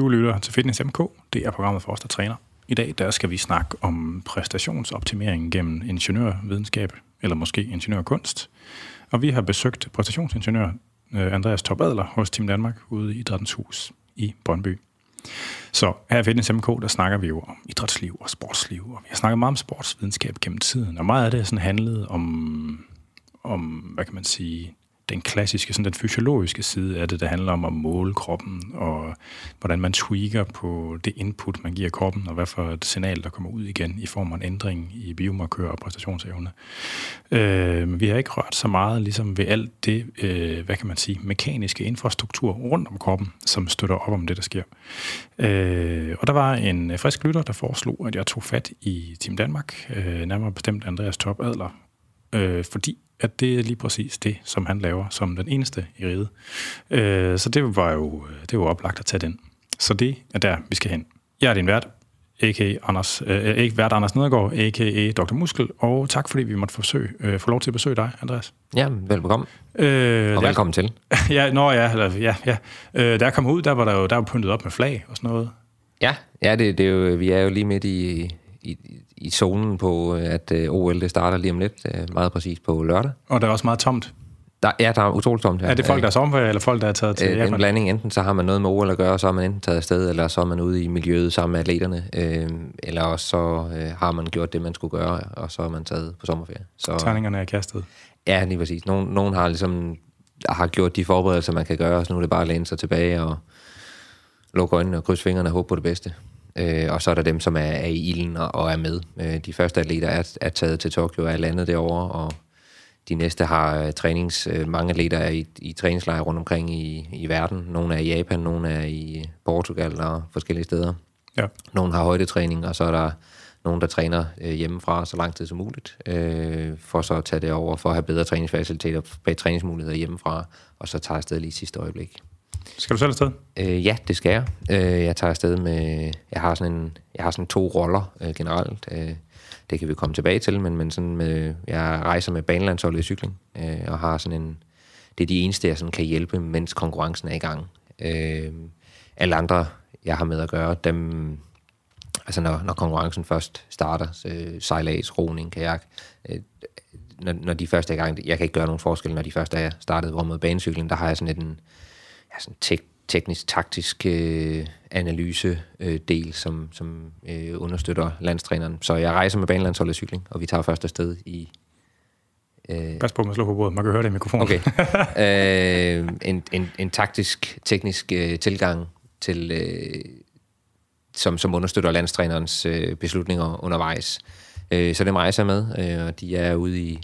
Du lytter til Fitness MK. Det er programmet for os, der træner. I dag der skal vi snakke om præstationsoptimering gennem ingeniørvidenskab, eller måske ingeniørkunst. Og vi har besøgt præstationsingeniør øh, Andreas Topadler hos Team Danmark ude i Idrættens Hus i Brøndby. Så her i Fitness MK, der snakker vi jo om idrætsliv og sportsliv, og vi har snakket meget om sportsvidenskab gennem tiden, og meget af det sådan handlet om, om hvad kan man sige, den klassiske, sådan den fysiologiske side af det, der handler om at måle kroppen, og hvordan man tweaker på det input, man giver kroppen, og hvad for et signal, der kommer ud igen i form af en ændring i biomarkør og præstationsevne. Øh, vi har ikke rørt så meget ligesom ved alt det, øh, hvad kan man sige, mekaniske infrastruktur rundt om kroppen, som støtter op om det, der sker. Øh, og der var en frisk lytter, der foreslog, at jeg tog fat i Team Danmark, øh, nærmere bestemt Andreas Top Adler, øh, fordi at det er lige præcis det, som han laver som den eneste i riget. Øh, så det var jo det var oplagt at tage den. Så det er der, vi skal hen. Jeg er din vært, a.k.a. Anders, øh, ikke vært Anders Nedergaard, a.k.a. Dr. Muskel, og tak fordi vi måtte forsøge, øh, få lov til at besøge dig, Andreas. Ja, velkommen. Øh, og velkommen til. ja, nå ja, eller, ja, ja. Øh, da jeg kom ud, der var der jo der var pyntet op med flag og sådan noget. Ja, ja det, det er jo, vi er jo lige midt i, i, i zonen på, at øh, OL det starter lige om lidt, øh, meget præcis på lørdag. Og der er også meget tomt. Der, ja, der er utroligt tomt her. Er det folk, der er sommerferie, eller folk, der er taget til øh, En blanding. Enten så har man noget med OL at gøre, så er man enten taget afsted, eller så er man ude i miljøet sammen med atleterne. Øh, eller også så øh, har man gjort det, man skulle gøre, og så er man taget på sommerferie. Så, Tegningerne er kastet. Ja, lige præcis. Nogen, nogen har ligesom har gjort de forberedelser, man kan gøre, og så nu er det bare at læne sig tilbage og lukke øjnene og krydse fingrene og håbe på det bedste. Øh, og så er der dem, som er, er i ilden og, og er med. Øh, de første atleter er, er taget til Tokyo og er landet derovre, og de næste har uh, trænings... Uh, mange atleter er i, i træningslejre rundt omkring i, i verden. Nogle er i Japan, nogle er i Portugal og forskellige steder. Ja. Nogle har højdetræning, og så er der nogen, der træner uh, hjemmefra så lang tid som muligt, uh, for så at tage det over, for at have bedre træningsfaciliteter, bedre træningsmuligheder hjemmefra, og så tager afsted lige sidste øjeblik. Skal du selv afsted? Øh, ja, det skal jeg. Øh, jeg tager afsted med... Jeg har sådan, en, jeg har sådan to roller øh, generelt. Øh, det kan vi komme tilbage til, men, men sådan med, jeg rejser med banelandsholdet i cykling, øh, og har sådan en... Det er de eneste, jeg sådan kan hjælpe, mens konkurrencen er i gang. Øh, alle andre, jeg har med at gøre, dem... Altså når, når konkurrencen først starter, øh, sejlads, roning, kajak, øh, når, når de første er i gang, jeg kan ikke gøre nogen forskel, når de første er startet, hvor med banecykling, der har jeg sådan en ja, sådan tek, teknisk, taktisk øh, analyse øh, del, som, som øh, understøtter landstræneren. Så jeg rejser med banelandsholdet cykling, og vi tager første sted i... Øh, Pas på, man slår på bordet. Man kan høre det i mikrofonen. Okay. øh, en, en, en taktisk, teknisk øh, tilgang til... Øh, som, som understøtter landstrænerens øh, beslutninger undervejs. Øh, så det rejser med, øh, og de er ude i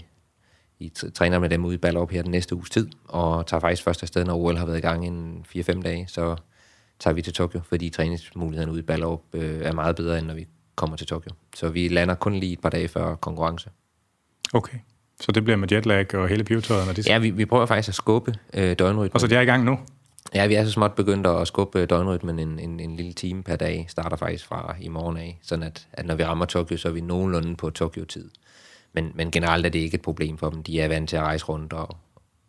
vi træner med dem ude i Ballerup her den næste uges tid, og tager faktisk først afsted, når OL har været i gang i 4-5 dage, så tager vi til Tokyo, fordi træningsmulighederne ude i Ballerup øh, er meget bedre, end når vi kommer til Tokyo. Så vi lander kun lige et par dage før konkurrence. Okay. Så det bliver med jetlag og hele pivetøjet? Når de... Ja, vi, vi prøver faktisk at skubbe øh, døgnrytmen. Og så det er i gang nu? Ja, vi er så småt begyndt at skubbe døgnrytmen en, en, en lille time per dag. Starter faktisk fra i morgen af, sådan at, at når vi rammer Tokyo, så er vi nogenlunde på Tokyo-tid. Men, men generelt er det ikke et problem for dem. De er vant til at rejse rundt og,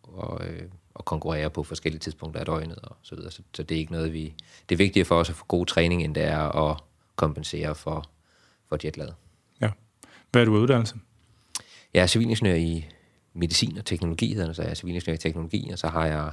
og, øh, og konkurrere på forskellige tidspunkter af døgnet og så videre. Så, så det er ikke noget, vi... Det er vigtigt for os at få god træning, end det er at kompensere for, for jetlaget. Ja. Hvad er du uddannelse? Jeg er civilingeniør i medicin og teknologi, så jeg er civilingeniør i teknologi, og så har jeg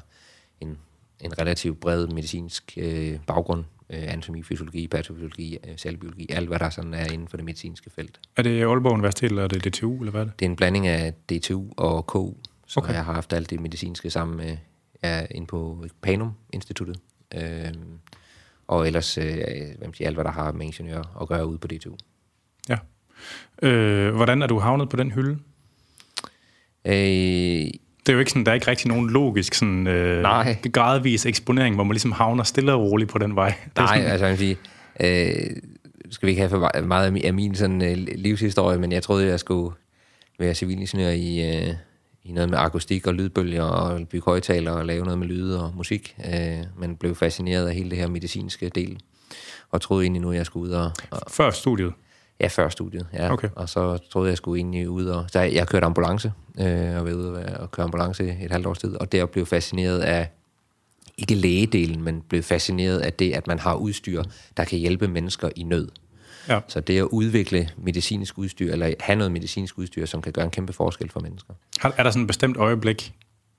en, en relativt bred medicinsk øh, baggrund øh, anatomi, fysiologi, patofysiologi, øh, cellebiologi, alt hvad der sådan er inden for det medicinske felt. Er det Aalborg Universitet, eller er det DTU, eller hvad er det? Det er en blanding af DTU og KU, så okay. jeg har haft alt det medicinske sammen med, er inde på Panum Instituttet, øh, og ellers øh, hvem siger, alt, hvad der har med ingeniør at gøre ude på DTU. Ja. Øh, hvordan er du havnet på den hylde? Øh, det er jo ikke sådan, der er ikke rigtig nogen logisk sådan, øh, Nej. gradvis eksponering, hvor man ligesom havner stille og roligt på den vej. Nej, sådan, altså jeg vil sige, øh, skal vi ikke have for meget af min sådan, øh, livshistorie, men jeg troede, jeg skulle være civilingeniør i, øh, i noget med akustik og lydbølger og bygge højtaler og lave noget med lyde og musik, øh, men blev fascineret af hele det her medicinske del, og troede egentlig nu, jeg skulle ud og... og Før studiet? Ja, før studiet, ja. Okay. Og så troede jeg, jeg skulle egentlig ud og... Så jeg, jeg kørte ambulance, øh, og var ude og køre ambulance et halvt års tid, og der blev fascineret af ikke lægedelen, men blevet fascineret af det, at man har udstyr, der kan hjælpe mennesker i nød. Ja. Så det at udvikle medicinsk udstyr, eller have noget medicinsk udstyr, som kan gøre en kæmpe forskel for mennesker. Har, er der sådan et bestemt øjeblik,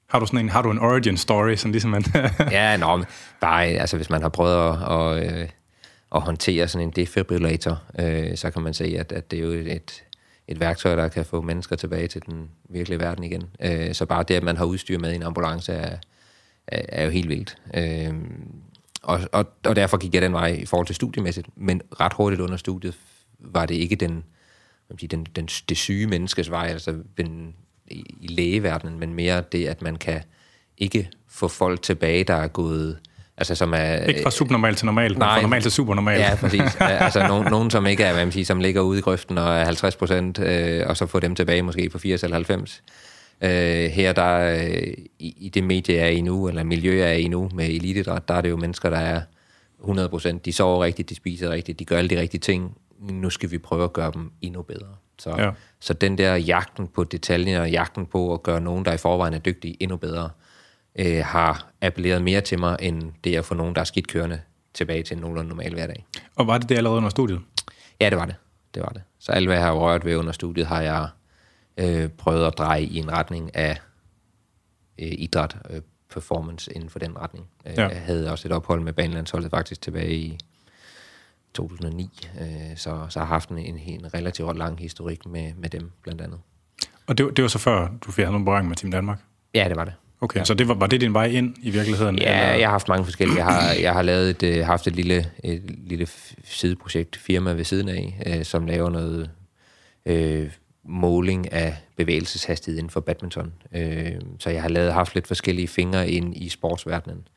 har du sådan en, har du en origin story, sådan ligesom man... ja, nå, bare, altså hvis man har prøvet at, at, at håndtere sådan en defibrillator, øh, så kan man se, at, at det er jo et, et værktøj, der kan få mennesker tilbage til den virkelige verden igen. Øh, så bare det, at man har udstyr med i en ambulance, er, er, er jo helt vildt. Øh, og, og, og derfor gik jeg den vej i forhold til studiemæssigt, men ret hurtigt under studiet var det ikke den, den, den, det syge menneskes vej, altså den, i, i lægeverdenen, men mere det, at man kan ikke få folk tilbage, der er gået Altså, som er, ikke fra supernormal til normal, men fra normal til supernormal. Ja, præcis. altså nogen, nogen, som ikke er, hvad man siger, som ligger ude i grøften og er 50 procent, øh, og så få dem tilbage måske på 80 eller 90. Øh, her der øh, i, i det medie er i nu, eller miljø er i nu med elitidræt, der er det jo mennesker, der er 100 procent. De sover rigtigt, de spiser rigtigt, de gør alle de rigtige ting. Nu skal vi prøve at gøre dem endnu bedre. Så, ja. så den der jagten på detaljer, jagten på at gøre nogen, der i forvejen er dygtige, endnu bedre, øh, har appelleret mere til mig, end det at få nogen, der er skidt kørende, tilbage til en nogenlunde normal hverdag. Og var det det allerede under studiet? Ja, det var det. Det var det. Så alt, hvad jeg har rørt ved under studiet, har jeg øh, prøvet at dreje i en retning af øh, idræt, øh, performance inden for den retning. Øh, ja. Jeg havde også et ophold med banelandsholdet faktisk tilbage i 2009, øh, så, så har jeg haft en, en, en relativt lang historik med, med dem, blandt andet. Og det, det var så før, du fik noget berøring med Team Danmark? Ja, det var det. Okay, ja. så det var, var det din vej ind i virkeligheden? Ja, eller? jeg har haft mange forskellige. Jeg har, jeg har lavet et, øh, haft et lille, et lille sideprojekt, firma ved siden af, øh, som laver noget øh, måling af bevægelseshastighed inden for badminton. Øh, så jeg har lavet haft lidt forskellige fingre ind i sportsverdenen.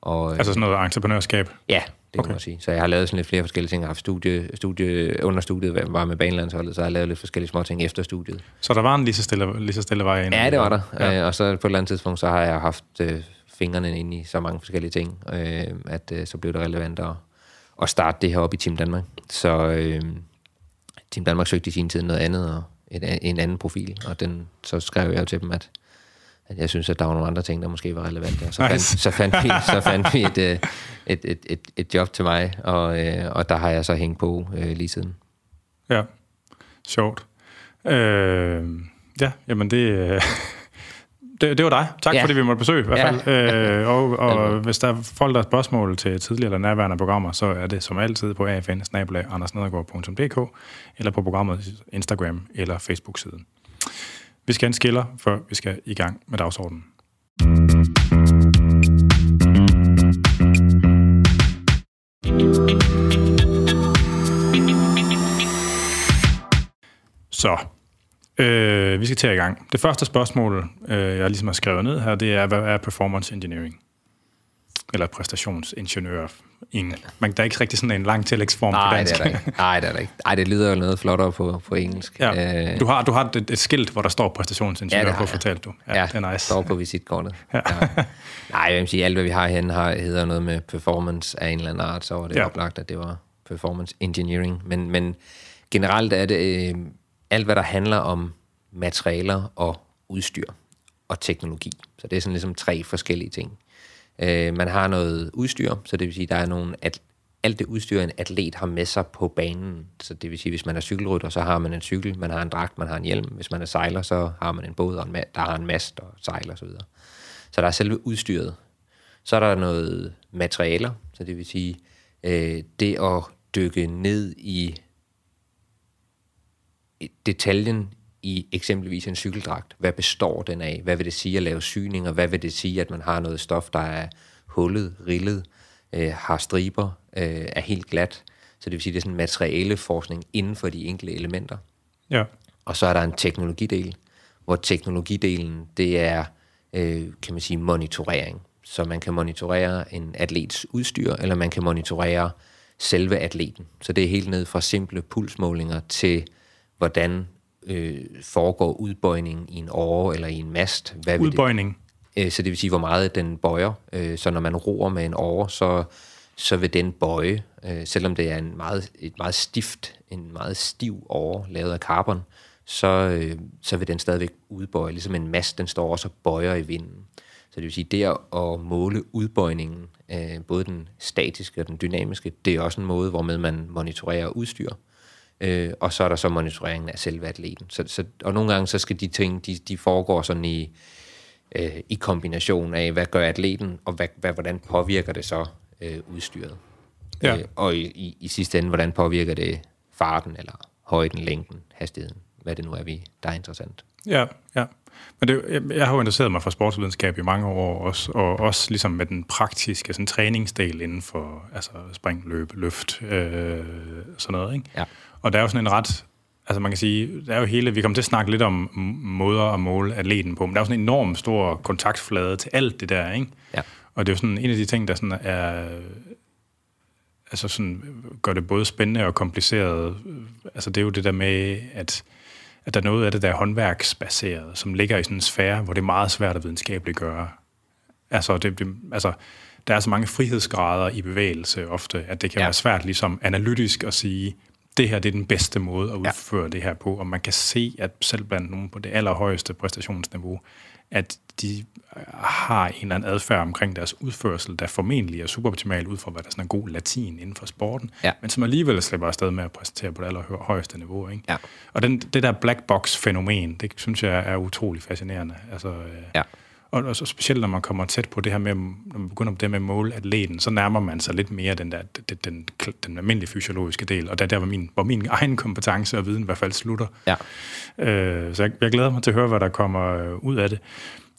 Og, altså sådan noget entreprenørskab? Ja, det okay. kan man sige. Så jeg har lavet sådan lidt flere forskellige ting. Jeg har haft studie, studie under studiet, var med banelandsholdet, så jeg har lavet lidt forskellige små ting efter studiet. Så der var en lige så stille, lige så stille vej ind? Ja, det var der. Ja. Øh, og så på et eller andet tidspunkt, så har jeg haft øh, fingrene ind i så mange forskellige ting, øh, at øh, så blev det relevant at, at starte det her op i Team Danmark. Så øh, Team Danmark søgte i sin tid noget andet, og et, en anden profil, og den, så skrev jeg jo til dem, at at jeg synes, at der var nogle andre ting, der måske var relevante. Og så, nice. fandt, så fandt vi, så fandt vi et, øh, et, et, et, et job til mig, og, øh, og der har jeg så hængt på øh, lige siden. Ja, sjovt. Øh, ja, jamen det, øh, det, det var dig. Tak ja. fordi vi måtte besøge i hvert fald. Ja. Øh, og og hvis der er folk, der har spørgsmål til tidligere eller nærværende programmer, så er det som altid på afn eller på programmet Instagram eller Facebook-siden. Vi skal en skiller, før vi skal i gang med dagsordenen. Så, øh, vi skal til i gang. Det første spørgsmål, øh, jeg ligesom har skrevet ned her, det er, hvad er performance engineering? Eller præstationsingeniør. En, man, der er ikke rigtig sådan en lang tillægsform Nej, på dansk. Det er der ikke. Nej, det er der ikke. Ej, det lyder jo noget flottere på, på engelsk. Ja. Øh, du har, du har et, et skilt, hvor der står præstationsingeniør ja, på, fortalt du. Ja, ja, det er nice. står på visitkortet. Ja. ja. Nej, jeg vil sige, alt hvad vi har herinde har, hedder noget med performance af en eller anden art, så var det ja. oplagt, at det var performance engineering. Men, men generelt er det øh, alt, hvad der handler om materialer og udstyr og teknologi. Så det er sådan ligesom tre forskellige ting. Øh, man har noget udstyr, så det vil sige, der er nogle at alt det udstyr, en atlet har med sig på banen. Så det vil sige, hvis man er cykelrytter, så har man en cykel, man har en dragt, man har en hjelm. Hvis man er sejler, så har man en båd, og en der har en mast og sejler osv. Så, så der er selve udstyret. Så er der noget materialer, så det vil sige, øh, det at dykke ned i detaljen i eksempelvis en cykeldragt. Hvad består den af? Hvad vil det sige at lave syninger? Hvad vil det sige, at man har noget stof, der er hullet, rillet, øh, har striber, øh, er helt glat? Så det vil sige, det er sådan en materialeforskning inden for de enkelte elementer. Ja. Og så er der en teknologidel, hvor teknologidelen, det er, øh, kan man sige, monitorering. Så man kan monitorere en atlets udstyr, eller man kan monitorere selve atleten. Så det er helt ned fra simple pulsmålinger til, hvordan øh, foregår udbøjning i en åre eller i en mast. Hvad udbøjning? Det? Øh, så det vil sige, hvor meget den bøjer. Øh, så når man roer med en åre, så, så vil den bøje, øh, selvom det er en meget, et meget stift, en meget stiv åre lavet af carbon, så, øh, så vil den stadigvæk udbøje, ligesom en mast, den står også og bøjer i vinden. Så det vil sige, det at måle udbøjningen, øh, både den statiske og den dynamiske, det er også en måde, hvormed man monitorerer udstyr. Øh, og så er der så monitoreringen af selve atleten. Så, så, og nogle gange så skal de ting, de, de foregår sådan i, øh, i kombination af, hvad gør atleten, og hvad, hvad, hvordan påvirker det så øh, udstyret. Ja. Øh, og i, i, i sidste ende, hvordan påvirker det farten, eller højden, længden, hastigheden, hvad det nu er, vi, der er interessant. Ja, ja. Men det, jeg, jeg har jo interesseret mig for sportsvidenskab i mange år også, og også ligesom med den praktiske sådan, træningsdel inden for altså, spring, løb, løft, øh, sådan noget. Ikke? Ja. Og der er jo sådan en ret, altså man kan sige, der er jo hele, vi kommer til at snakke lidt om måder at måle atleten på, men der er jo sådan en enorm stor kontaktflade til alt det der, ikke? Ja. Og det er jo sådan en af de ting, der sådan er, altså sådan, gør det både spændende og kompliceret. Altså det er jo det der med, at, at der er noget af det, der er håndværksbaseret, som ligger i sådan en sfære, hvor det er meget svært at videnskabeligt gøre. Altså, det, det, altså der er så mange frihedsgrader i bevægelse ofte, at det kan ja. være svært ligesom analytisk at sige, det her det er den bedste måde at udføre ja. det her på, og man kan se, at selv blandt nogen på det allerhøjeste præstationsniveau, at de har en eller anden adfærd omkring deres udførsel, der formentlig er suboptimal ud fra, hvad der sådan er god latin inden for sporten, ja. men som alligevel slipper afsted med at præsentere på det allerhøjeste niveau. Ikke? Ja. Og den, det der black box-fænomen, det synes jeg er utrolig fascinerende. Altså, ja. Og, og så specielt når man kommer tæt på det her med, når man begynder på det med målatleten, så nærmer man sig lidt mere den der den, den, den almindelige fysiologiske del, og der, der var min, hvor min egen kompetence og viden i hvert fald slutter. Ja. Øh, så jeg, jeg glæder mig til at høre, hvad der kommer ud af det.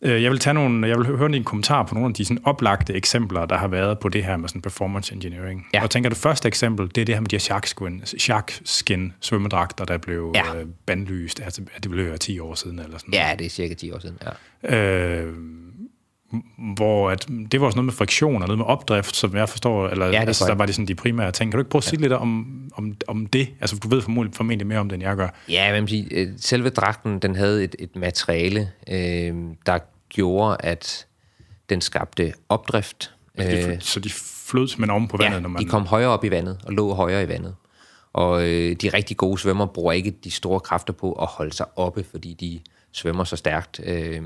Øh, jeg vil tage nogle, jeg vil høre en kommentar på nogle af de sådan oplagte eksempler, der har været på det her med sådan performance engineering. Ja. Og jeg tænker, det første eksempel, det er det her med de her sharkskin, sharkskin svømmedragter, der blev ja. øh, bandlyst. Altså, det blev 10 år siden eller sådan Ja, det er cirka 10 år siden, ja. Øh, hvor at, det var også noget med friktion og noget med opdrift, som jeg forstår, eller ja, altså, der var det sådan de primære ting. Kan du ikke prøve at sige ja. lidt om, om, om det? Altså, du ved formodentlig, formentlig mere om det, end jeg gør. Ja, men sige, selve dragten, den havde et, et materiale, øh, der gjorde, at den skabte opdrift. Altså, de, så de flød simpelthen oven på vandet? Ja, når man... de kom højere op i vandet og lå højere i vandet. Og øh, de rigtig gode svømmer bruger ikke de store kræfter på at holde sig oppe, fordi de svømmer så stærkt. Øh,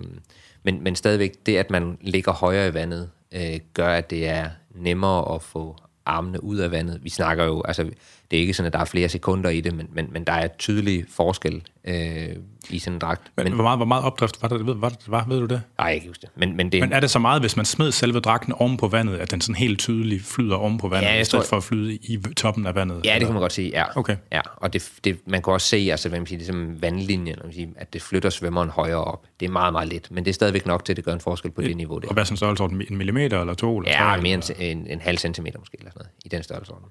men, men stadigvæk, det at man ligger højere i vandet, øh, gør, at det er nemmere at få armene ud af vandet. Vi snakker jo, altså det er ikke sådan, at der er flere sekunder i det, men, men, men der er tydelig forskel øh, i sådan en dragt. Men, men hvor, meget, hvor meget opdrift var det, ved, var var, ved du det? Nej, jeg kan huske det. Men, men, det men er det så meget, hvis man smed selve dragten oven på vandet, at den sådan helt tydeligt flyder oven på vandet, ja, i stedet tror, for at flyde i toppen af vandet? Ja, eller? det kan man godt sige, ja. Okay. ja og det, det, man kan også se, altså, hvad man siger, det er vandlinjen, at det flytter svømmeren højere op. Det er meget, meget let, men det er stadigvæk nok til, at det gør en forskel på det, det niveau der. Og hvad sådan størrelsesorden? En millimeter eller to? Eller ja, mere end en, en halv centimeter måske, eller sådan noget, i den størrelsesorden.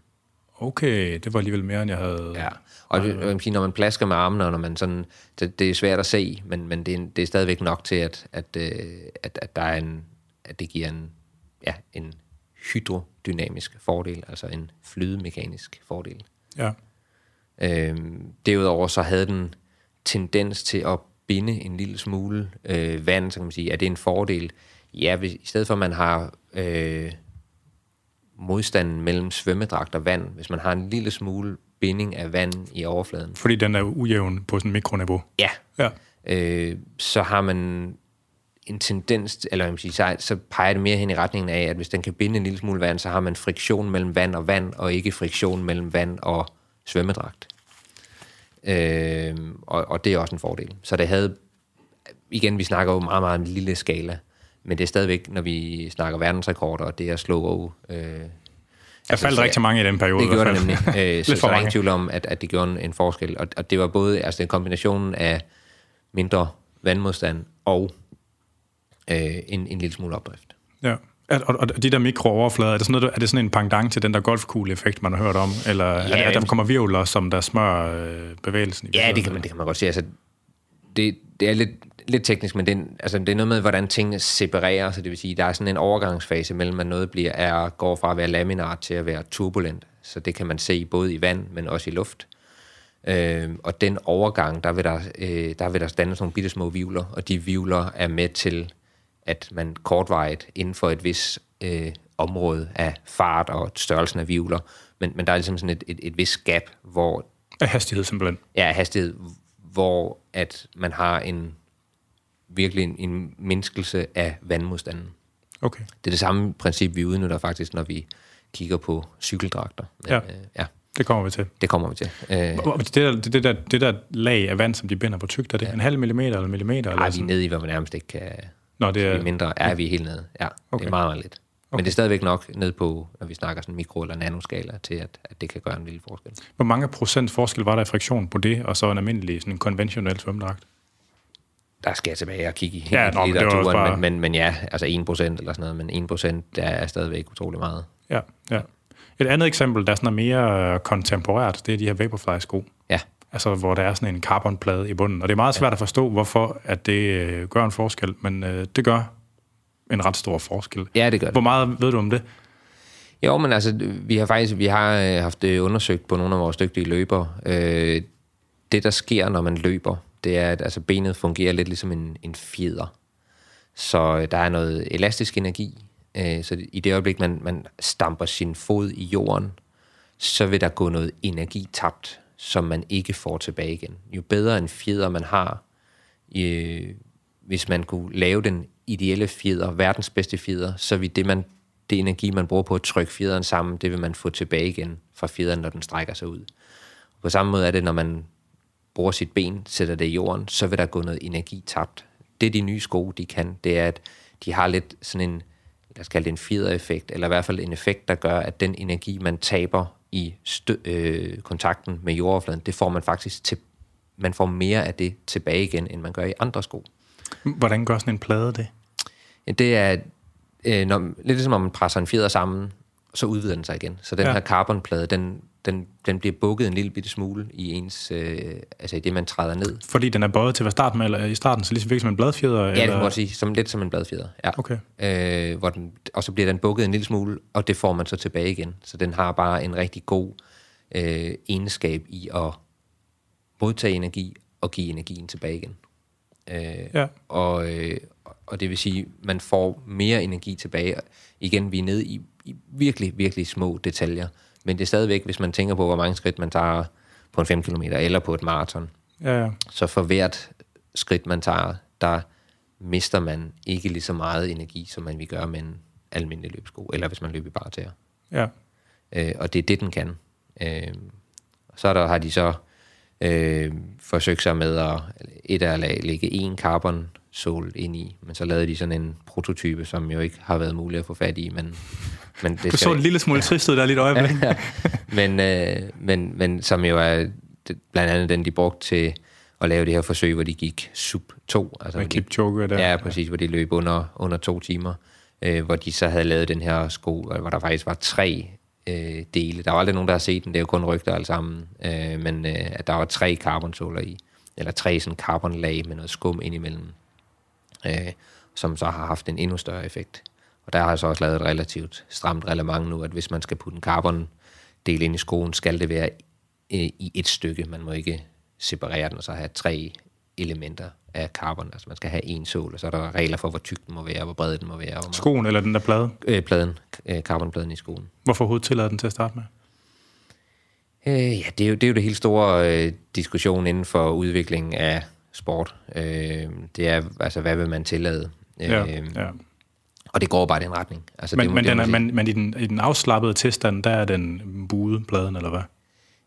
Okay, det var alligevel mere, end jeg havde... Ja, og det, jeg sige, når man plasker med armene, og når man sådan, det, det er svært at se, men, men det, er, det er stadigvæk nok til, at, at, øh, at, at, der er en, at det giver en, ja, en hydrodynamisk fordel, altså en flydemekanisk fordel. Ja. Øhm, derudover så havde den tendens til at binde en lille smule øh, vand, så kan man sige, er det en fordel? Ja, hvis, i stedet for at man har øh, modstanden mellem svømmedragt og vand, hvis man har en lille smule binding af vand i overfladen. Fordi den er ujævn på sådan mikroniveau? Ja. ja. Øh, så har man en tendens, eller jeg sige, så, så peger det mere hen i retningen af, at hvis den kan binde en lille smule vand, så har man friktion mellem vand og vand, og ikke friktion mellem vand og svømmedragt. Øh, og, og det er også en fordel. Så det havde, igen, vi snakker jo meget, meget en lille skala, men det er stadigvæk, når vi snakker verdensrekorder, og det er slow øh, der altså, faldt rigtig mange i den periode. Det gjorde det nemlig. Øh, så, så der er ingen tvivl om, at, at det gjorde en, en forskel. Og, og det var både altså en kombination af mindre vandmodstand og øh, en, en lille smule opdrift. Ja. Og, og de der mikrooverflader, er det, sådan noget, er det sådan en pendant til den der golfkugle-effekt, man har hørt om? Eller ja, er det, at der kommer virvler, som der smører øh, bevægelsen? I ja, det kan, man, det kan man godt sige. Altså, det, det er lidt, lidt teknisk, men det, er, altså, det er noget med, hvordan tingene separerer. Så det vil sige, der er sådan en overgangsfase mellem, at noget bliver, er, går fra at være laminart til at være turbulent. Så det kan man se både i vand, men også i luft. Øh, og den overgang, der vil der, øh, der vil der danne sådan nogle bitte små vivler, og de vivler er med til, at man kortvarigt inden for et vis øh, område af fart og størrelsen af vivler, men, men der er ligesom sådan et, et, et vis gap, hvor... Af hastighed simpelthen. Ja, hastighed, hvor at man har en virkelig en, en mindskelse af vandmodstanden. Okay. Det er det samme princip, vi udnytter faktisk, når vi kigger på cykeldragter. Men, Ja. Øh, ja, Det kommer vi til. det kommer vi til. Øh, Det der, det, der, det der lag af vand, som de binder på tykt, er det en halv millimeter eller millimeter? Eller ej, vi er nede i, hvor man nærmest ikke kan... Nå, det er mindre. Er vi helt nede? Ja, okay. det er meget, meget lidt. Okay. Men det er stadigvæk nok ned på, når vi snakker sådan mikro- eller nanoskala, til at, at det kan gøre en lille forskel. hvor mange procent forskel var der i friktion på det, og så en almindelig, sådan en konventionel svømmedragt? Der skal jeg tilbage og kigge i Ja, ja, nå, men det var bare- men, men, men ja, altså 1% eller sådan noget, men 1% der er stadigvæk utrolig meget. Ja, ja. Et andet eksempel, der sådan er mere øh, kontemporært, det er de her Vaporfly-sko. Ja, Altså, hvor der er sådan en carbonplade i bunden. Og det er meget svært at forstå, hvorfor at det øh, gør en forskel, men øh, det gør en ret stor forskel. ja det gør det. Hvor meget ved du om det? Jo, men altså, vi har faktisk vi har øh, haft det undersøgt på nogle af vores dygtige løbere. Øh, det, der sker, når man løber, det er, at altså, benet fungerer lidt ligesom en, en fjeder. Så øh, der er noget elastisk energi. Øh, så i det øjeblik, man, man stamper sin fod i jorden, så vil der gå noget energi tabt, som man ikke får tilbage igen. Jo bedre en fjeder man har, øh, hvis man kunne lave den ideelle fjeder, verdens bedste fjeder, så vil det, man, det energi, man bruger på at trykke fjederen sammen, det vil man få tilbage igen fra fjederen, når den strækker sig ud. På samme måde er det, når man bruger sit ben, sætter det i jorden, så vil der gå noget energi tabt. Det de nye sko, de kan, det er, at de har lidt sådan en, lad os kalde det en fjedereffekt, eller i hvert fald en effekt, der gør, at den energi, man taber i stø- øh, kontakten med jordoverfladen, det får man faktisk til, man får mere af det tilbage igen, end man gør i andre sko. Hvordan gør sådan en plade det? Det er øh, når, lidt ligesom, om man presser en fjeder sammen, så udvider den sig igen. Så den ja. her carbonplade, den, den, den bliver bukket en lille bitte smule i ens, øh, altså i det, man træder ned. Fordi den er bøjet til at starte med, eller i starten, så ligesom virkelig som en bladfjeder? Ja, det eller? kan man sige, som, lidt som en bladfjeder. Ja. Okay. Øh, hvor den, og så bliver den bukket en lille smule, og det får man så tilbage igen. Så den har bare en rigtig god øh, egenskab i at modtage energi og give energien tilbage igen. Øh, Ja. og, øh, og det vil sige, man får mere energi tilbage. Igen, vi er nede i, i virkelig, virkelig små detaljer. Men det er stadigvæk, hvis man tænker på, hvor mange skridt man tager på en 5 km eller på et maraton, Ja, ja. så for hvert skridt, man tager, der mister man ikke lige så meget energi, som man vil gøre med en almindelig løbsko, eller hvis man løber i bare tæer. ja. Øh, og det er det, den kan. Øh, så er der, har de så øh, forsøgt sig med at et af lag lægge en carbon sol ind i, men så lavede de sådan en prototype, som jo ikke har været muligt at få fat i, men, men det Du så en lille smule trist ud der lidt øjeblik. Ja. men, øh, men, men som jo er det, blandt andet den, de brugte til at lave det her forsøg, hvor de gik sub 2. Altså Med Kipchoge der. Ja, præcis, hvor de løb under, under to timer. Øh, hvor de så havde lavet den her sko, hvor der faktisk var tre øh, dele. Der var aldrig nogen, der har set den, det er jo kun rygter alle sammen. Øh, men øh, at der var tre carbonsåler i, eller tre sådan carbonlag med noget skum indimellem, øh, som så har haft en endnu større effekt. Og der har jeg så også lavet et relativt stramt reglement nu, at hvis man skal putte en carbon del ind i skoen, skal det være øh, i et stykke. Man må ikke separere den og så have tre elementer af carbon. Altså man skal have en sål, og så er der regler for, hvor tyk den må være, hvor bred den må være. Hvor Skoen eller den der plade. øh, pladen, øh, carbonpladen i skoen. Hvorfor overhovedet tillader den til at starte med? Øh, ja, det er, jo, det er jo det helt store øh, diskussion inden for udviklingen af sport. Øh, det er, altså, hvad vil man tillade? Ja, Øh, ja. Og det går bare i den retning. Altså, Men, det, men, det den er, men, men i den, i den afslappede tilstand, der er den buet pladen, eller hvad?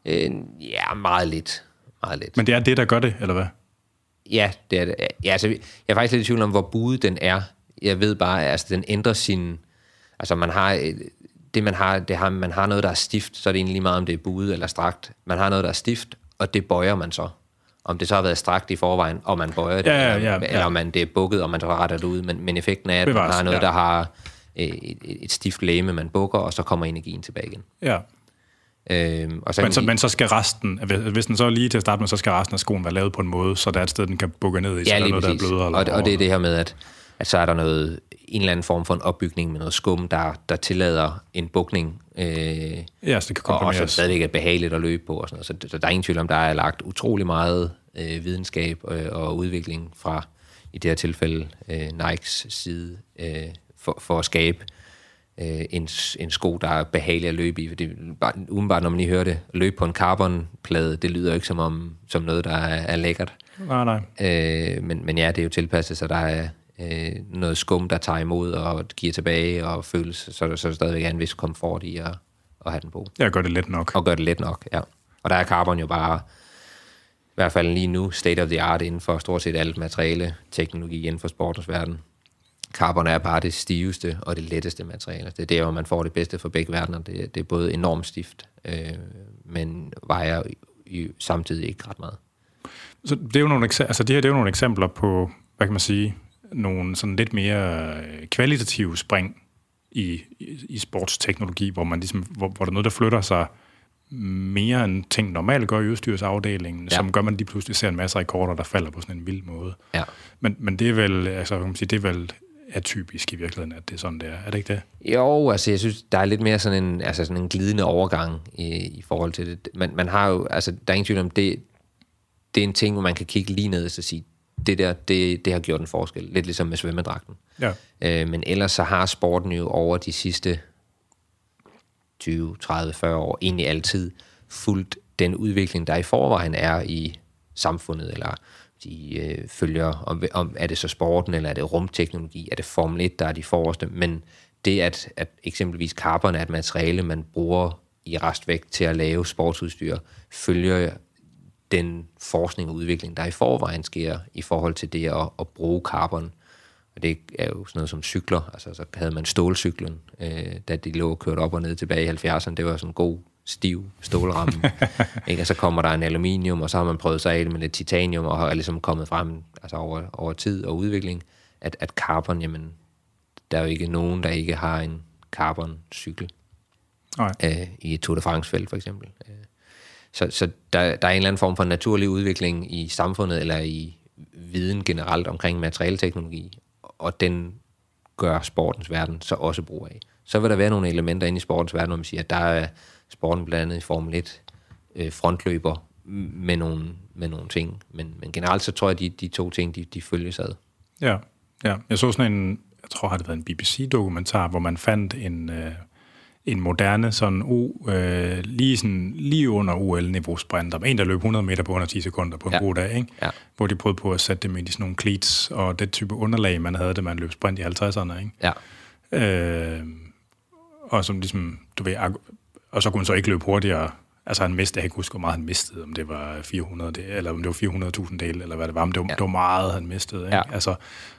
Øh, ja, meget lidt. Meget lidt. Men det er det, der gør det, eller hvad? Ja, det er det. Ja, altså, jeg er faktisk lidt i tvivl om, hvor budet den er. Jeg ved bare, at altså, den ændrer sin... Altså, man har... et- Det, man har, det har, man har noget, der er stift, så er det egentlig lige meget, om det er buet eller strakt. Man har noget, der er stift, og det bøjer man så. Om det så har været strakt i forvejen, og man bøjer det, Ja, ja, eller, ja, ja. eller om man, det er bukket, og man så retter det ud. Men, men effekten er, at Bevares, man har noget, ja. der har øh, et, et, stift læme, man bukker, og så kommer energien tilbage igen. Ja. Øhm, og så, Men så, men så skal resten, hvis- den så lige til at starte med, så skal resten af skoen være lavet på en måde, så der er et sted, den kan bukke ned i, så der Ja, er noget, der er præcis. blødere. Og, og det er det her med, at, at så er der noget, en eller anden form for en opbygning med noget skum, der, der tillader en bukning, øh, Ja, så det kan og, og som komprimeres. stadigvæk er behageligt at løbe på. Og sådan noget. Så, der er ingen tvivl om, der er lagt utrolig meget øh, videnskab øh, og udvikling fra, i det her tilfælde, øh, Nikes side, øh, for, for at skabe øh, en, en sko, der er behagelig at løbe i. Det, bare, umiddelbart, når man lige hører det, løbe på en carbonplade, det lyder ikke som, om, som noget, der er, er lækkert. Nej, nej. Øh, men, men ja, det er jo tilpasset, så der er øh, noget skum, der tager imod og giver tilbage og føles, så, så er der stadigvæk en vis komfort i at, at have den på. Jeg gør det let nok. Og gør det let nok, ja. Og der er carbon jo bare, i hvert fald lige nu, state of the art inden for stort set alt materiale, teknologi inden for sportens verden. Carbon er bare det stiveste og det letteste materiale. Det er der, hvor man får det bedste for begge verdener. Det, det er både enormt stift, øh, men vejer i, samtidig ikke ret meget. Så det er jo nogle, altså det her det er jo nogle eksempler på, hvad kan man sige, nogle sådan lidt mere øh, kvalitative spring i, i, i sportsteknologi, hvor, man ligesom, hvor, hvor der er noget, der flytter sig mere end ting normalt gør i udstyrsafdelingen, ja. som gør, at man lige pludselig ser en masse rekorder, der falder på sådan en vild måde. Ja. Men, men det er vel, altså, kan man sige, det er vel atypisk i virkeligheden, at det er sådan, det er. Er det ikke det? Jo, altså jeg synes, der er lidt mere sådan en, altså sådan en glidende overgang i, i forhold til det. Man, man har jo, altså der er ingen tvivl om, det, det er en ting, hvor man kan kigge lige ned og sige, det der, det, det har gjort en forskel. Lidt ligesom med svømmedragten. Ja. Øh, men ellers så har sporten jo over de sidste 20, 30, 40 år, egentlig altid fulgt den udvikling, der i forvejen er i samfundet, eller de øh, følger, om, om er det så sporten, eller er det rumteknologi, er det Formel 1, der er de forreste, men det, at, at eksempelvis carbon er et materiale, man bruger i restvægt til at lave sportsudstyr, følger den forskning og udvikling, der i forvejen sker i forhold til det at, at bruge carbon. Og det er jo sådan noget som cykler. Altså, så havde man stålcyklen, øh, da de lå kørt op og ned tilbage i 70'erne. Det var sådan en god, stiv stålramme. ikke? Og så kommer der en aluminium, og så har man prøvet sig af med lidt titanium, og har ligesom kommet frem altså over, over tid og udvikling, at, at carbon, jamen, der er jo ikke nogen, der ikke har en carbon-cykel. Nej. Øh, I et Tour de France-felt, for eksempel. Øh, så, så der, der er en eller anden form for naturlig udvikling i samfundet, eller i viden generelt omkring materialteknologi, og den gør sportens verden så også brug af. Så vil der være nogle elementer inde i sportens verden, hvor man siger, at der er sporten blandt andet i Formel 1 øh, frontløber med nogle, med nogle ting. Men, men generelt så tror jeg, at de, de to ting, de, de følges ad. Ja, ja. Jeg så sådan en, jeg tror, har det været en BBC-dokumentar, hvor man fandt en, øh, en moderne sådan U, øh, lige, sådan, lige under OL-niveau sprinter. En, der løb 100 meter på under 10 sekunder på en ja. god dag, ikke? Ja. hvor de prøvede på at sætte dem i sådan nogle cleats, og det type underlag, man havde, da man løb sprint i 50'erne. Ikke? Ja. Øh, og som ligesom, du ved, og så kunne han så ikke løbe hurtigere. Altså han mistede, jeg kan ikke huske, hvor meget han mistede, om det var 400, eller om det var 400.000 dele, eller hvad det var, men det var, ja. det var meget, han mistede. Ikke? Ja. Altså,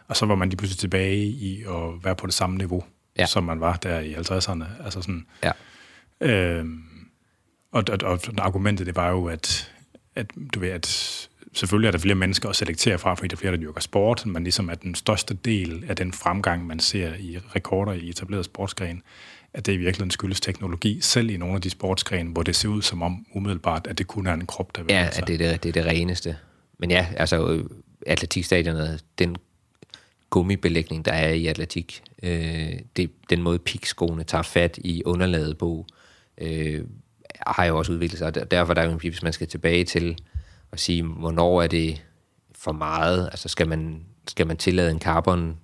og så var man lige pludselig tilbage i at være på det samme niveau, ja. som man var der i 50'erne. Altså sådan, ja. øh, og, og, og argumentet, det var jo, at, at du ved, at selvfølgelig er der flere mennesker at selektere fra, fordi der er flere, der dyrker sport, men ligesom at den største del af den fremgang, man ser i rekorder i etableret sportsgren, at det i virkeligheden skyldes teknologi, selv i nogle af de sportsgrene, hvor det ser ud som om umiddelbart, at det kun er en krop, der vil Ja, at det er det, det er det reneste. Men ja, altså atletikstadionet, den gummibelægning, der er i atletik, øh, det, den måde pikskoene tager fat i underlaget på, øh, har jo også udviklet sig. Og derfor der er jo en hvis man skal tilbage til at sige, hvornår er det for meget? Altså skal man, skal man tillade en carbon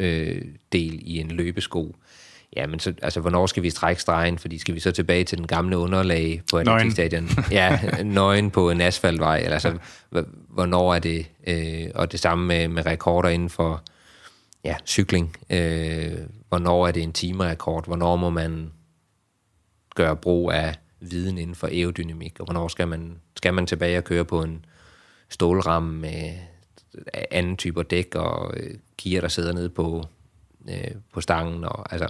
øh, del i en løbesko? Ja, men så, altså, hvornår skal vi strække stregen? Fordi skal vi så tilbage til den gamle underlag på atletikstadion? ja, nøgen på en asfaltvej. Eller, altså, hvornår er det? Øh, og det samme med, med rekorder inden for ja, cykling. Øh, hvornår er det en timerekord? Hvornår må man gøre brug af viden inden for aerodynamik? Og hvornår skal man, skal man tilbage og køre på en stålramme med anden typer dæk og øh, gear, der sidder nede på, øh, på stangen? Og, altså,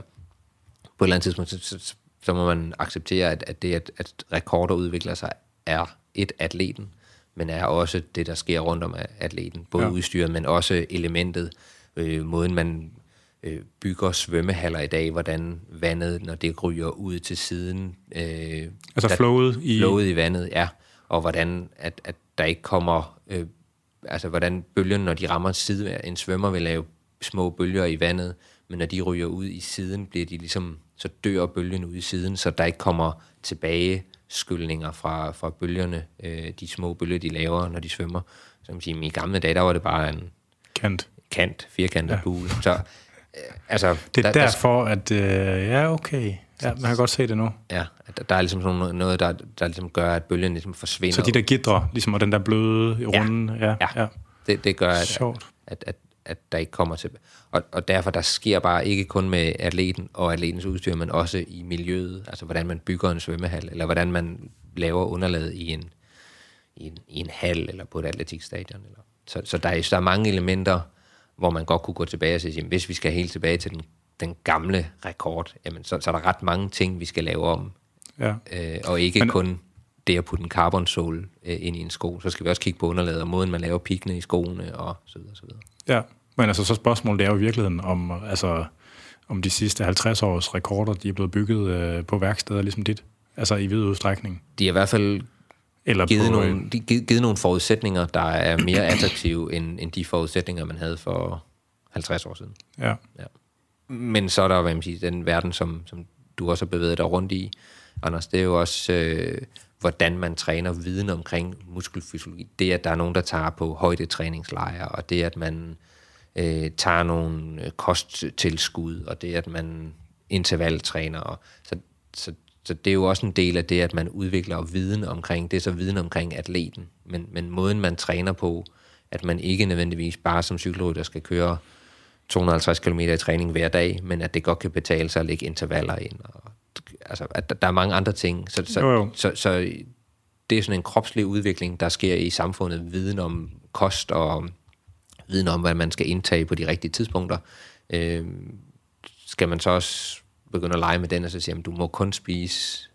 på et eller andet tidspunkt, så, så, så må man acceptere, at, at det, at, at rekorder udvikler sig, er et atleten, men er også det, der sker rundt om atleten. Både ja. udstyret, men også elementet, øh, måden man øh, bygger svømmehaller i dag, hvordan vandet, når det ryger ud til siden. Øh, altså flowet i... Flowet i vandet, ja. Og hvordan at, at der ikke kommer... Øh, altså hvordan bølgerne, når de rammer side, en svømmer vil lave små bølger i vandet, men når de ryger ud i siden, bliver de ligesom så dør bølgen ud i siden, så der ikke kommer tilbage skyldninger fra, fra bølgerne, øh, de små bølger, de laver, når de svømmer. Så man sige, i gamle dage, der var det bare en kant, kant firkantet ja. pool. Så Altså, Det er der, derfor, at... Øh, ja, okay. Ja, man kan godt se det nu. Der, ja, der, der er ligesom sådan noget- noget, der, der ligesom gør, at bølgen ligesom forsvinder. Så de der gitre, ligesom og den der bløde i Ja. runde, ja, Ja. ja. Det, det gør, at, Sjovt. at, at, at der ikke kommer til... Og, og derfor, der sker bare ikke kun med atleten og atletens udstyr, men også i miljøet, altså hvordan man bygger en svømmehal, eller hvordan man laver underlaget i en, i en, i en hal, eller på et atletikstadion. Eller. Så, så der, er, der er mange elementer, hvor man godt kunne gå tilbage og sige, hvis vi skal helt tilbage til den, den gamle rekord, jamen, så, så er der ret mange ting, vi skal lave om, Ja. øh, og ikke Men- kun det at putte en carbon-sol øh, ind i en sko. Så skal vi også kigge på underlaget og måden, man laver pikkene i skoene og så videre, så videre. Ja, men altså så spørgsmålet er jo i virkeligheden om, altså, om de sidste 50 års rekorder, de er blevet bygget øh, på værksteder ligesom dit, altså i vid udstrækning. De har i hvert fald Eller givet, på, nogle, de, givet, givet nogle forudsætninger, der er mere attraktive end, end de forudsætninger, man havde for 50 år siden. Ja, Ja. Men så er der, hvad man siger, den verden, som, som du også har bevæget dig rundt i, Anders, det er jo også, øh, hvordan man træner viden omkring muskelfysiologi. Det, at der er nogen, der tager på højdetræningslejre, og det, at man øh, tager nogle øh, kosttilskud, og det, at man intervaltræner. Og, så, så, så det er jo også en del af det, at man udvikler viden omkring, det er så viden omkring atleten. Men, men måden, man træner på, at man ikke nødvendigvis bare som cykelrytter skal køre 250 km i træning hver dag, men at det godt kan betale sig at lægge intervaller ind. Og, altså, at der, er mange andre ting. Så, så, Jo, jo. så, så det er sådan en kropslig udvikling, der sker i samfundet. Viden om kost og viden om, hvad man skal indtage på de rigtige tidspunkter. Øh, skal man så også begynde at lege med den, og så sige, at du må kun spise,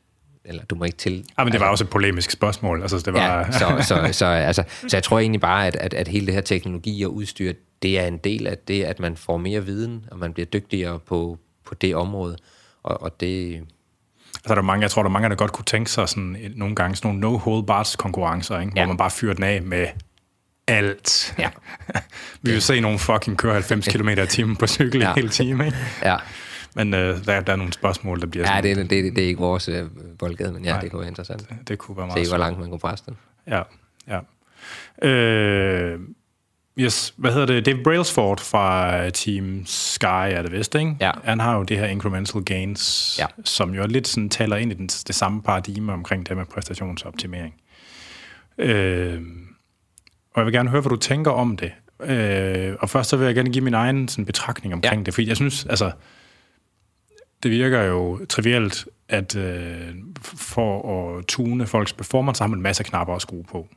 eller du må ikke til... ja men det var også et polemisk spørgsmål. Altså, det var, Ja, så, så, så, altså, så jeg tror egentlig bare, at, at, at hele det her teknologi og udstyr, det er en del af det, at man får mere viden, og man bliver dygtigere på, på det område. Og, og det, Altså, der er mange, jeg tror, der er mange, der godt kunne tænke sig sådan, nogle gange sådan nogle no-hold-bars konkurrencer, ikke? Ja. Hvor man bare fyrer den af med alt. Ja. Vi vil se nogen fucking køre 90 km i timen på cykel ja. Hele time, ikke? ja, Men øh, der, der er nogle spørgsmål, der bliver ja sådan, det, det, det er ikke vores øh, boldgade, men ja, Nej. det kunne være interessant. det kunne være meget Se, hvor langt man kunne presse den. Ja, ja. Øh, yes, hvad hedder det? Dave Brailsford fra Team Sky er det vist, ikke? Ja. Han har jo det her incremental gains, Ja. som jo lidt sådan taler ind i den, det samme paradigme omkring det med præstationsoptimering. Øh, og jeg vil gerne høre, hvad du tænker om det. Øh, og først så vil jeg gerne give min egen sådan, betragtning omkring Ja. det, fordi jeg synes, altså, det virker jo trivielt, at øh, for at tune folks performance, så har man en masse knapper at skrue på.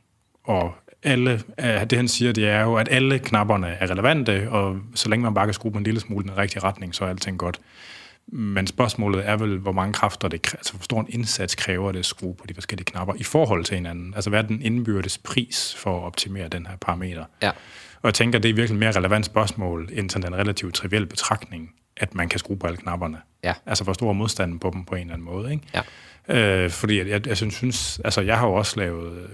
Og alle, øh, det han siger, det er jo, at alle knapperne er relevante, og så længe man bare kan skrue på en lille smule i den rigtige retning, så er alting godt. Men spørgsmålet er vel, hvor mange kræfter det altså hvor stor en indsats kræver det at skrue på de forskellige knapper i forhold til hinanden. Altså hvad er den indbyrdes pris for at optimere den her parameter? Ja. Og jeg tænker, det er virkelig et mere relevant spørgsmål, end sådan en relativt triviel betragtning, at man kan skrue på alle knapperne. Ja. Altså, hvor stor er modstanden på dem på en eller anden måde, ikke? Ja. Øh, fordi jeg, jeg, jeg synes- altså jeg har jo også lavet øh,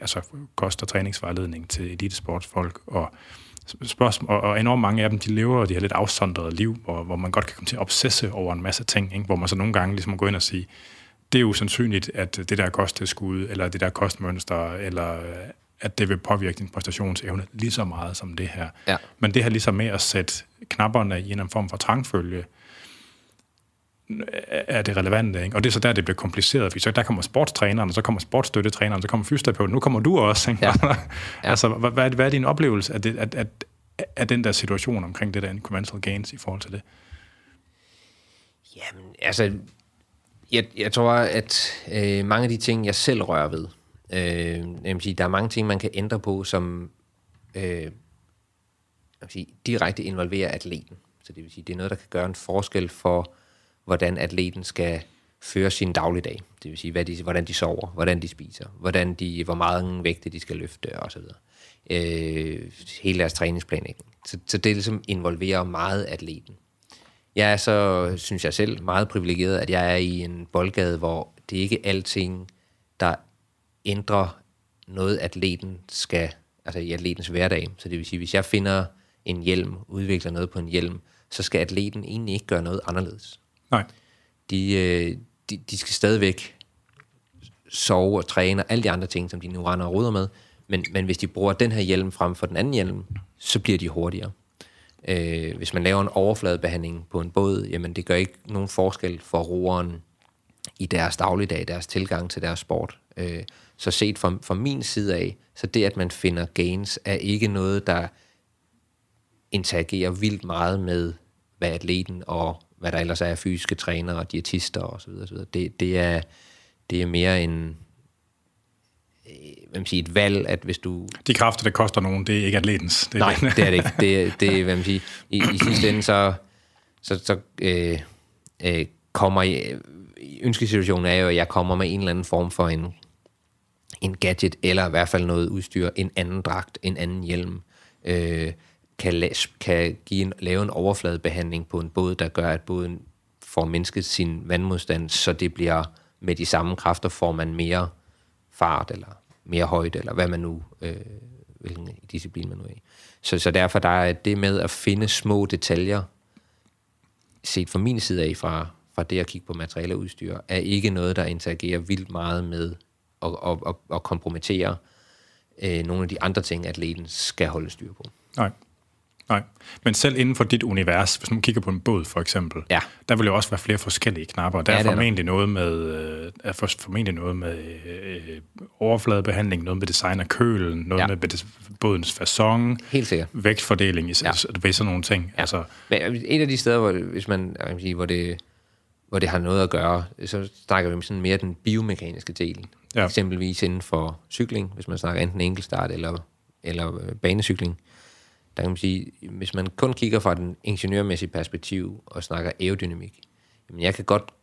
altså, kost- og træningsvejledning til elitesportsfolk, og, spørgsmål, og, og enormt mange af dem, de lever de her lidt afsondrede liv, hvor, hvor man godt kan komme til at obsesse over en masse ting, ikke? hvor man så nogle gange ligesom må gå ind og sige, det er jo sandsynligt, at det der kosttilskud, eller det der kostmønster, eller at det vil påvirke din præstationsevne lige så meget som det her. Ja. Men det her ligesom med at sætte knapperne i en eller anden form for trangfølge, er det relevante. Ikke? Og det er så der, det bliver kompliceret, fordi så der kommer sportstræneren, og så kommer sportsstøttetræneren, og så kommer fysioterapeuten, nu kommer du også. Ikke? Ja. altså, hvad, hvad, er, hvad er din oplevelse af, det, at, at, af den der situation omkring det der incremental gains i forhold til det? Jamen, altså, jeg, jeg tror, at øh, mange af de ting, jeg selv rører ved, øh, jeg vil sige, der er mange ting, man kan ændre på, som øh, jeg vil sige, direkte involverer atleten. Så det vil sige, det er noget, der kan gøre en forskel for, hvordan atleten skal føre sin dagligdag. Det vil sige, hvad de, hvordan de sover, hvordan de spiser, hvordan de, hvor meget vægte de skal løfte osv. Øh, hele deres træningsplanlægning. Så, så det ligesom involverer meget atleten. Jeg er så, synes jeg selv, meget privilegeret, at jeg er i en boldgade, hvor det ikke er alting, der ændrer noget, atleten skal, altså i atletens hverdag. Så det vil sige, hvis jeg finder en hjelm, udvikler noget på en hjelm, så skal atleten egentlig ikke gøre noget anderledes. Nej. De, øh, de, de skal stadigvæk sove og træne og alle de andre ting, som de nu render og ruder med. Men, men hvis de bruger den her hjelm frem for den anden hjelm, så bliver de hurtigere. Øh, hvis man laver en overfladebehandling på en båd, jamen det gør ikke nogen forskel for roeren i deres dagligdag, deres tilgang til deres sport. Øh, så set fra, fra min side af, så det, at man finder gains, er ikke noget, der interagerer vildt meget med, hvad atleten og hvad der ellers er fysiske trænere og diætister osv. osv. Det, det, er, det er mere en, hvad man siger, et valg, at hvis du... De kræfter, det koster nogen, det er ikke atletens. Det er Nej, det. er det ikke. Det, det hvad man siger, i, i sidste ende, så, så, så øh, øh, kommer jeg... Ønskesituationen er jo, at jeg kommer med en eller anden form for en, en gadget, eller i hvert fald noget udstyr, en anden dragt, en anden hjelm, øh, kan, kan give en, lave en overfladebehandling på en båd, der gør, at båden får mindsket sin vandmodstand, så det bliver med de samme kræfter, får man mere fart, eller mere højde, eller hvad man nu, øh, hvilken disciplin man nu er i. Så, så derfor der er det med at finde små detaljer, set fra min side af, fra, fra det at kigge på materiale og udstyr, er ikke noget, der interagerer vildt meget med at, at, at, at kompromittere øh, nogle af de andre ting, atleten skal holde styr på. Nej. Nej, men selv inden for dit univers, hvis man kigger på en båd for eksempel, ja. der vil jo også være flere forskellige knapper. Der ja, er formentlig noget med, øh, er formentlig noget med øh, overfladebehandling, noget med design af kølen, noget ja. med bådens fasong, Helt sikkert. vægtfordeling, ja. ved sådan nogle ting. Ja. Altså, men et af de steder, hvor, hvis man, sige, hvor, det, hvor det har noget at gøre, så snakker vi om sådan mere den biomekaniske del. Ja. Eksempelvis inden for cykling, hvis man snakker enten enkeltstart eller, eller øh, banecykling der kan man sige, hvis man kun kigger fra den ingeniørmæssige perspektiv og snakker aerodynamik, jamen jeg kan godt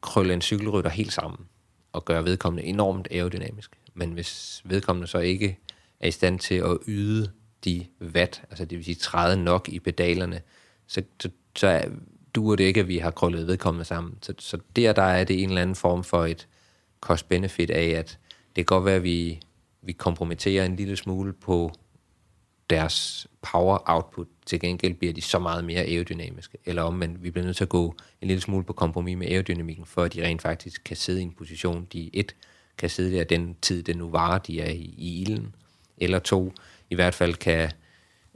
krølle en cykelrytter helt sammen og gøre vedkommende enormt aerodynamisk. Men hvis vedkommende så ikke er i stand til at yde de watt, altså det vil sige træde nok i pedalerne, så, så, så duer det ikke, at vi har krøllet vedkommende sammen. Så, så der, der er det en eller anden form for et cost-benefit af, at det kan godt være, at vi, vi kompromitterer en lille smule på deres power output. Til gengæld bliver de så meget mere aerodynamiske. Eller om man, vi bliver nødt til at gå en lille smule på kompromis med aerodynamikken, for at de rent faktisk kan sidde i en position, de et, kan sidde der den tid, det nu varer, de er i, i ilden, eller to, i hvert fald kan,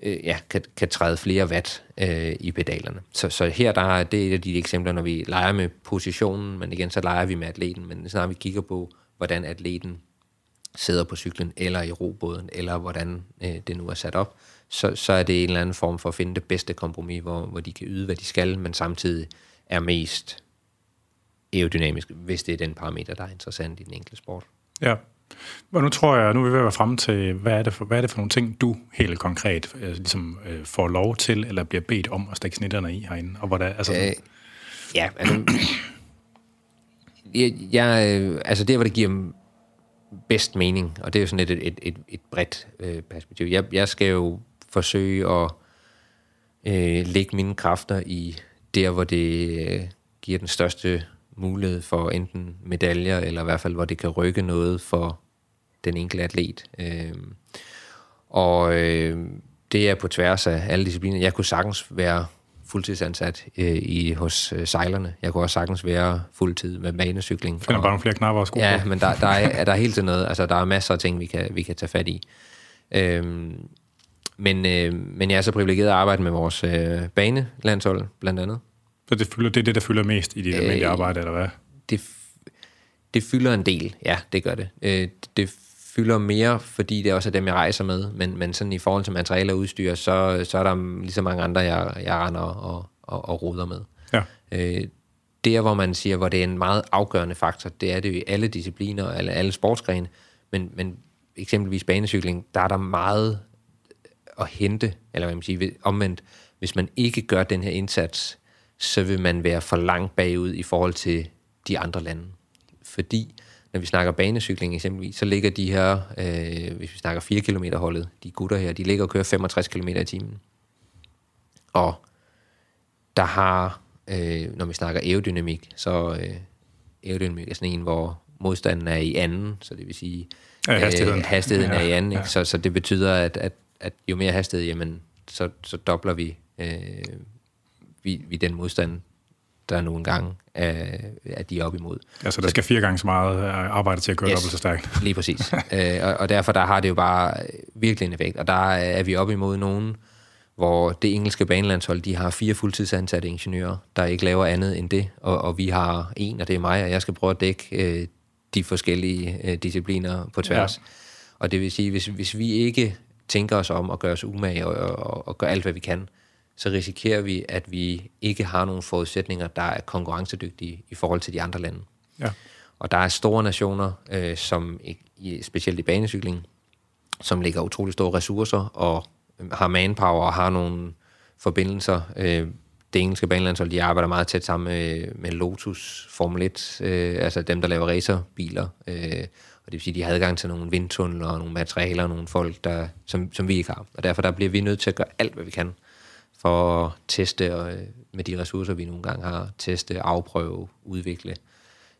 øh, ja, kan, kan træde flere watt øh, i pedalerne. Så, så her der er det et af de eksempler, når vi leger med positionen, men igen, så leger vi med atleten, men snart vi kigger på, hvordan atleten sidder på cyklen, eller i robåden, eller hvordan øh, det nu er sat op, så, så er det en eller anden form for at finde det bedste kompromis, hvor, hvor de kan yde, hvad de skal, men samtidig er mest aerodynamisk, hvis det er den parameter, der er interessant i den enkelte sport. Ja, og nu tror jeg, nu er vi ved at være fremme til, hvad er det for, hvad er det for nogle ting, du helt konkret øh, ligesom, øh, får lov til, eller bliver bedt om at stikke snitterne i herinde? Og hvordan, altså, øh, ja, altså, jeg, jeg, øh, altså det, hvor det giver bedst mening, og det er jo sådan et, et, et, et bredt øh, perspektiv. Jeg, jeg skal jo forsøge at øh, lægge mine kræfter i der, hvor det øh, giver den største mulighed for enten medaljer, eller i hvert fald, hvor det kan rykke noget for den enkelte atlet. Øh, og øh, det er på tværs af alle discipliner. Jeg kunne sagtens være fuldtidsansat øh, i, hos øh, sejlerne. Jeg kunne også sagtens være fuldtid med banecykling. Finder bare nogle flere knapper og sko Ja, men der, der, er, der er helt til noget. Altså, der er masser af ting, vi kan, vi kan tage fat i. Øhm, men, øh, men jeg er så privilegeret at arbejde med vores øh, banelandshold, blandt andet. Så det, fylder, det er det, der fylder mest i dit øh, almindelige arbejde, eller hvad? Det, det fylder en del, ja, det gør det. Øh, det fylder mere, fordi det også er dem, jeg rejser med, men, men sådan i forhold til materiale og udstyr, så, så er der lige så mange andre, jeg, jeg render og, og, og roder med. Ja. Øh, der, hvor man siger, hvor det er en meget afgørende faktor, det er det jo i alle discipliner, alle, alle sportsgrene, men, men eksempelvis banecykling, der er der meget at hente, eller hvad man siger, omvendt, hvis man ikke gør den her indsats, så vil man være for langt bagud i forhold til de andre lande. Fordi når vi snakker banecykling eksempelvis, så ligger de her, øh, hvis vi snakker 4 km holdet, de gutter her, de ligger og kører 65 km i timen. Og der har, øh, når vi snakker aerodynamik, så øh, aerodynamik er sådan en, hvor modstanden er i anden, så det vil sige, ja, hastigheden, øh, hastigheden ja, er i anden, ikke? Ja. Så, så det betyder, at, at, at jo mere hastighed, jamen, så, så dobler vi, øh, vi, vi den modstand, der nogle gange er, er de op imod. Ja, så der så, skal fire gange så meget øh, arbejde til at køre yes, dobbelt så stærkt. lige præcis. øh, og, og derfor der har det jo bare virkelig en effekt. Og der er vi op imod nogen, hvor det engelske banelandshold, de har fire fuldtidsansatte ingeniører, der ikke laver andet end det, og, og vi har en, og det er mig, og jeg skal prøve at dække øh, de forskellige øh, discipliner på tværs. Ja. Og det vil sige, hvis, hvis vi ikke tænker os om at gøre os umage og, og, og gøre alt, hvad vi kan, så risikerer vi, at vi ikke har nogle forudsætninger, der er konkurrencedygtige i forhold til de andre lande. Ja. Og der er store nationer, øh, som i, specielt i banecykling, som lægger utrolig store ressourcer og har manpower og har nogle forbindelser. Øh, det engelske banelandshold, de arbejder meget tæt sammen med, med Lotus Formel 1, øh, altså dem, der laver racerbiler. Øh, og det vil sige, de har adgang til nogle vindtunneler og nogle materialer og nogle folk, der, som, som vi ikke har. Og derfor der bliver vi nødt til at gøre alt, hvad vi kan for at teste og, øh, med de ressourcer, vi nogle gange har. Teste, afprøve, udvikle.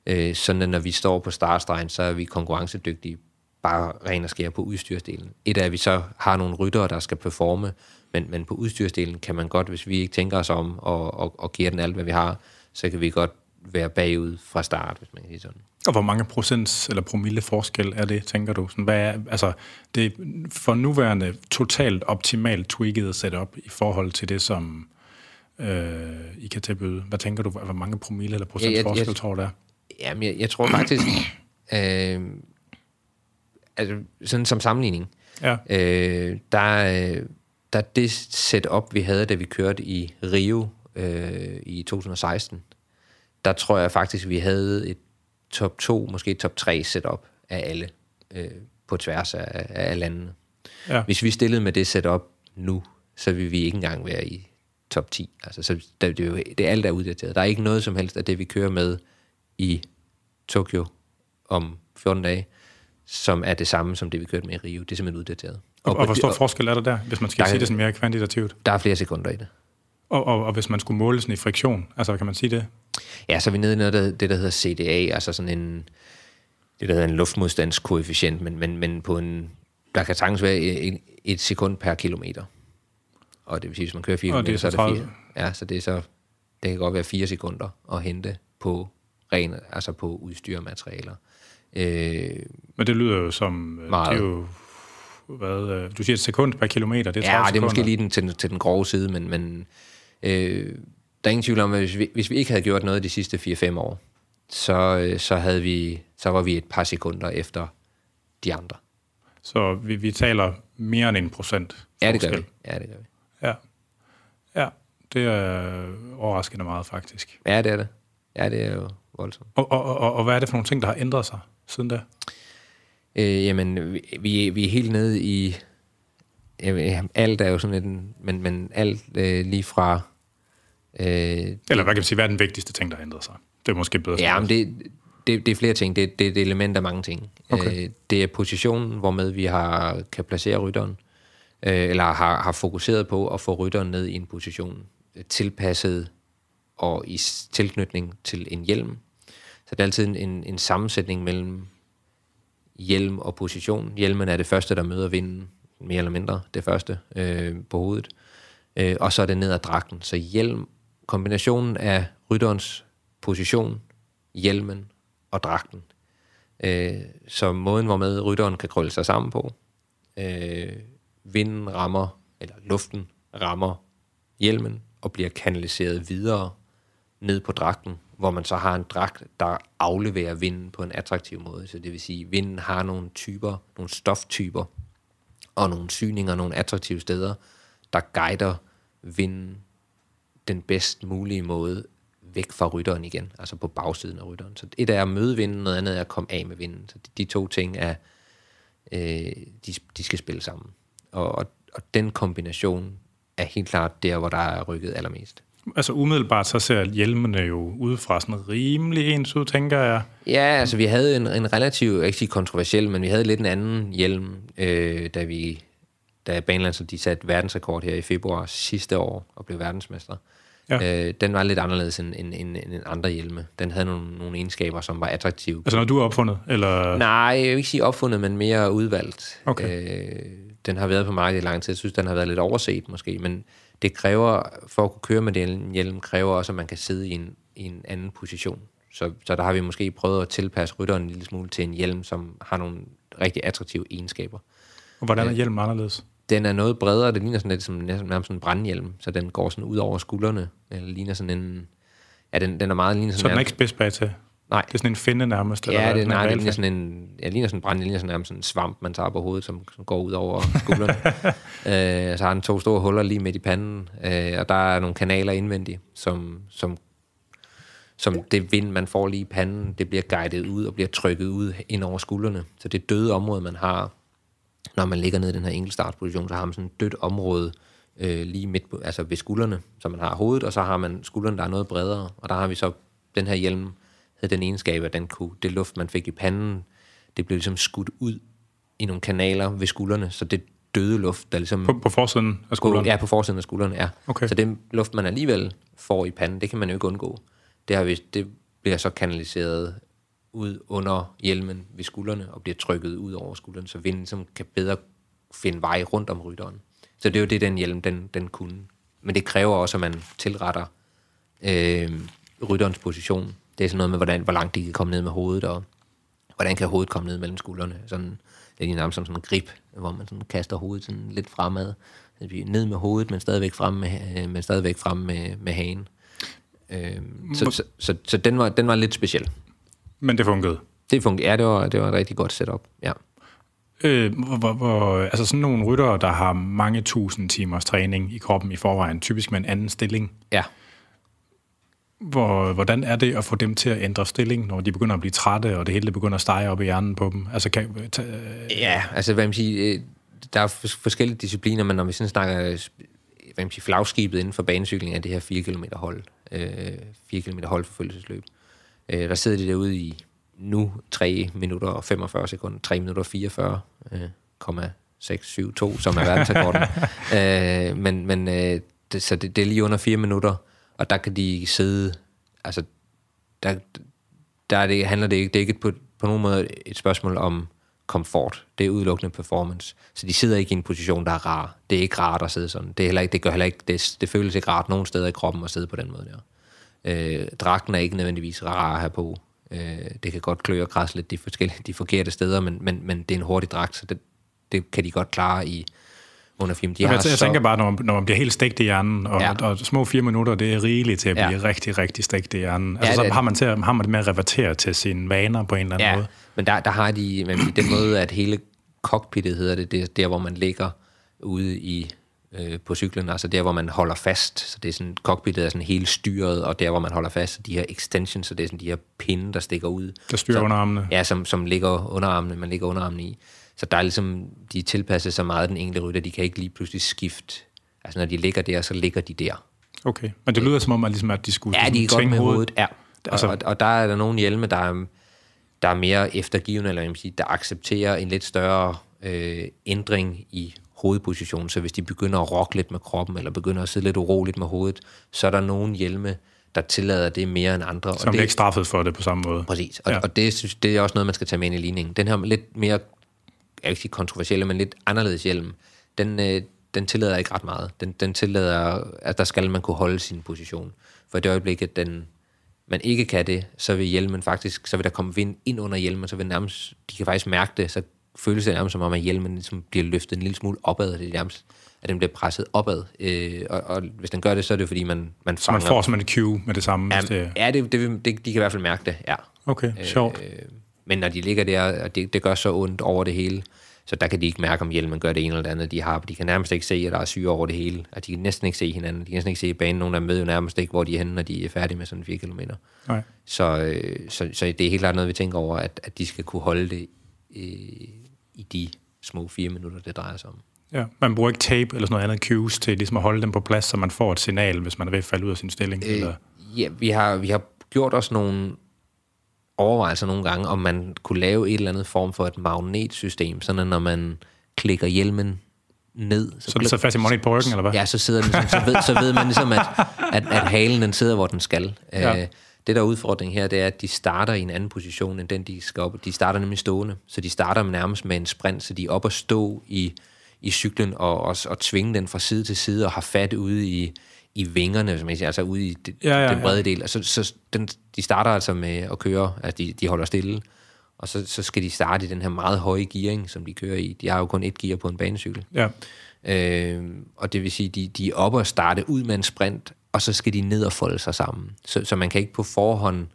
Øh, sådan at når vi står på startstregen, så er vi konkurrencedygtige bare ren og skære på udstyrsdelen. Et er, at vi så har nogle ryttere, der skal performe, men, men på udstyrsdelen kan man godt, hvis vi ikke tænker os om og, og, og giver den alt, hvad vi har, så kan vi godt være bagud fra start, hvis man kan sige sådan. Og hvor mange procents eller promille forskel er det, tænker du? Sådan, hvad er, altså, det er for nuværende totalt optimalt tweaked setup i forhold til det, som øh, I kan tilbyde. Hvad tænker du, hvor mange promille eller procent ja, jeg, forskel jeg, tror du der? Jamen, jeg, jeg tror faktisk, øh, altså sådan som sammenligning, ja. øh, der, der det setup, vi havde, da vi kørte i Rio øh, i 2016, der tror jeg faktisk, vi havde et top 2, måske top 3 setup af alle øh, på tværs af, af landene. Ja. Hvis vi stillede med det setup nu, så vil vi ikke engang være i top 10. Altså, så det, det, er jo, det er alt, der er uddateret. Der er ikke noget som helst af det, vi kører med i Tokyo om 14 dage, som er det samme som det, vi kørte med i Rio. Det er simpelthen uddateret. Og, og hvor stor forskel er der der, hvis man skal der, sige det sådan mere kvantitativt? Der er flere sekunder i det. Og, og, og hvis man skulle måle sådan i friktion, altså kan man sige det? Ja, så er vi nede i noget, der, det, der hedder CDA, altså sådan en, det der hedder en luftmodstandskoefficient, men, men, men på en, der kan sagtens være et, et sekund per kilometer. Og det vil sige, hvis man kører 4 km, så er det 4. Ja, så det er så, det kan godt være 4 sekunder at hente på ren, altså på udstyr og materialer. Øh, Men det lyder jo som... Meget. Det er jo, hvad, øh, du siger et sekund per kilometer, det er 30 Ja, det er måske lige den, til, til den grove side, men, men øh, der er ingen tvivl om, at hvis vi, hvis vi ikke havde gjort noget de sidste 4-5 år, så, øh, så, havde vi, så var vi et par sekunder efter de andre. Så vi, vi taler mere end en procent Ja, det gør vi. Ja, det gør vi. Ja. ja, det er overraskende meget faktisk. Ja, det er det. Ja, det er jo voldsomt. Og, og, og, og hvad er det for nogle ting, der har ændret sig siden da? Øh, jamen, vi, vi er helt nede i... Jamen, alt er jo sådan en... Men, men alt øh, lige fra... Øh, Eller hvad kan man sige, hvad er den vigtigste ting, der har ændret sig? Det er måske bedre. Ja, men det, det, det er flere ting. Det, det er et element af mange ting. Okay. Øh, det er positionen, hvormed vi har kan placere rytteren, øh, eller har, har fokuseret på at få rytteren ned i en position tilpasset og i tilknytning til en hjelm. Så det er altid en, en sammensætning mellem hjelm og position. Hjelmen er det første, der møder vinden, mere eller mindre det første øh, på hovedet. Øh, og så er det ned ad dragten. Så hjelm, kombinationen af rytterens position, hjelmen og dragten. Øh, så måden, hvormed rytteren kan krølle sig sammen på. Øh, vinden rammer, eller luften rammer hjelmen og bliver kanaliseret videre ned på dragten, hvor man så har en dragt, der afleverer vinden på en attraktiv måde. Så det vil sige, at vinden har nogle typer, nogle stoftyper, og nogle syninger, nogle attraktive steder, der guider vinden den bedst mulige måde væk fra rytteren igen, altså på bagsiden af rytteren. Så et er at møde vinden, noget andet er at komme af med vinden. Så de, de to ting er, øh, de, de skal spille sammen. Og, og, og den kombination er helt klart der, hvor der er rykket allermest. Altså umiddelbart så ser hjelmene jo udefra sådan rimelig ens ud, tænker jeg. Ja, altså vi havde en, en relativt, ikke kontroversiel, men vi havde lidt en anden hjelm, øh, da vi da Banelands de satte verdensrekord her i februar sidste år og blev verdensmester. Ja. Øh, den var lidt anderledes end, end, end, end andre hjelme. Den havde nogle, nogle egenskaber, som var attraktive. Altså når du har opfundet? Eller? Nej, jeg vil ikke sige opfundet, men mere udvalgt. Okay. Øh, den har været på markedet i lang tid. Jeg synes, den har været lidt overset måske, men det kræver, for at kunne køre med den hjelm, kræver også, at man kan sidde i en, i en anden position. Så, så der har vi måske prøvet at tilpasse rytteren en lille smule til en hjelm, som har nogle rigtig attraktive egenskaber. Og hvordan er øh, hjelmen anderledes? Den er noget bredere, det ligner sådan lidt som næsten nærmest sådan en brandhjelm, så den går sådan ud over skuldrene, eller ligner sådan en... Ja, den, den er meget ligner sådan... Så den er ikke spids bag til? Nej. Det er sådan en finde nærmest? Ja, eller det, nej, det En ligner sådan en, ja, ligner sådan en brand, det ligner sådan nærmest sådan en svamp, man tager på hovedet, som, som går ud over skuldrene. øh, så har den to store huller lige midt i panden, øh, og der er nogle kanaler indvendigt, som, som, som det vind, man får lige i panden, det bliver guidet ud og bliver trykket ud ind over skuldrene. Så det døde område, man har, når man ligger ned i den her enkeltstartsposition, så har man sådan et dødt område øh, lige midt på, altså ved skuldrene, så man har hovedet, og så har man skuldrene, der er noget bredere, og der har vi så den her hjelm, havde den egenskab, at den kunne, det luft, man fik i panden, det blev ligesom skudt ud i nogle kanaler ved skuldrene, så det døde luft, der ligesom... På, på forsiden af På, skulderen? ja, på forsiden af skulderen, ja. Okay. Så den luft, man alligevel får i panden, det kan man jo ikke undgå. Det, har vi, det bliver så kanaliseret ud under hjelmen ved skuldrene og bliver trykket ud over skulderen, så vinden ligesom kan bedre finde vej rundt om rytteren. Så det er jo det, den hjelm den, den kunne. Men det kræver også, at man tilretter øh, rytterens position. Det er sådan noget med, hvordan, hvor langt de kan komme ned med hovedet, og hvordan kan hovedet komme ned mellem skuldrene. Sådan, det er nærmest som sådan en grip, hvor man sådan kaster hovedet sådan lidt fremad. Bliver ned med hovedet, men stadigvæk frem med, øh, men stadigvæk frem med, med hagen. Øh, så, så, så, så den, var, den var lidt speciel. Men det fungerede? Det fungerer, ja, det var, det var et rigtig godt setup, ja. Øh, hvor, hvor, altså sådan nogle ryttere, der har mange tusind timers træning i kroppen i forvejen, typisk med en anden stilling. Ja, Hvor, hvordan er det at få dem til at ændre stilling, når de begynder at blive trætte, og det hele begynder at stege op i hjernen på dem? Altså, kan, ta, Ja, altså hvad man siger, øh, der er fors- forskellige discipliner, men når vi sådan snakker øh, hvad man siger, flagskibet inden for banecykling er det her 4 km hold, øh, 4 km holdforfølgelsesløb. Øh, der sidder de derude i nu 3 minutter og 45 sekunder, 3 minutter og 44, øh, 672, som er verdensrekorden. øh, men men øh, det, så det, det er lige under 4 minutter, og der kan de sidde, altså der, der er det, handler det ikke, det er ikke på, på nogen måde et spørgsmål om komfort. Det er udelukkende performance. Så de sidder ikke i en position, der er rar. Det er ikke rart at sidde sådan. Det, er heller ikke, det, gør heller ikke, det, det føles ikke rart nogen steder i kroppen at sidde på den måde der. Øh, dragten er ikke nødvendigvis rar at have på. Øh, det kan godt klø og krasse lidt de, forskellige, de forkerte steder, men, men, men det er en hurtig dragt, så det, det kan de godt klare i under film. De jeg, har jeg, jeg så- tænker bare, når man, når man bliver helt stegt i hjernen, og, Ja. og små fire minutter, det er rigeligt til at blive Ja. rigtig, rigtig stegt i hjernen. Altså, Ja, så det- har man, til, har man det med at revertere til sine vaner på en eller anden Ja, måde. men der, der har de man, den måde, at hele cockpittet hedder det, det er der, hvor man ligger ude i øh, på cyklen, altså der, hvor man holder fast. Så det er sådan, cockpittet er sådan helt styret, og der, hvor man holder fast, så de her extensions, så det er sådan de her pinde, der stikker ud. Der styrer så, underarmene. Ja, som, som ligger underarmene, man ligger underarmene i. Så der er ligesom, de er tilpasset så meget den enkelte rytter, de kan ikke lige pludselig skifte. Altså når de ligger der, så ligger de der. Okay, men det lyder som om, at, ligesom, at de skulle Ja, de er ligesom godt tvinge med hovedet. Ja. Og, Altså- og, og der er der nogle hjelme, der er, der er mere eftergivende, eller jeg sige, der accepterer en lidt større øh, ændring i hovedpositionen. Så hvis de begynder at rokke lidt med kroppen, eller begynder at sidde lidt uroligt med hovedet, så er der nogle hjelme, der tillader det mere end andre. Som bliver ikke straffet for det på samme måde. Præcis, og, ja. og det, synes, det er også noget, man skal tage med ind i ligningen. Den her lidt mere, jeg vil ikke sige kontroversielle, men lidt anderledes hjelm, den, øh, den tillader ikke ret meget. Den, den tillader, at der skal man kunne holde sin position. For i det øjeblik, at den, man ikke kan det, så vil hjelmen faktisk, så vil der komme vind ind under hjelmen, så vil nærmest, de kan faktisk mærke det, så føles det nærmest som om, at hjelmen ligesom bliver løftet en lille smule opad, det er nærmest, at den bliver presset opad. Øh, og, og, hvis den gør det, så er det fordi, man, man Så man fanger- får simpelthen et cue med det samme. Ja, det, ja det, det, det, de kan i hvert fald mærke det, ja. okay, sjovt. Øh, men når de ligger der, og det, det gør så ondt over det hele, så der kan de ikke mærke, om hjelmen gør det ene eller det andet, de har. De kan nærmest ikke se, at der er syre over det hele. At de kan næsten ikke se hinanden. De kan næsten ikke se banen. Nogle af dem ved jo nærmest ikke, hvor de er henne, når de er færdige med sådan 4 km. Nej. Så, øh, så, så det er helt klart noget, vi tænker over, at, at de skal kunne holde det øh, i de små fire minutter, det drejer sig om. Ja, man bruger ikke tape eller sådan noget andet cues til ligesom at holde dem på plads, så man får et signal, hvis man er ved at falde ud af sin stilling. Øh, eller, Ja, vi har, vi har gjort os nogle overvejelser nogle gange, om man kunne lave et eller andet form for et magnetsystem, sådan at når man klikker hjelmen ned... så den sidder fast i magnet på ryggen, eller hvad? Ja, så sidder den ligesom, så, ved, så ved man ligesom, at, at, at halen den sidder, hvor den skal. Ja. Ja. Det, der er udfordringen her, det er, at de starter i en anden position, end den, de skal op. De starter nemlig stående, så de starter nærmest med en sprint, så de er op og stå i, i cyklen og, og, og tvinge den fra side til side og har fat ude i, i vingerne, som jeg siger, altså ude i det, Ja, ja, den brede ja. del. Altså, så den, de starter altså med at køre, altså de, de holder stille, og så, så skal de starte i den her meget høje gearing, som de kører i. De har jo kun et gear på en banecykel. Ja. Øh, og det vil sige, de, de er oppe og starte ud med en sprint, og så skal de ned og folde sig sammen. Så, så man kan ikke på forhånd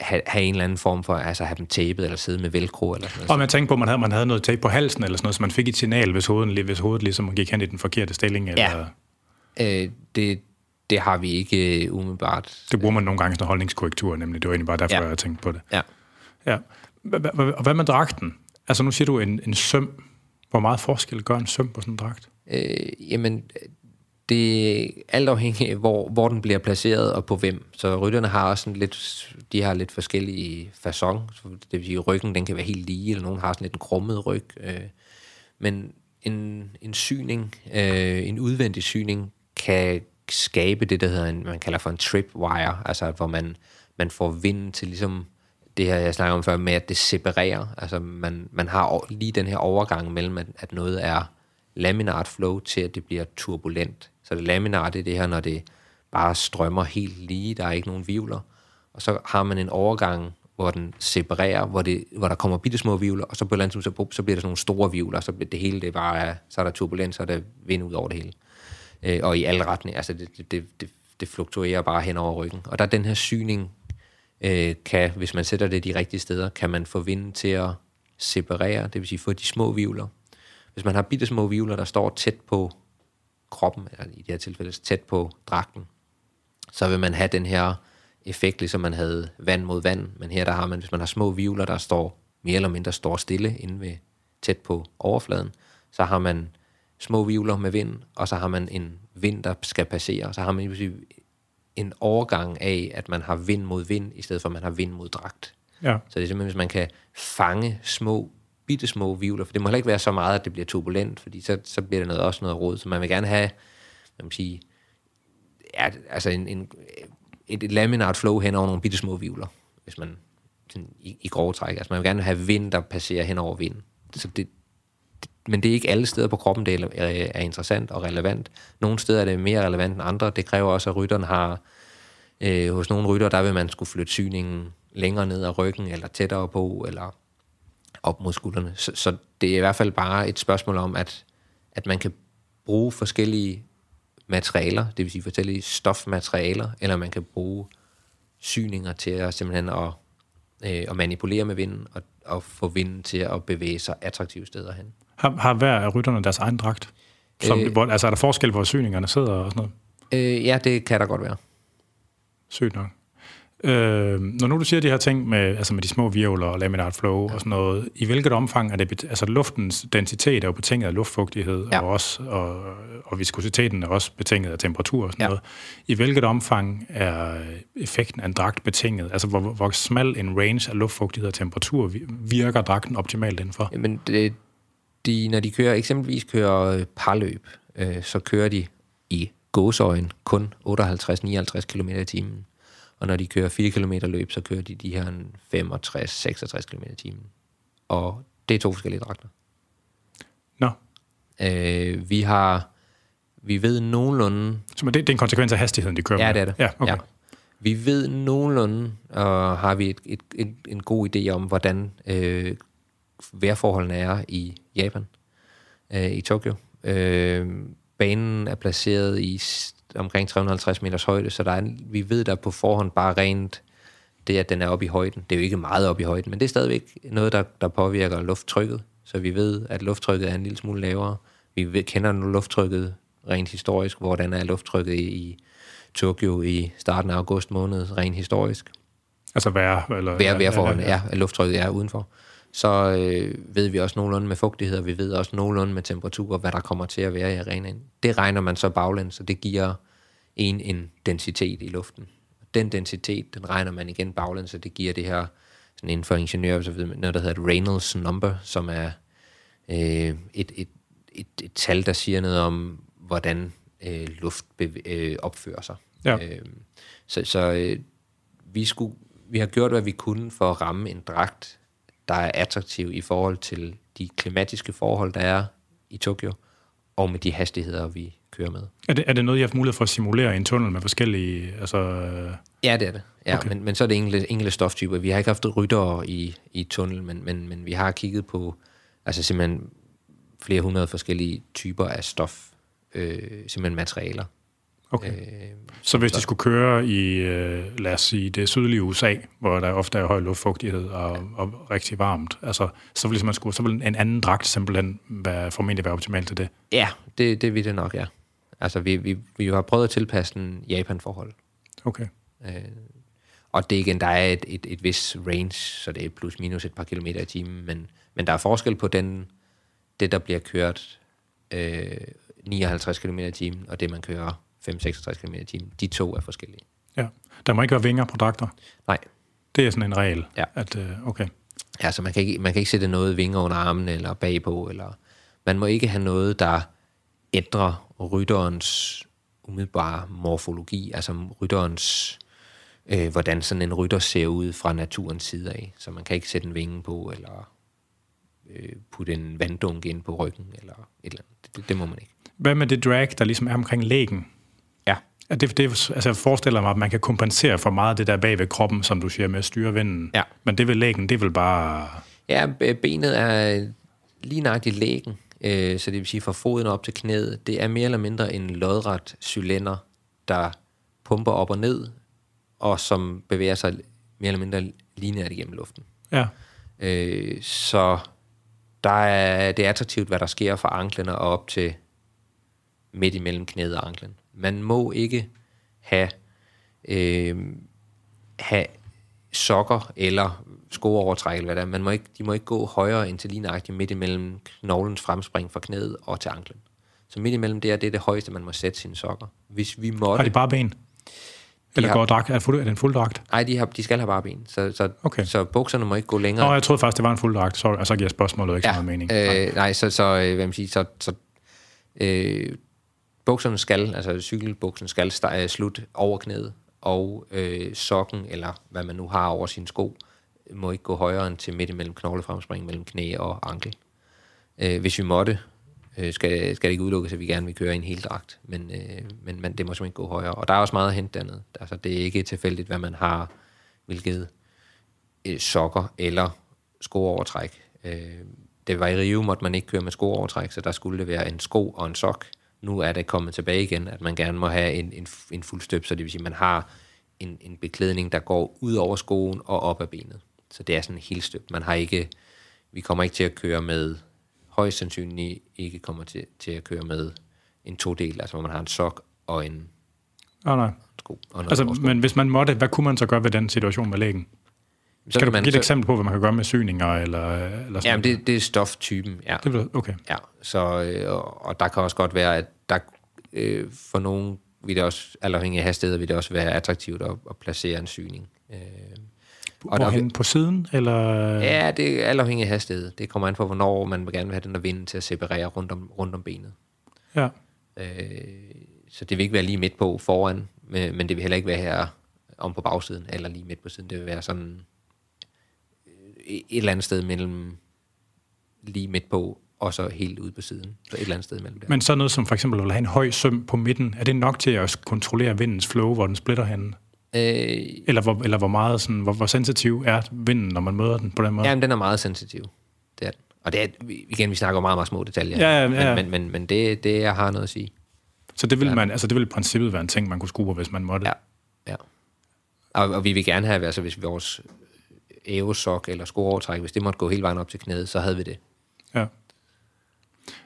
have, have en eller anden form for, altså have dem tapet, eller sidde med velcro, eller sådan noget. Og man tænkte på, at man havde, man havde noget tape på halsen, eller sådan noget, så man fik et signal, hvis hovedet, hvis hovedet ligesom gik hen i den forkerte stilling. Eller... Ja. Øh, det, det har vi ikke uh, umiddelbart. Det bruger man nogle gange som holdningskorrektur, nemlig. Det var egentlig bare derfor, ja. jeg tænkte på det. Ja. ja. Og hvad med dragten? Altså nu siger du en, en søm. Hvor meget forskel gør en søm på sådan en dragt? Øh, jamen, det er alt afhængigt af, hvor, hvor den bliver placeret og på hvem. Så rytterne har også sådan lidt, de har lidt forskellige façon. Det vil sige, ryggen den kan være helt lige, eller nogen har sådan lidt en krummet ryg. Øh, men en, en syning, øh, en udvendig syning, kan skabe det, der hedder en, man kalder for en tripwire, altså hvor man, man får vinden til ligesom det her, jeg snakker om før, med at det separerer. Altså man, man har lige den her overgang mellem, at, at noget er laminart flow til, at det bliver turbulent. Så det laminart det er det her, når det bare strømmer helt lige, der er ikke nogen vivler. Og så har man en overgang, hvor den separerer, hvor, det, hvor der kommer bitte små vivler, og så på et eller andet så, så bliver der sådan nogle store vivler, så bliver det hele, det bare, så er der turbulens, så er der vind ud over det hele. Øh, og i alle retninger, altså det, det, det, det fluktuerer bare hen over ryggen. Og der er den her syning, øh, kan, hvis man sætter det de rigtige steder, kan man få vinden til at separere, det vil sige få de små vivler. Hvis man har bitte små vivler, der står tæt på kroppen, eller i det her tilfælde tæt på dragten, så vil man have den her effekt, ligesom man havde vand mod vand, men her der har man, hvis man har små vivler, der står mere eller mindre står stille inde ved, tæt på overfladen, så har man små vivler med vind, og så har man en vind, der skal passere, og så har man en overgang af, at man har vind mod vind, i stedet for at man har vind mod dragt. Ja. Så det er simpelthen, hvis man kan fange små, bitte små vivler, for det må heller ikke være så meget, at det bliver turbulent, fordi så, så bliver det noget, også noget råd. Så man vil gerne have, man kan sige, ja, altså en, en, et, et laminart flow hen over nogle bitte små vivler, hvis man sådan, i, i grove træk. Altså man vil gerne have vind, der passerer hen over vind. Så det, men det er ikke alle steder på kroppen, det er, øh, er interessant og relevant. Nogle steder er det mere relevant end andre. Det kræver også, at rytteren har... Øh, hos nogle rytter, der vil man skulle flytte syningen længere ned ad ryggen, eller tættere på, eller op mod skuldrene. Så, så det er i hvert fald bare et spørgsmål om, at, at man kan bruge forskellige materialer, det vil sige forskellige stofmaterialer, eller man kan bruge syninger til at simpelthen at, øh, at manipulere med vinden, og, og få vinden til at bevæge sig attraktive steder hen. Har, har hver af rytterne deres egen dragt? Som, øh, altså er der forskel, hvor syningerne sidder og sådan noget? Øh, ja, det kan der godt være. Sygt nok. Øh, når nu du siger de her ting med, altså med de små virvler og laminat flow og sådan noget, i hvilket omfang er det, altså luftens densitet er jo betinget af luftfugtighed, ja. og, også, og, og viskositeten er også betinget af temperatur og sådan ja. noget. I hvilket omfang er effekten af en dragt betinget? Altså hvor, hvor smal en range af luftfugtighed og temperatur virker dragten optimalt indenfor? Jamen det, de, når de kører, eksempelvis kører øh, parløb, øh, så kører de i gåsøjen kun 58-59 km i timen. Og når de kører 4 km løb, så kører de de her 65-66 km i timen. Og det er to forskellige dragter. Nå. Øh, vi har, vi ved nogenlunde... Så det, det er en konsekvens af hastigheden, de kører Ja, med. det er det. Ja, okay. ja. Vi ved nogenlunde, og har vi et, et, et, en god idé om, hvordan øh, vejrforholdene er i Japan, øh, i Tokyo. Øh, banen er placeret i omkring 350 meters højde, så der er, vi ved der på forhånd bare rent det, at den er oppe i højden. Det er jo ikke meget oppe i højden, men det er stadigvæk noget, der, der påvirker lufttrykket. Så vi ved, at lufttrykket er en lille smule lavere. Vi ved, kender nu lufttrykket rent historisk, hvordan er lufttrykket i, i Tokyo i starten af august måned, rent historisk. Altså vejr? Eller, vejr, vejrforholdene, ja, ja, ja, lufttrykket er udenfor så øh, ved vi også nogenlunde med fugtighed, og vi ved også nogenlunde med temperatur, hvad der kommer til at være i arenaen. Det regner man så baglæns, og det giver en en densitet i luften. Den densitet, den regner man igen baglæns, og det giver det her, sådan inden for ingeniører, så ved man, noget, der hedder et Reynolds number, som er øh, et, et, et, et tal, der siger noget om, hvordan øh, luft øh, opfører sig. Ja. Øh, så så øh, vi, skulle, vi har gjort, hvad vi kunne for at ramme en dragt, der er attraktiv i forhold til de klimatiske forhold, der er i Tokyo, og med de hastigheder, vi kører med. Er det, er det noget, I har haft mulighed for at simulere i en tunnel med forskellige... Altså, Ja, det er det. Ja, okay. men, men så er det enkelte, enkelte stoftyper. Vi har ikke haft ryttere i, i tunnel, men, men, men vi har kigget på altså simpelthen flere hundrede forskellige typer af stof, øh, simpelthen materialer. Okay. Øh, Så hvis de skulle køre i, øh, lad os sige, det sydlige USA, hvor der ofte er høj luftfugtighed og, og rigtig varmt, altså, så ville, man skulle, så ville en anden dragt simpelthen være, formentlig være optimal til det. ja, det, det vil det nok, ja. Altså, vi, vi, vi har prøvet at tilpasse den Japan-forhold. Okay. Øh, og det er igen, der er et, et, et vis range, så det er plus minus et par kilometer i timen, men, men der er forskel på den, det, der bliver kørt øh, 59 km i timen, og det, man kører 5-66 km i timen. De to er forskellige. Ja. Der må ikke være vinger på dragter. Nej, Det er sådan en regel. Ja. At, øh, okay. altså man kan, ikke, man kan ikke sætte noget vinger under armen eller bagpå, eller man må ikke have noget, der ændrer rytterens umiddelbare morfologi, altså rytterens, øh, hvordan sådan en rytter ser ud fra naturens side af. Så man kan ikke sætte en vinge på, eller øh, putte en vanddunk ind på ryggen, eller et eller andet. Det, det, det må man ikke. Hvad med det drag, der ligesom er omkring lægen? Ja, det, det, altså jeg forestiller mig, at man kan kompensere for meget af det der bag ved kroppen, som du siger, med at styre vinden. Ja. Men det ved lægen, det vel bare... Ja, benet er lige nøjagtigt lægen, øh, så det vil sige fra foden op til knæet. Det er mere eller mindre en lodret cylinder, der pumper op og ned, og som bevæger sig mere eller mindre lineært igennem luften. Ja. Øh, så der er, det er attraktivt, hvad der sker fra anklerne og op til midt imellem knæet og anklen. Man må ikke have, øh, have sokker eller skoovertræk, eller hvad det er. Man må ikke, de må ikke gå højere end til lige nøjagtigt midt imellem knoglens fremspring fra knæet og til anklen. Så midt imellem det er, det er det højeste, man må sætte sine sokker. Hvis vi Har måtte... de bare ben? Eller har- går dragt? Er, fuld, er det en fuld dragt? Nej, de, har, de skal have bare ben. Så, så, Okay. så bukserne må ikke gå længere. Nå, jeg troede faktisk, det var en fuld dragt. Så giver spørgsmålet ikke så meget mening. Øh, nej, så, så øh, hvad man siger, så, så øh, bukserne skal, altså cykelbuksen skal øh, slut over knæet, og øh, sokken, eller hvad man nu har over sin sko, må ikke gå højere end til midt imellem knoglefremspring mellem knæ og ankel. Øh, hvis vi måtte, øh, skal, skal det ikke udelukkes, at vi gerne vil køre i en hel dragt, men, øh, men, man, det må simpelthen ikke gå højere. Og der er også meget at hente dernede. Altså, det er ikke tilfældigt, hvad man har, hvilket øh, sokker eller skoovertræk. Øh, det var i Rio, måtte man ikke køre med skoovertræk, så der skulle det være en sko og en sok. Nu er det kommet tilbage igen, at man gerne må have en, en, en fuldstøb, så det vil sige, at man har en, en beklædning, der går ud over skoen og op ad benet. Så det er sådan en helt støb. Man har ikke, vi kommer ikke til at køre med, højst sandsynligt ikke kommer til, til at køre med en to-del, altså hvor man har en sok og en Nå, nej. sko. Og noget Altså, oversko. men hvis man måtte, hvad kunne man så gøre ved den situation med lægen? Så Kan du man, give et så, eksempel på, hvad man kan gøre med syninger? Eller, eller sådan Jamen, det, det er stoftypen, ja. det vil, okay. Ja, så, øh, og, og der kan også godt være, at der øh, for nogen vil det også, afhængig af hastighed, vil det også være attraktivt at, at placere en syning. Øh, og der, Hvorhen på siden? Eller? ja, det er afhængig af hastighed. Det kommer an på, hvornår man vil gerne vil have den der vind til at separere rundt om, rundt om benet. ja. Øh, så det vil ikke være lige midt på foran, men, men det vil heller ikke være her om på bagsiden, eller lige midt på siden. Det vil være sådan et eller andet sted mellem lige midt på, og så helt ude på siden. Så et eller andet sted mellem der. Men så noget som for eksempel at have en høj søm på midten, er det nok til at kontrollere vindens flow, hvor den splitter henne? Øh, Eller hvor, eller hvor meget sådan, hvor, hvor sensitiv er vinden, når man møder den på den måde? Jamen, den er meget sensitiv. Det er den. Og det er, igen, vi snakker om meget, meget små detaljer. Ja, ja, ja. Men, men, men, men det, det jeg har noget at sige. Så det vil man, altså det vil i princippet være en ting, man kunne skrue på, hvis man måtte. Ja. ja. Og, og vi vil gerne have, altså hvis vores ævesok eller skoovertræk, hvis det måtte gå hele vejen op til knæet, så havde vi det. ja.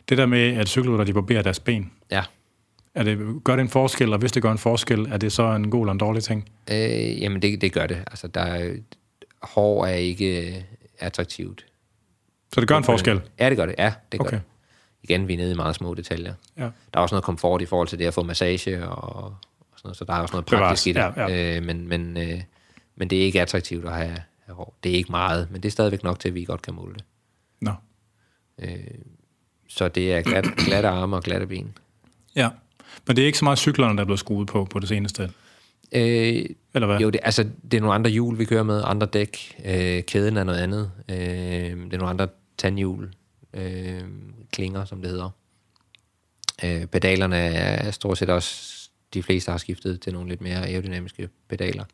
Det der med, at cykelrytter, de barberer deres ben, Ja. er det, gør det en forskel, og hvis det gør en forskel, er det så en god eller en dårlig ting? Øh, jamen, det, det gør det. Altså, der er, hår er ikke øh, attraktivt. Så det gør en forskel? Ja, det gør det. Ja, det gør Okay. det. Igen, vi er nede i meget små detaljer. Ja. Der er også noget komfort i forhold til det at få massage, og, og sådan noget, så der er også noget Bevares. praktisk i det. Ja, ja. Øh, men, men, øh, men det er ikke attraktivt at have, have hår. Det er ikke meget, men det er stadigvæk nok til, at vi godt kan måle det. Nå. Øh, så det er glat, glatte arme og glatte ben. Ja. Men det er ikke så meget cyklerne, der er blevet skruet på på det seneste? Øh, Eller hvad? jo, det, altså, det er nogle andre hjul, vi kører med, andre dæk. Øh, kæden er noget andet. Øh, det er nogle andre tandhjul, øh, klinger, som det hedder. Øh, pedalerne er stort set også, de fleste har skiftet til nogle lidt mere aerodynamiske pedaler.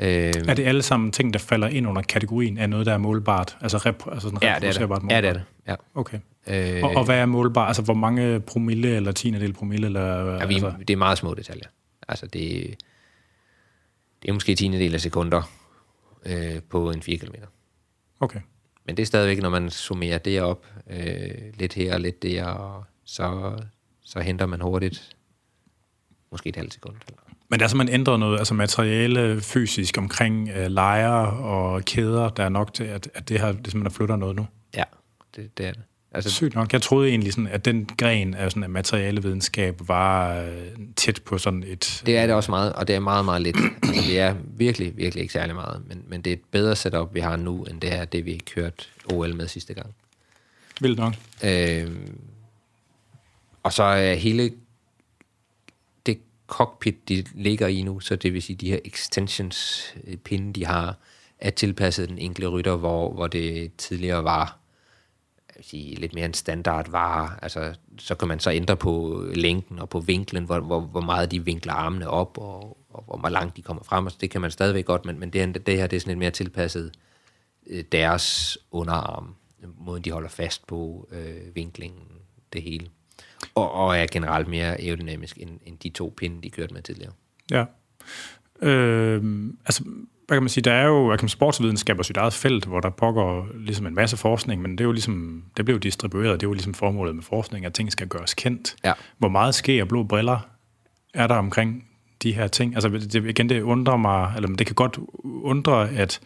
Øh, er det alle sammen ting, der falder ind under kategorien af noget, der er målbart? Altså, rep, altså sådan ja, det er det. Målbart? Ja, det er det. Ja. Okay. Øh, og, og hvad er målbart? Altså, hvor mange promille eller tiendedel promille? Eller, ja, vi, altså? Det er meget små detaljer. Altså, det, det er måske tiendedel af sekunder øh, på en 4 km. Okay. Men det er stadigvæk, når man summerer det op, øh, lidt her og lidt der, og så, så henter man hurtigt måske et halvt sekund. Eller. Men der er simpelthen ændret noget, altså materiale fysisk omkring øh, lejre og kæder, der er nok til, at, at det her det simpelthen flytter noget nu? Ja, det, det er det. Altså, Sygt nok. Jeg troede egentlig, sådan, at den gren af sådan, at materialevidenskab var øh, tæt på sådan et... Det er det også meget, og det er meget, meget lidt. altså, det er virkelig, virkelig ikke særlig meget. Men, men det er et bedre setup, vi har nu, end det er det, vi kørte OL med sidste gang. Vildt nok. Øh, og så er hele cockpit, de ligger i nu, så det vil sige, de her extensions-pinde, øh, de har, er tilpasset den enkelte rytter, hvor, hvor det tidligere var vil sige, lidt mere en standardvare. Altså, så kan man så ændre på længden og på vinklen, hvor, hvor, hvor meget de vinkler armene op, og, og hvor langt de kommer frem. Altså, det kan man stadigvæk godt, men, men det, det her det er sådan lidt mere tilpasset øh, deres underarm, måden de holder fast på, øh, vinklingen, det hele. Og, og er generelt mere aerodynamisk end, end de to pinde, de kørte med tidligere. Ja. Øh, altså, hvad kan man sige, der er jo kan sportsvidenskab og sit eget felt, hvor der pågår ligesom en masse forskning, men det er jo ligesom, det bliver jo distribueret, det er jo ligesom formålet med forskning, at ting skal gøres kendt. Ja. Hvor meget sker blå briller er der omkring de her ting? Altså det, igen, det undrer mig, eller det kan godt undre, at,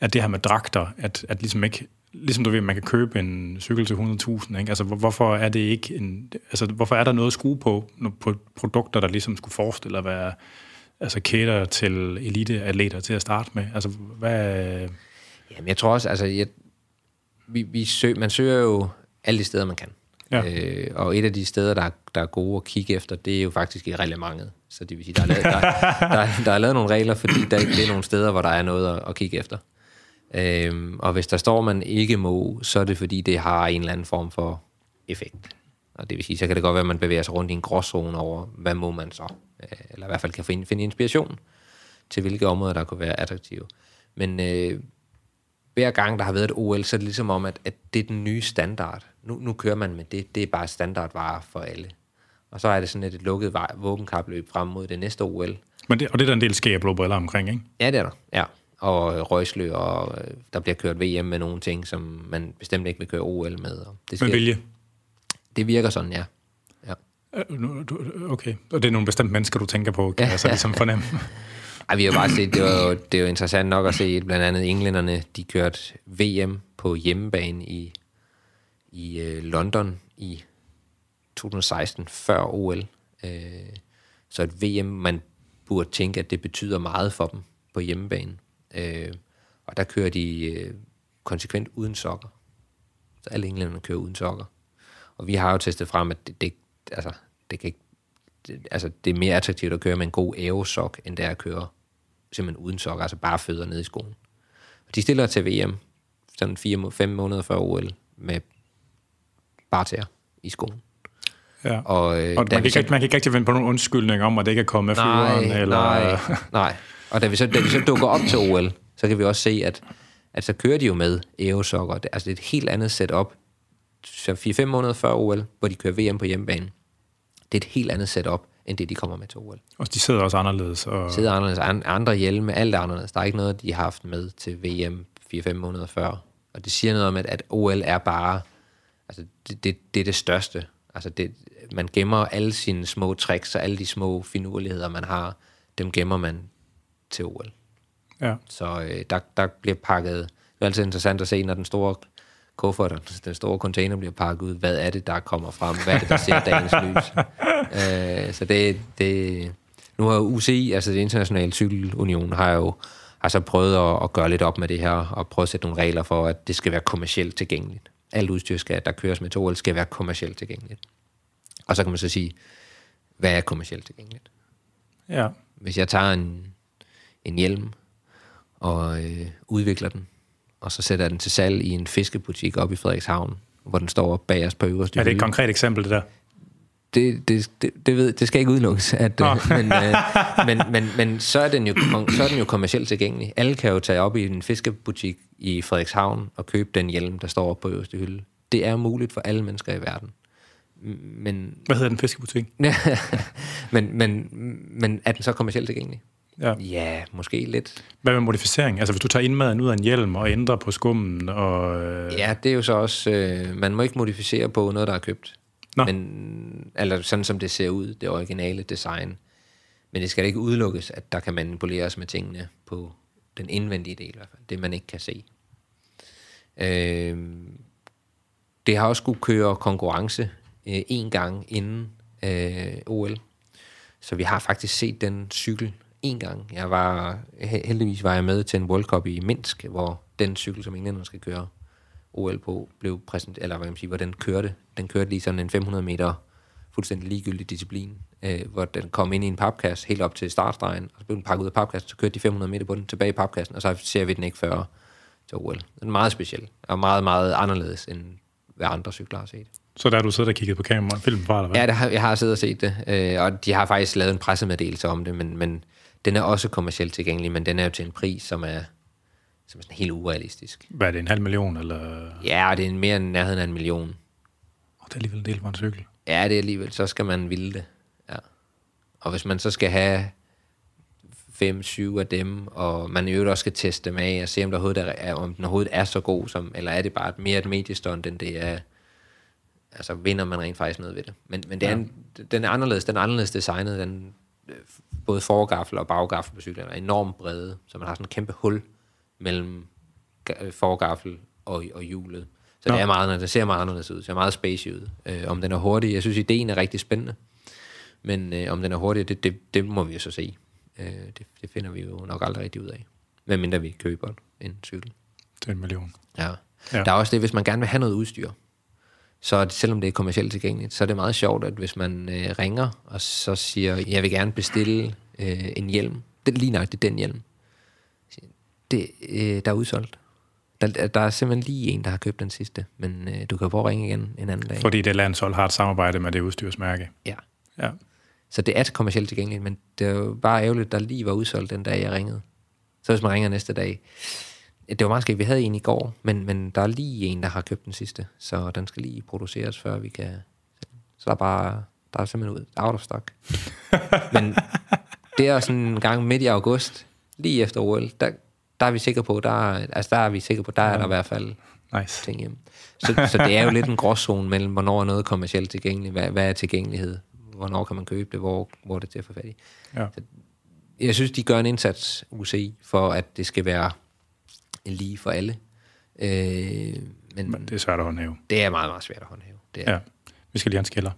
at det her med dragter, at, at ligesom ikke, ligesom du ved, man kan købe en cykel til 100.000, ikke? Altså hvorfor er det ikke en, altså hvorfor er der noget at skrue på, på produkter, der ligesom skulle forestille at være altså kæder til eliteatleter til at starte med? Altså, hvad... Jamen, jeg tror også, altså, jeg, vi, vi søg, man søger jo alle de steder, man kan. Ja. Øh, og et af de steder, der, der er gode at kigge efter, det er jo faktisk i reglementet. Så det vil sige, der er lavet, der, der, der er lavet nogle regler, fordi der, det er nogle steder, hvor der er noget at, at kigge efter. Øhm, og hvis der står, man ikke må, så er det fordi, det har en eller anden form for effekt. Og det vil sige, så kan det godt være, at man bevæger sig rundt i en gråzone over, hvad må man så? Øh, eller i hvert fald kan finde, finde inspiration til, hvilke områder, der kunne være attraktive. Men øh, hver gang, der har været et OL, så er det ligesom om, at, at det er den nye standard. Nu, nu kører man med det. Det er bare standardvare for alle. Og så er det sådan et, et lukket våbenkapløb frem mod det næste OL. Men det, og det er der en del sker blå briller omkring, ikke? Ja, det er der. Ja. Og røgslø, og øh, der bliver kørt VM med nogle ting, som man bestemt ikke vil køre OL med. Og det sker, med vilje? Det virker sådan, ja. ja. Øh, okay, og det er nogle bestemte mennesker, du tænker på, kan jeg så ligesom fornemme. Ej, vi har bare set, det var, jo, det er jo interessant nok at se, blandt andet englænderne, de kørte VM på hjemmebane i, i London i 2016, før OL. Øh, så et VM, man burde tænke, at det betyder meget for dem på hjemmebane. Uh, og der kører de uh, konsekvent uden sokker. Så alle englænderne kører uden sokker. Og vi har jo testet frem, at det, det, altså, det kan ikke, det, altså, det er mere attraktivt at køre med en god aerosok, end det er at køre simpelthen uden sok, altså bare fødder ned i skoen. Og de stiller til VM, sådan 4-5 måneder før OL, med bare til i skoen. Ja. Og, øh, og man, kan ikke, man kan ikke rigtig vende på nogen undskyldning om, at det ikke er kommet med flyveren. Nej, eller... nej, nej. Og da vi, så, da vi så dukker op til OL, så kan vi også se, at, at så kører de jo med aerosokker. Altså det er et helt andet setup 4-5 måneder før OL, hvor de kører VM på hjemmebane. Det er et helt andet setup, end det, de kommer med til OL. Og de sidder også anderledes. Og... De sidder anderledes. Andre hjelme, alt er anderledes. Der er ikke noget, de har haft med til VM 4-5 måneder før. Og det siger noget om, at, at OL er bare... Altså, det, det, det er det største. Altså, det, man gemmer alle sine små tricks og alle de små finurligheder, man har, dem gemmer man til OL. Ja. Så øh, der, der bliver pakket... Det er altid interessant at se, når den store kufferten, den store container bliver pakket ud, hvad er det, der kommer frem, hvad er det, der ser dagens lys. Øh, så det, det, nu har UCI, altså det internationale cykelunion, har jo har så prøvet at, at gøre lidt op med det her, og prøve at sætte nogle regler for, at det skal være kommercielt tilgængeligt. Alt udstyr, skal, der køres med tog, skal være kommercielt tilgængeligt. Og så kan man så sige, hvad er kommercielt tilgængeligt? Ja. Hvis jeg tager en, en hjelm og øh, udvikler den, og så sætter jeg den til salg i en fiskebutik op i Frederikshavn, hvor den står bag os på øverste Er det et konkret eksempel, det der? det, det, det, det, ved, det skal ikke udelukkes. At, øh, men, øh, men, men, men så, er den jo, så er den jo kommercielt tilgængelig. Alle kan jo tage op i en fiskebutik i Frederikshavn og købe den hjelm, der står på øverste hylde. Det er muligt for alle mennesker i verden. Men, Hvad hedder den fiskebutik? men, men, men er den så kommercielt tilgængelig? Ja. ja, måske lidt. Hvad med modificering? Altså hvis du tager indmaden ud af en hjelm og ændrer på skummen og... Øh... Ja, det er jo så også... Øh, man må ikke modificere på noget, der er købt. Nå. Men, eller sådan som det ser ud, det originale design. Men det skal ikke udelukkes, at der kan manipuleres med tingene på den indvendige del i hvert fald. Det man ikke kan se. Øh, det har også skulle køre konkurrence øh, en gang inden øh, OL. Så vi har faktisk set den cykel en gang. Jeg var, heldigvis var jeg med til en World Cup i Minsk, hvor den cykel, som englænderne skal køre OL på, blev præsenteret, eller hvad man siger, hvor den kørte. Den kørte lige sådan en 500 meter fuldstændig ligegyldig disciplin, øh, hvor den kom ind i en papkasse helt op til startstregen, og så blev den pakket ud af papkassen, så kørte de 500 meter på den tilbage i papkassen, og så ser vi den ikke før til OL. Den er meget speciel, og meget, meget anderledes, end hvad andre cykler har set. Så der du siddet og kigget på kamera, filmen fra, eller hvad? Ja, det har, jeg har siddet og set det, øh, og de har faktisk lavet en pressemeddelelse om det, men, men den er også kommercielt tilgængelig, men den er jo til en pris, som er, som er sådan helt urealistisk. Hvad er det, en halv million, eller? Ja, det er mere end nærheden af en million. Oh, det er alligevel en del for en cykel. Ja, det er alligevel, så skal man ville det. Ja. Og hvis man så skal have fem, syv af dem, og man i øvrigt også skal teste dem af, og se, om, der overhovedet er, om den overhovedet er så god, som, eller er det bare mere et mediestånd, end det er, altså vinder man rent faktisk noget ved det. Men, men det er Ja. en, den er anderledes, den er anderledes designet, den, øh, både forgaffel og baggaffel på cyklen er enormt brede, så man har sådan en kæmpe hul mellem øh, forgaffel og, og hjulet. Så Nå. det, er meget, det ser meget anderledes ud, det ser meget spacey ud. Øh, om den er hurtig, jeg synes ideen er rigtig spændende, men øh, om den er hurtig, det, det, det må vi jo så se. Øh, det, det finder vi jo nok aldrig rigtig ud af, medmindre vi køber en cykel. Det er en million. Ja. ja. Der er også det, hvis man gerne vil have noget udstyr, så selvom det er kommercielt tilgængeligt, så er det meget sjovt, at hvis man øh, ringer og så siger, jeg vil gerne bestille øh, en hjelm, det lige nøjagtigt den hjelm, det, øh, der er udsolgt. Der, der er simpelthen lige en, der har købt den sidste, men øh, du kan prøve at ringe igen en anden dag. Fordi det landshold har et samarbejde med det udstyrsmærke. Ja. Ja. Så det er kommercielt tilgængeligt, men det er jo bare ærgerligt, der lige var udsolgt den dag, jeg ringede. Så hvis man ringer næste dag, det var meget skægt, vi havde en i går, men, men der er lige en, der har købt den sidste, så den skal lige produceres, før vi kan... Så der er bare, der er simpelthen ud, out of stock. men det er sådan en gang midt i august, lige efter OL, der, der er vi sikre på, der er, altså der er vi sikre på, der er der i hvert fald Nice. ting hjemme. Så, så det er jo lidt en gråzone mellem, hvornår er noget kommercielt tilgængeligt, hvad, hvad er tilgængelighed, hvornår kan man købe det, hvor, hvor er det til at få fat i. Ja. Jeg synes, de gør en indsats, UCI, for at det skal være lige for alle. Øh, men, Men det er svært at håndhæve. det er meget, meget svært at håndhæve. Det er. Ja. Vi skal lige have en skiller.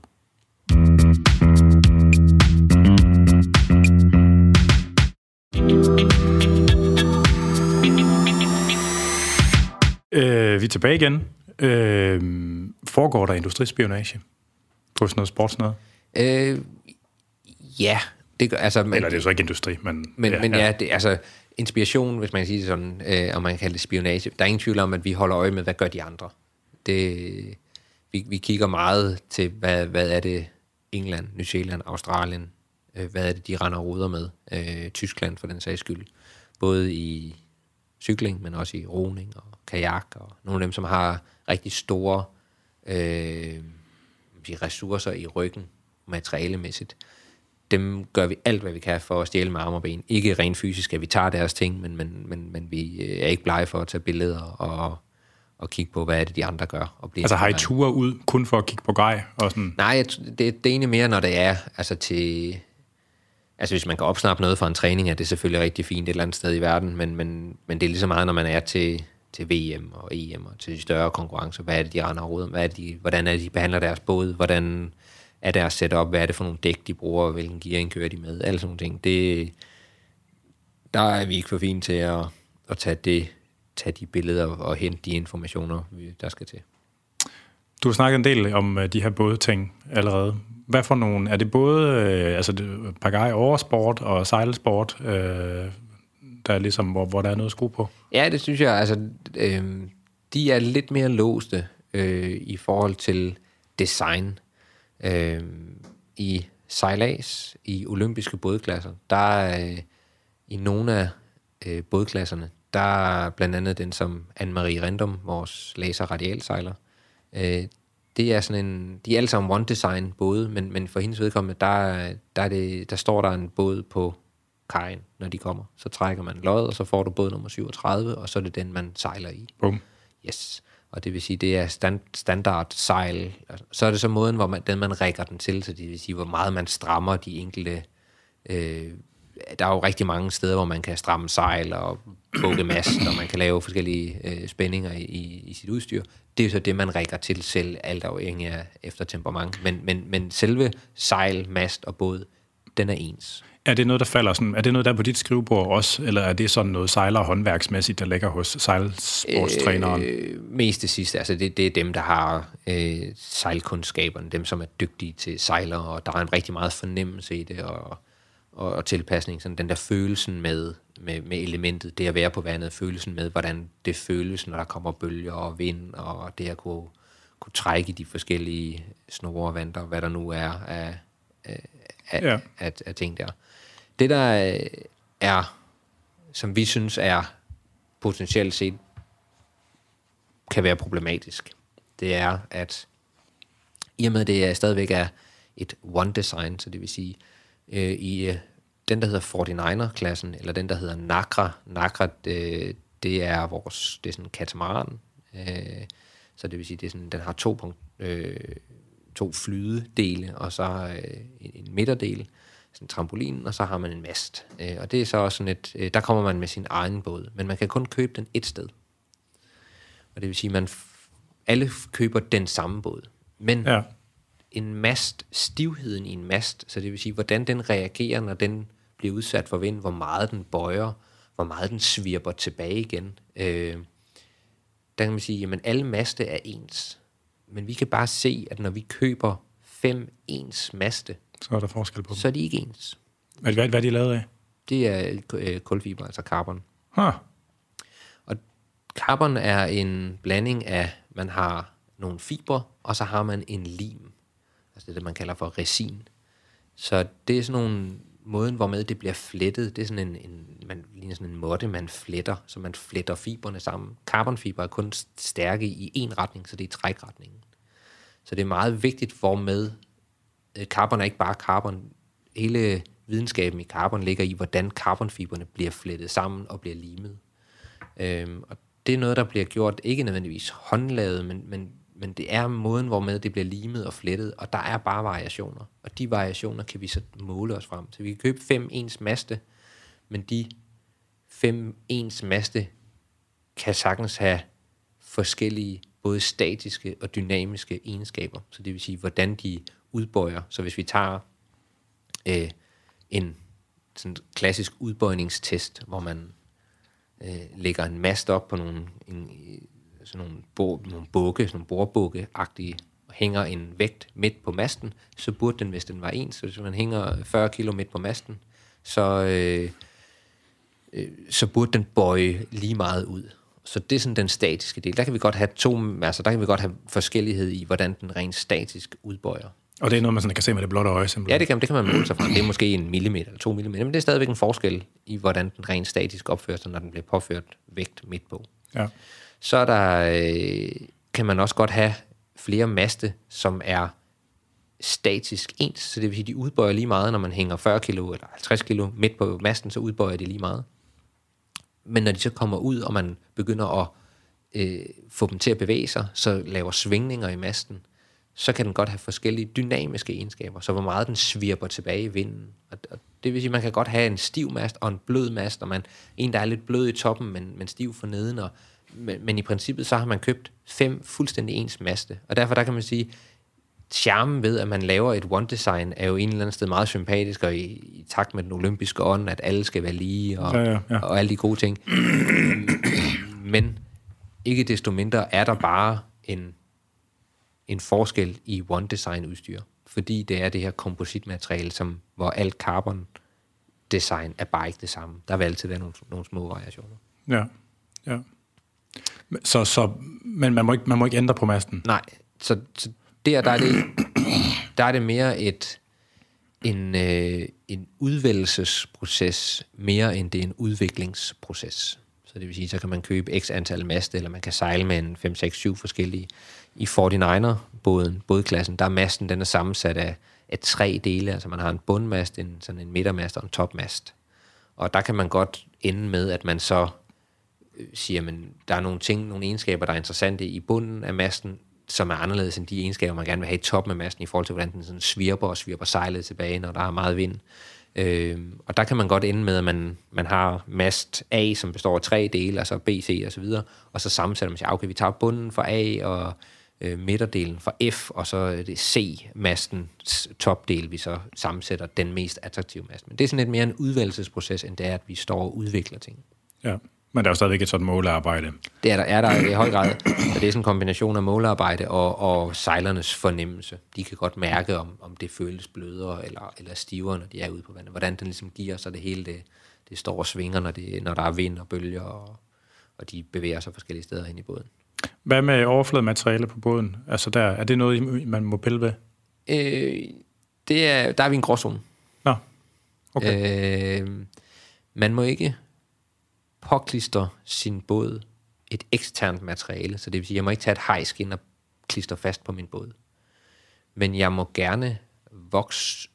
Øh, vi er tilbage igen. Øh, foregår der industrispionage på sådan noget sports noget? Øh, ja, det gør, altså, men, Eller det er så ikke industri, men... men, ja, men ja, det, altså inspiration, hvis man kan sige det sådan, øh, og man kan kalde det spionage. Der er ingen tvivl om, at vi holder øje med, hvad gør de andre. Det, vi, vi kigger meget til, hvad, hvad er det England, New Zealand, Australien, øh, hvad er det, de render og ruder med. Øh, Tyskland for den sags skyld. Både i cykling, men også i roning og kajak, og nogle af dem, som har rigtig store øh, ressourcer i ryggen, materialemæssigt. Dem gør vi alt, hvad vi kan for at stjæle med arme og ben. Ikke rent fysisk, at vi tager deres ting, men, men, men, men vi øh, er ikke blege for at tage billeder og, og kigge på, hvad er det, de andre gør. Og blive Altså har I ture ud kun for at kigge på grej? Og sådan? Nej, det, det er egentlig mere, når det er altså til... Altså hvis man kan opsnappe noget fra en træning, er det selvfølgelig rigtig fint et eller andet sted i verden, men, men, men det er lige så meget, når man er til, til VM og EM og til de større konkurrencer. Hvad er det, de render og ruder? Hvad er det, de, hvordan er det, de behandler deres båd? Hvordan er deres setup? Hvad er det for nogle dæk, de bruger? Hvilken gearing kører de med? Alle sådan nogle ting. Det, der er vi ikke for fint til at, at tage, det, tage de billeder og hente de informationer, vi- der skal til. Du har snakket en del om øh, de her bådting allerede. Hvad for nogle? Er det både øh, altså pagaj oversport og sejlsport, øh, der er ligesom, hvor, hvor der er noget at skrue på? Ja, det synes jeg. Altså, øh, de er lidt mere låste øh, i forhold til design. Øh, I sejlads, i olympiske bådklasser, der er øh, i nogle af øh, bådklasserne, der er blandt andet den som Anne-Marie Rendum, vores laser radialsejler. Øh, det er sådan en, de er alle sammen one design både, men, men for hendes vedkommende, der, der, er det, der står der en båd på kajen, når de kommer. Så trækker man lod, og så får du båd nummer 37, og så er det den, man sejler i. Bum. Yes. Og det vil sige, det er stand, standard sejl. Altså, så er det så måden, hvor man, den man rækker den til, så det vil sige, hvor meget man strammer de enkelte... Øh, der er jo rigtig mange steder, hvor man kan stramme sejl og bukke mast, og man kan lave forskellige øh, spændinger i, i sit udstyr. Det er så det, man rækker til selv, alt afhængig af efter temperament. Men, men, men selve sejl, mast og båd, den er ens. Er det noget, der falder sådan, er det noget, der er på dit skrivebord også, eller er det sådan noget sejler håndværksmæssigt, der ligger hos sejlsportstræneren? Øh, mest det sidste, altså det, det er dem, der har øh, sejlkundskaberne, dem som er dygtige til sejler, og der er en rigtig meget fornemmelse i det, og, og, og tilpasning, sådan den der følelsen med, med, med elementet, det at være på vandet, følelsen med, hvordan det føles, når der kommer bølger og vind, og det at kunne, kunne trække de forskellige snore og vanter, hvad der nu er af, af, ja. af, af ting der. Det, der øh, er, som vi synes er potentielt set, kan være problematisk, det er, at i og med, at det stadigvæk er et one-design, så det vil sige, øh, i øh, den, der hedder 49er-klassen, eller den, der hedder Nakra, Nakra, det, det er vores, det er sådan en katamaran, øh, så det vil sige, det er sådan, den har to, punkt, øh, to flydedele, og så øh, en, en midterdel, sådan en trampolin, og så har man en mast. Øh, og det er så også sådan et, øh, der kommer man med sin egen båd, men man kan kun købe den et sted. Og det vil sige, man alle køber den samme båd. Men ja. en mast, stivheden i en mast, så det vil sige, hvordan den reagerer, når den bliver udsat for vind, hvor meget den bøjer, hvor meget den svirper tilbage igen. Øh, der kan man sige, at alle maste er ens. Men vi kan bare se, at når vi køber fem ens maste, så er der forskel på dem. Så er de ikke ens. Hvad, hvad, hvad er de lavet af? Det er øh, kulfiber, altså carbon. Huh. Og carbon er en blanding af, man har nogle fiber, og så har man en lim. Altså det, det man kalder for resin. Så det er sådan nogle måden, hvormed det bliver flettet. Det er sådan en, en man ligner sådan en måtte, man fletter, så man fletter fiberne sammen. Carbonfiber er kun stærke i en retning, så det er trækretningen. Så det er meget vigtigt, hvormed Øh, carbon er ikke bare carbon. Hele videnskaben i carbon ligger i, hvordan carbonfiberne bliver flettet sammen og bliver limet. Øhm, og det er noget, der bliver gjort ikke nødvendigvis håndlavet, men, men, men det er måden, hvormed det bliver limet og flettet, og der er bare variationer. Og de variationer kan vi så måle os frem til. Vi kan købe fem ens maste, men de fem ens maste kan sagtens have forskellige både statiske og dynamiske egenskaber. Så det vil sige, hvordan de udbøjer. Så hvis vi tager øh, en sådan klassisk udbøjningstest, hvor man øh, lægger en mast op på nogle, en, sådan nogle, bo, nogle bukke, sådan nogle bordbukke-agtige, og hænger en vægt midt på masten, så burde den, hvis den var ens, så hvis man hænger 40 kilo midt på masten, så, øh, øh, så burde den bøje lige meget ud. Så det er sådan den statiske del. Der kan vi godt have to, altså der kan vi godt have forskellighed i, hvordan den rent statisk udbøjer. Og det er noget, man sådan kan se med det blotte øje, simpelthen? Ja, det kan, det kan man måle sig fra. Det er måske en millimeter eller to millimeter, men det er stadigvæk en forskel i, hvordan den rent statisk opfører sig, når den bliver påført vægt midt på. Ja. Så er der, øh, kan man også godt have flere maste, som er statisk ens, så det vil sige, de udbøjer lige meget, når man hænger 40 kilo eller 50 kilo midt på masten, så udbøjer de lige meget. Men når de så kommer ud, og man begynder at øh, få dem til at bevæge sig, så laver svingninger i masten, så kan den godt have forskellige dynamiske egenskaber, så hvor meget den svirper tilbage i vinden. Og, og det vil sige, at man kan godt have en stiv mast og en blød mast, og man, en, der er lidt blød i toppen, men, men stiv for neden. Og, men, men i princippet, så har man købt fem fuldstændig ens maste. Og derfor der kan man sige, charmen ved, at man laver et one-design, er jo en eller anden sted meget sympatisk, og i, i takt med den olympiske ånd, at alle skal være lige, og, ja, ja, ja. og alle de gode ting. Men ikke desto mindre er der bare en en forskel i One Design udstyr, fordi det er det her kompositmateriale, som, hvor alt carbon design er bare ikke det samme. Der vil altid være nogle, nogle små variationer. Ja, ja. Så, så, men man må, ikke, man må ikke ændre på masten? Nej, så, så der, der er det der er det mere et en, øh, en udvælgelsesproces, mere end det er en udviklingsproces. Så det vil sige, så kan man købe x antal mast, eller man kan sejle med en 5, 6, 7 forskellige. I 49er-båden, bådklassen, der er masten, den er sammensat af, af tre dele. Altså man har en bundmast, en, sådan en midtermast og en topmast. Og der kan man godt ende med, at man så øh, siger, at der er nogle ting, nogle egenskaber, der er interessante i bunden af masten, som er anderledes end de egenskaber, man gerne vil have i toppen af masten, i forhold til, hvordan den sådan svirper og svirper sejlet tilbage, når der er meget vind. Øh, og der kan man godt ende med, at man, man har mast A, som består af tre dele, altså B, C og så videre, og så sammensætter man sig, okay, vi tager bunden for A og øh, midterdelen for F, og så er det C-mastens topdel, vi så sammensætter den mest attraktive mast. Men det er sådan lidt mere en udvalgelsesproces, end det er, at vi står og udvikler ting. Ja. Men der er jo stadigvæk et sådan målearbejde. Det er der, er der i høj grad. Og det er sådan en kombination af målearbejde og, og sejlernes fornemmelse. De kan godt mærke, om, om det føles blødere eller, eller stivere, når de er ude på vandet. Hvordan den ligesom giver sig det hele, det, det står og svinger, når, det, når der er vind og bølger, og, og de bevæger sig forskellige steder hen i båden. Hvad med overflademateriale på båden? Altså der, er det noget, man må pille ved? Øh, det er, der er vi en gråzone. Nå, okay. Øh, man må ikke påklister sin båd et eksternt materiale, så det vil sige, jeg må ikke tage et hejskin og klister fast på min båd. Men jeg må gerne voks,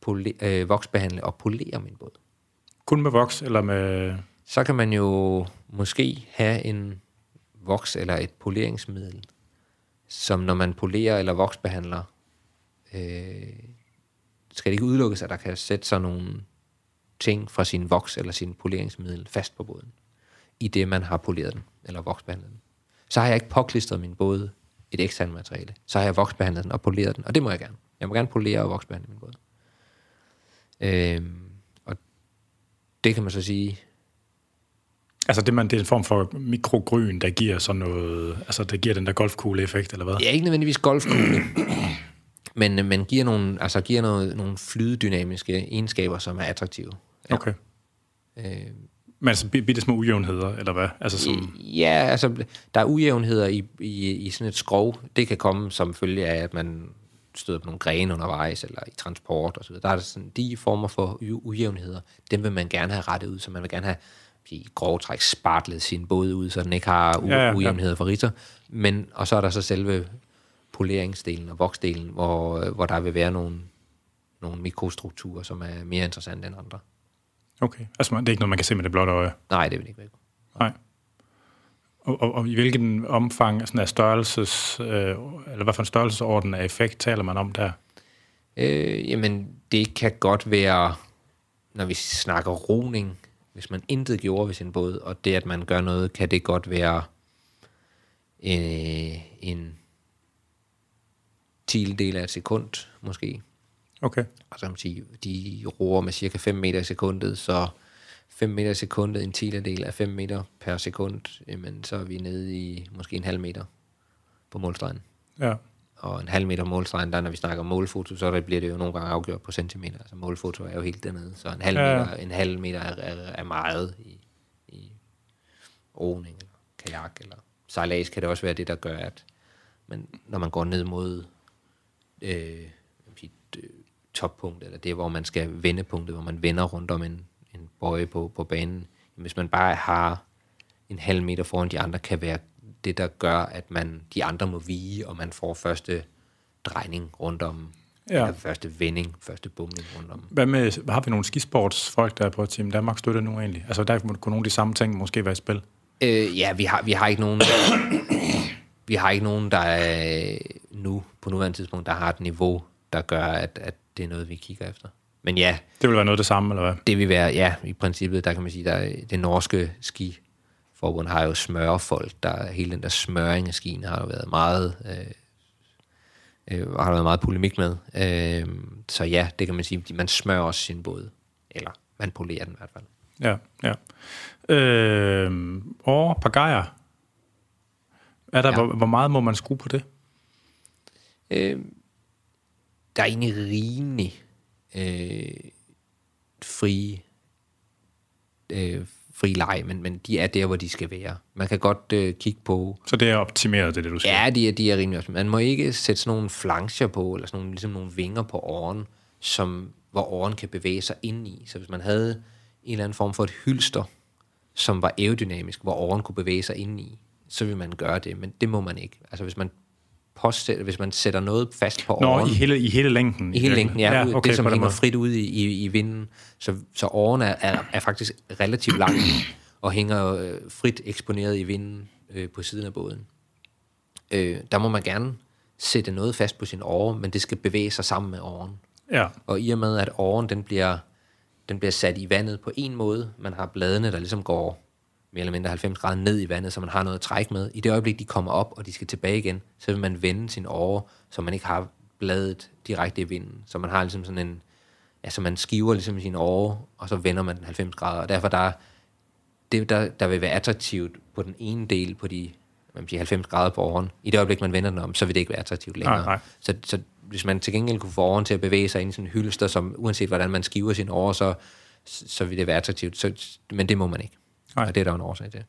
pole, øh, voksbehandle og polere min båd. Kun med voks eller med... Så kan man jo måske have en voks eller et poleringsmiddel, som når man polerer eller voksbehandler, øh, skal det ikke udelukkes, at der kan sætte sig nogle ting fra sin voks eller sin poleringsmiddel fast på båden, i det man har poleret den, eller voksbehandlet den. Så har jeg ikke påklistret min båd et eksternt materiale. Så har jeg voksbehandlet den og poleret den, og det må jeg gerne. Jeg må gerne polere og voksbehandle min båd. Øh, og det kan man så sige... Altså det, man, det er en form for mikrogryn, der giver sådan noget... Altså det giver den der golfkugle-effekt, eller hvad? Ja, ikke nødvendigvis golfkugle. men, men giver, nogle, altså giver noget, nogle flydedynamiske egenskaber, som er attraktive. Ja. Okay. Øh, Men altså bitte små ujævnheder, eller hvad? Altså, som... Ja, altså der er ujævnheder i, i, i sådan et skrov. Det kan komme som følge af, at man støder på nogle grene undervejs, eller i transport osv. Der er der sådan, de former for ujævnheder, dem vil man gerne have rettet ud, så man vil gerne have i grove træk spartlet sin båd ud, så den ikke har u- ja, ja, ujævnheder for ritter. Men, og så er der så selve poleringsdelen og voksdelen, hvor, hvor der vil være nogle, nogle mikrostrukturer, som er mere interessante end andre. Okay, altså det er ikke noget, man kan se med det blotte øje? Nej, det vil ikke være. Nej. Og, og, og i hvilken omfang sådan er størrelses, øh, eller hvad for en størrelsesorden af effekt taler man om der? Øh, jamen, det kan godt være, når vi snakker roning, hvis man intet gjorde ved sin båd, og det, at man gør noget, kan det godt være øh, en del af et sekund, måske. Okay. Og man sige, de roer med cirka 5 meter i sekundet, så 5 meter i sekundet, en tiendedel af 5 meter per sekund, jamen, så er vi nede i måske en halv meter på målstregen. Ja. Og en halv meter målstregen, der når vi snakker målfoto, så bliver det jo nogle gange afgjort på centimeter. Altså målfoto er jo helt dernede, så en halv ja. meter, en halv meter er, er, er meget i, i roning eller kajak eller sejlads kan det også være det, der gør, at men når man går ned mod øh, toppunkt, eller det, hvor man skal vende punktet, hvor man vender rundt om en, en bøje på, på banen. Hvis man bare har en halv meter foran de andre, kan være det, der gør, at man de andre må vige, og man får første drejning rundt om, ja. eller første vending, første bumning rundt om. Hvad med, har vi nogle skisportsfolk, der er på Team Danmark støtter nu egentlig? Altså der kunne nogle af de samme ting måske være i spil? Øh, ja, vi har, vi har ikke nogen... vi har ikke nogen, der er nu, på nuværende tidspunkt, der har et niveau, der gør, at, at det er noget, vi kigger efter. Men ja. Det vil være noget af det samme, eller hvad? Det vil være, ja, i princippet, der kan man sige, der det norske ski forbund har jo smørfolk, der hele den der smøring af skien har jo været meget, øh, øh, har været meget polemik med. Øh, så ja, det kan man sige, man smører også sin båd, eller man polerer den i hvert fald. Ja, ja. Øh, og pagajer. Er der, ja. hvor, hvor meget må man skrue på det? Øh, der er egentlig rimelig øh, frie, øh, fri leg, men, men de er der, hvor de skal være. Man kan godt øh, kigge på... Så det er optimeret, det er det, du siger? Ja, de er, de er rimelig optimeret. Man må ikke sætte sådan nogle flancher på, eller sådan nogle, ligesom nogle vinger på åren, som, hvor åren kan bevæge sig ind i. Så hvis man havde en eller anden form for et hylster, som var aerodynamisk, hvor åren kunne bevæge sig ind i, så vil man gøre det, men det må man ikke. Altså hvis man påsætter, hvis man sætter noget fast på Nå, åren... i hele, i hele længden? I hele længden, ja. ja okay, det, som hænger frit ud i, i, i vinden. Så, så åren er, er, er faktisk relativt lang og hænger øh, frit eksponeret i vinden øh, på siden af båden. Øh, der må man gerne sætte noget fast på sin åre, men det skal bevæge sig sammen med åren. Ja, Og i og med, at åren den bliver, den bliver sat i vandet på en måde, man har bladene, der ligesom går mere eller mindre 90 grader ned i vandet, så man har noget at trække med. I det øjeblik, de kommer op, og de skal tilbage igen, så vil man vende sin åre, så man ikke har bladet direkte i vinden. Så man har ligesom sådan en, altså man skiver ligesom sin åre, og så vender man den 90 grader. Og derfor der, det, der, der vil være attraktivt på den ene del på de man kan sige 90 grader på åren. I det øjeblik, man vender den om, så vil det ikke være attraktivt længere. Nej, nej. Så, så hvis man til gengæld kunne få åren til at bevæge sig ind i sådan en hylster, som uanset hvordan man skiver sin åre, så, så vil det være attraktivt. Så, men det må man ikke. Nej. Og det er der en årsag til.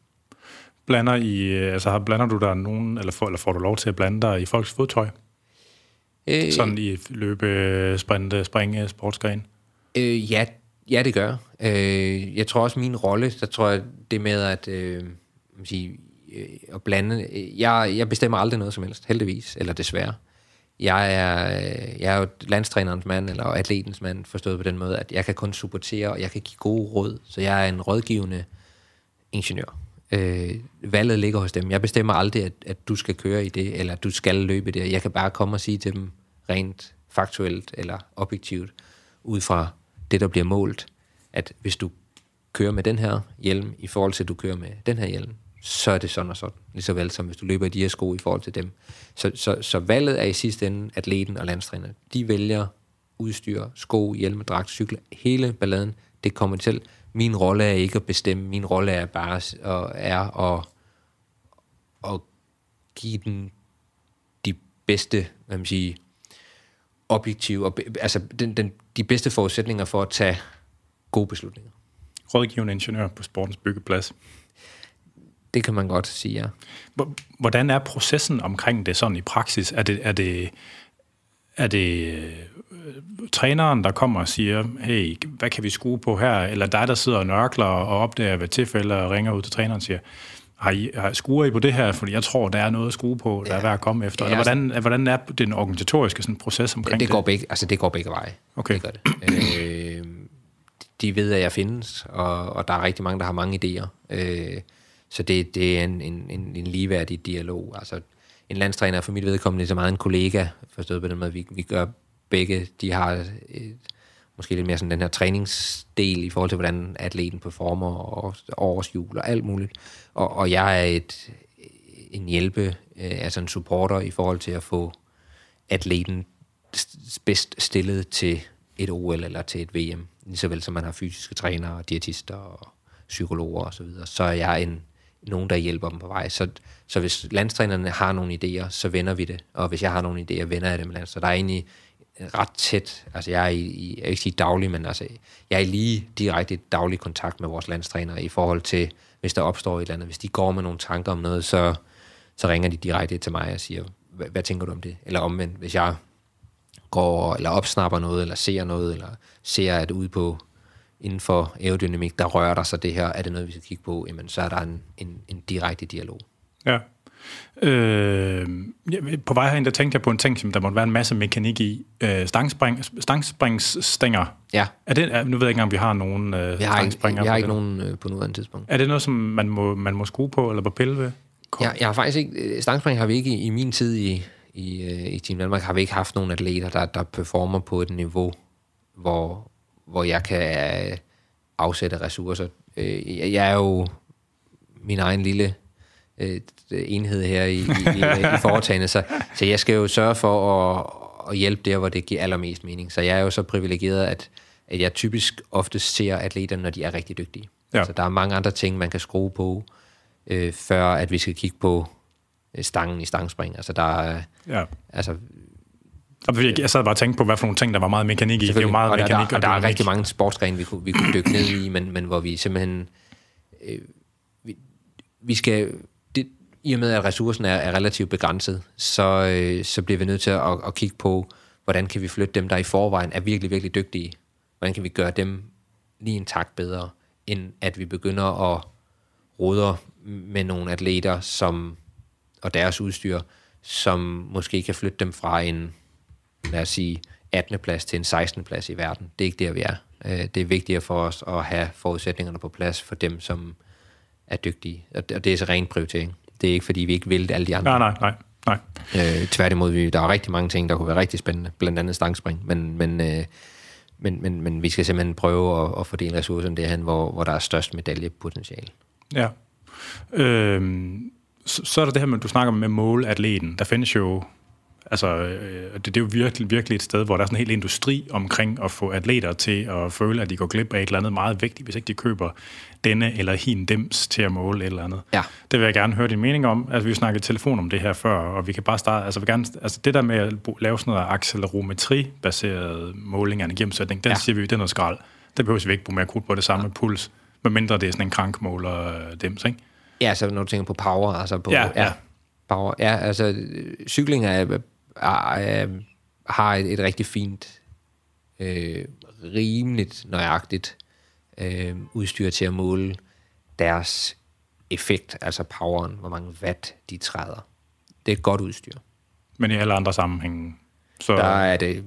blander, i, øh, altså, blander du der nogen, eller får, eller får du lov til at blande dig i folks fodtøj? Øh, Sådan i løbe, sprinte, springe, sportsgren? Øh, ja, ja, det gør. Øh, jeg tror også, min rolle, der tror jeg, det med at, øh, man sige, øh, at blande... øh, Jeg, jeg bestemmer aldrig noget som helst, heldigvis, eller desværre. Jeg er, øh, jeg er jo landstrænerens mand, eller atletens mand, forstået på den måde, at jeg kan kun supportere, og jeg kan give gode råd. Så jeg er en rådgivende ingeniør. Øh, valget ligger hos dem. Jeg bestemmer aldrig, at, at du skal køre i det, eller at du skal løbe det. Jeg kan bare komme og sige til dem rent faktuelt eller objektivt, ud fra det, der bliver målt, at hvis du kører med den her hjelm i forhold til, at du kører med den her hjelm, så er det sådan og sådan. Lige så vel som hvis du løber i de her sko i forhold til dem. Så, så, så valget er i sidste ende atleten og landstræner. De vælger udstyr, sko, hjelm, dragt, cykler, hele balladen. Det kommer til. Min rolle er ikke at bestemme. Min rolle er bare og er at, at give den de bedste, hvad man siger, objektive, og, altså den, den, de bedste forudsætninger for at tage gode beslutninger. Rådgivende ingeniør på sportens byggeplads. Det kan man godt sige, ja. Hvor- Hvordan er processen omkring det sådan i praksis? Er det, er det, er det øh, træneren, der kommer og siger, hey, hvad kan vi skrue på her? Eller dig, der sidder og nørkler og opdager ved tilfælde og ringer ud til træneren og siger, har I, har, skruer I på det her? Fordi jeg tror, der er noget at skrue på, der er værd at komme efter. Ja, Eller hvordan, hvordan er den organisatoriske sådan, proces omkring Det, det? det, går begge, altså det går begge veje. Okay. Det gør det. Øh, de ved, at jeg findes, og, og der er rigtig mange, der har mange idéer. Øh, så det, det er en, en, en, en ligeværdig dialog. Altså, en landstræner for mit vedkommende så meget en kollega, forstået på den måde, vi, vi gør begge, de har et, måske lidt mere sådan den her træningsdel i forhold til, hvordan atleten performer, og årsjul og alt muligt. Og, og jeg er et, en hjælpe, øh, altså en supporter i forhold til at få atleten bedst stillet til et OL eller til et VM, lige så vel som man har fysiske trænere, diætister og psykologer osv., så, videre. så er jeg en, nogen, der hjælper dem på vej. Så, så hvis landstrænerne har nogle idéer, så vender vi det, og hvis jeg har nogle idéer, vender jeg dem med land. Så der er egentlig ret tæt, altså jeg er i, i jeg vil ikke sige daglig, men altså jeg er lige direkte i daglig kontakt med vores landstræner i forhold til, hvis der opstår et eller andet, hvis de går med nogle tanker om noget, så, så ringer de direkte til mig og siger, hvad, hvad tænker du om det? Eller omvendt, hvis jeg går eller opsnapper noget, eller ser noget, eller ser, at ude på inden for aerodynamik, der rører der sig det her, er det noget, vi skal kigge på, jamen så er der en, en, en direkte dialog. Ja. Øh, på vej herind, der tænkte jeg på en ting, som der måtte være en masse mekanik i. Øh, stangspring, stangspringsstænger. Ja, Er det, er, nu ved jeg ikke engang, om vi har nogen øh, vi har ikke, stangspringer. vi har på ikke det. nogen øh, på nuværende tidspunkt. Er det noget, som man må, man må skrue på, eller på pille ved? Jeg, jeg har faktisk ikke, øh, stangspring har vi ikke i, i min tid i, i, øh, i Team Danmark, har vi ikke haft nogen atleter, der, der performer på et niveau, hvor, hvor jeg kan øh, afsætte ressourcer. Jeg, jeg er jo min egen lille øh, enhed her i, i, i, i foretagende, så, så jeg skal jo sørge for at, at hjælpe der, hvor det giver allermest mening. Så jeg er jo så privilegeret, at, at jeg typisk ofte ser atleterne, når de er rigtig dygtige. Ja. Så der er mange andre ting, man kan skrue på, øh, før at vi skal kigge på øh, stangen i stangspring. Altså der er, Ja. altså, Og Jeg sad bare og tænkte på, hvad for nogle ting, der var meget mekanik i. Det er jo meget og der, mekanik der, og der er rigtig mange sportsgrene, vi kunne, vi kunne dykke ned i, men, men hvor vi simpelthen øh, vi, vi skal, i og med at ressourcen er, er relativt begrænset, så, øh, så bliver vi nødt til at, at kigge på, hvordan kan vi flytte dem, der i forvejen er virkelig, virkelig dygtige. Hvordan kan vi gøre dem lige en takt bedre, end at vi begynder at rode med nogle atleter, som, og deres udstyr, som måske kan flytte dem fra en, lad os sige, 18. plads til en 16. plads i verden. Det er ikke der, vi er. Øh, det er vigtigere for os at have forudsætningerne på plads for dem, som er dygtige. Og det er så ren prioritering. Det er ikke, fordi vi ikke vil alle de andre. Nej, nej, nej. nej. Øh, tværtimod, vi, der er rigtig mange ting, der kunne være rigtig spændende. Blandt andet stangspring. Men, men, øh, men, men, men vi skal simpelthen prøve at, at fordele ressourcerne derhen, hvor, hvor der er størst medaljepotentiale. Ja. Øhm, så, så er der det her med, du snakker med målatleten. Der findes jo Altså, øh, det, det er jo virkelig, virkelig et sted, hvor der er sådan en hel industri omkring at få atleter til at føle, at de går glip af et eller andet meget vigtigt, hvis ikke de køber denne eller hin dems til at måle et eller andet. Ja. Det vil jeg gerne høre din mening om. Altså, vi har snakket telefon om det her før, og vi kan bare starte... Altså, vi gerne, altså det der med at lave sådan noget accelerometri-baseret måling af energiomsætning, den ja. siger vi, det er noget skrald. Det behøver vi ikke bruge mere krudt på det samme ja. puls, medmindre det er sådan en krankmåler dems, ikke? Ja, så når du tænker på power, altså på... Ja, ja. Power. Ja, altså cykling er øh, har et, et rigtig fint, øh, rimeligt nøjagtigt øh, udstyr til at måle deres effekt, altså poweren, hvor mange watt de træder. Det er et godt udstyr. Men i alle andre sammenhænge? Så... Der er det,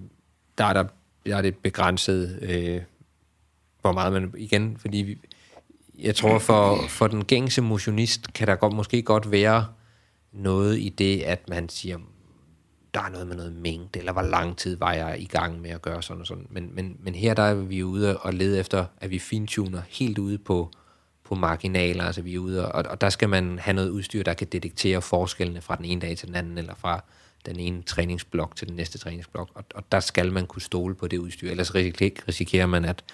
der er der, der er det begrænset, øh, hvor meget man, igen, fordi vi, jeg tror for, for den gængse motionist kan der godt, måske godt være noget i det, at man siger, der er noget med noget mængde, eller hvor lang tid var jeg i gang med at gøre sådan og sådan. Men, men, men her der er vi ude og lede efter, at vi fintuner helt ude på, på marginaler, altså vi er ude, og, og der skal man have noget udstyr, der kan detektere forskellene fra den ene dag til den anden, eller fra den ene træningsblok til den næste træningsblok, og, og der skal man kunne stole på det udstyr, ellers risikerer man, at,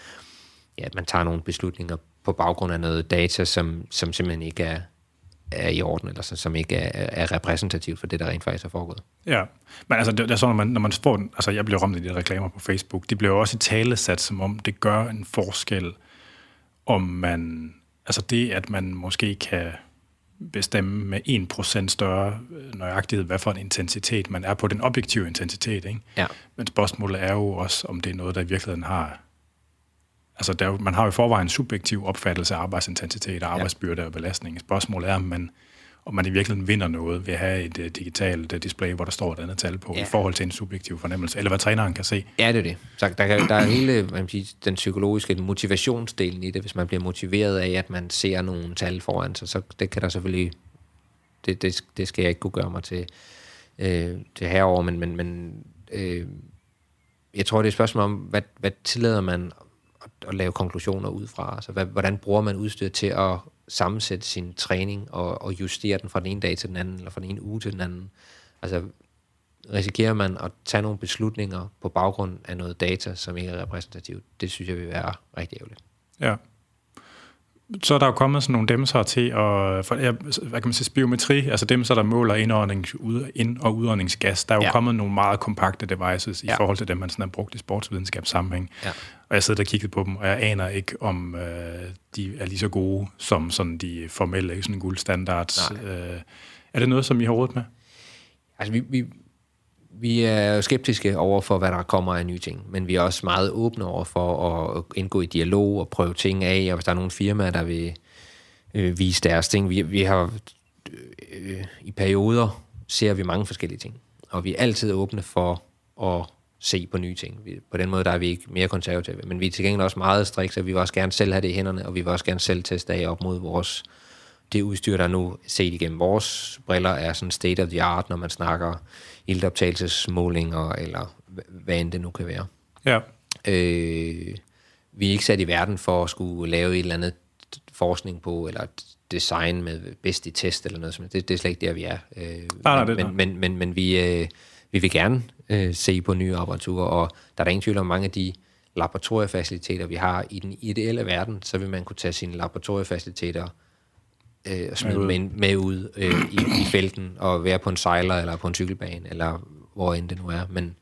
ja, at man tager nogle beslutninger på baggrund af noget data, som, som simpelthen ikke er, er i orden, eller som ikke er, er repræsentativt for det, der rent faktisk er foregået. Ja, men altså, det, det er sådan, når man, når man får, altså jeg bliver ramt af de reklamer på Facebook, de bliver også i tale sat, som om det gør en forskel, om man, altså det, at man måske kan bestemme med 1% større nøjagtighed, hvad for en intensitet man er på, den objektive intensitet, ikke? Ja. Men spørgsmålet er jo også, om det er noget, der i virkeligheden har altså der, man har jo i forvejen en subjektiv opfattelse af arbejdsintensitet og arbejdsbyrde og belastning. Spørgsmålet er, om man, om man i virkeligheden vinder noget ved at have et uh, digitalt uh, display, hvor der står et andet tal på, ja. i forhold til en subjektiv fornemmelse, eller hvad træneren kan se. Ja, det er det. Så der, kan, der er hele man kan sige, den psykologiske motivationsdelen i det, hvis man bliver motiveret af, at man ser nogle tal foran sig, så det kan der selvfølgelig, det, det, det skal jeg ikke kunne gøre mig til, øh, til herover, men, men, men øh, jeg tror, det er et spørgsmål om, hvad, hvad tillader man at, lave konklusioner ud fra. Altså, hvad, hvordan bruger man udstyr til at sammensætte sin træning og, og justere den fra den ene dag til den anden, eller fra den ene uge til den anden. Altså, risikerer man at tage nogle beslutninger på baggrund af noget data, som ikke er repræsentativt? Det synes jeg vil være rigtig ærgerligt. Ja så er der jo kommet sådan nogle demser til at, for, ja, hvad kan man sige, spiometri, altså demser, der måler indåndings, ud, ind- og udåndingsgas. Der er jo ja. kommet nogle meget kompakte devices ja. i forhold til dem, man sådan har brugt i sportsvidenskabssammenhæng. Ja. Og jeg sidder og kigget på dem, og jeg aner ikke, om øh, de er lige så gode som sådan de formelle sådan guldstandards. Øh, er det noget, som I har rådet med? Altså, vi, vi, vi er skeptiske over for, hvad der kommer af nye ting, men vi er også meget åbne over for at indgå i dialog og prøve ting af, og hvis der er nogle firmaer, der vil øh, vise deres ting. Vi, vi har øh, i perioder ser vi mange forskellige ting, og vi er altid åbne for at se på nye ting. Vi, på den måde der er vi ikke mere konservative, men vi er til gengæld også meget strikse, og vi vil også gerne selv have det i hænderne, og vi vil også gerne selv teste af op mod vores det udstyr, der nu set igennem vores briller, er sådan state of the art, når man snakker iltoptagelsesmålinger, eller hvad end det nu kan være. Ja. Øh, vi er ikke sat i verden for at skulle lave et eller andet forskning på, eller design med bedst i test eller noget sådan. Det, det er slet ikke der, vi er. Øh, nej, men, det men, men, men, men vi, øh, vi vil gerne øh, se på nye apparaturer, og der er der ingen tvivl om mange af de laboratoriefaciliteter, vi har i den ideelle verden, så vil man kunne tage sine laboratoriefaciliteter øh, og smide med, med ud øh, i, i felten og være på en sejler eller på en cykelbane, eller hvor end det nu er. Men,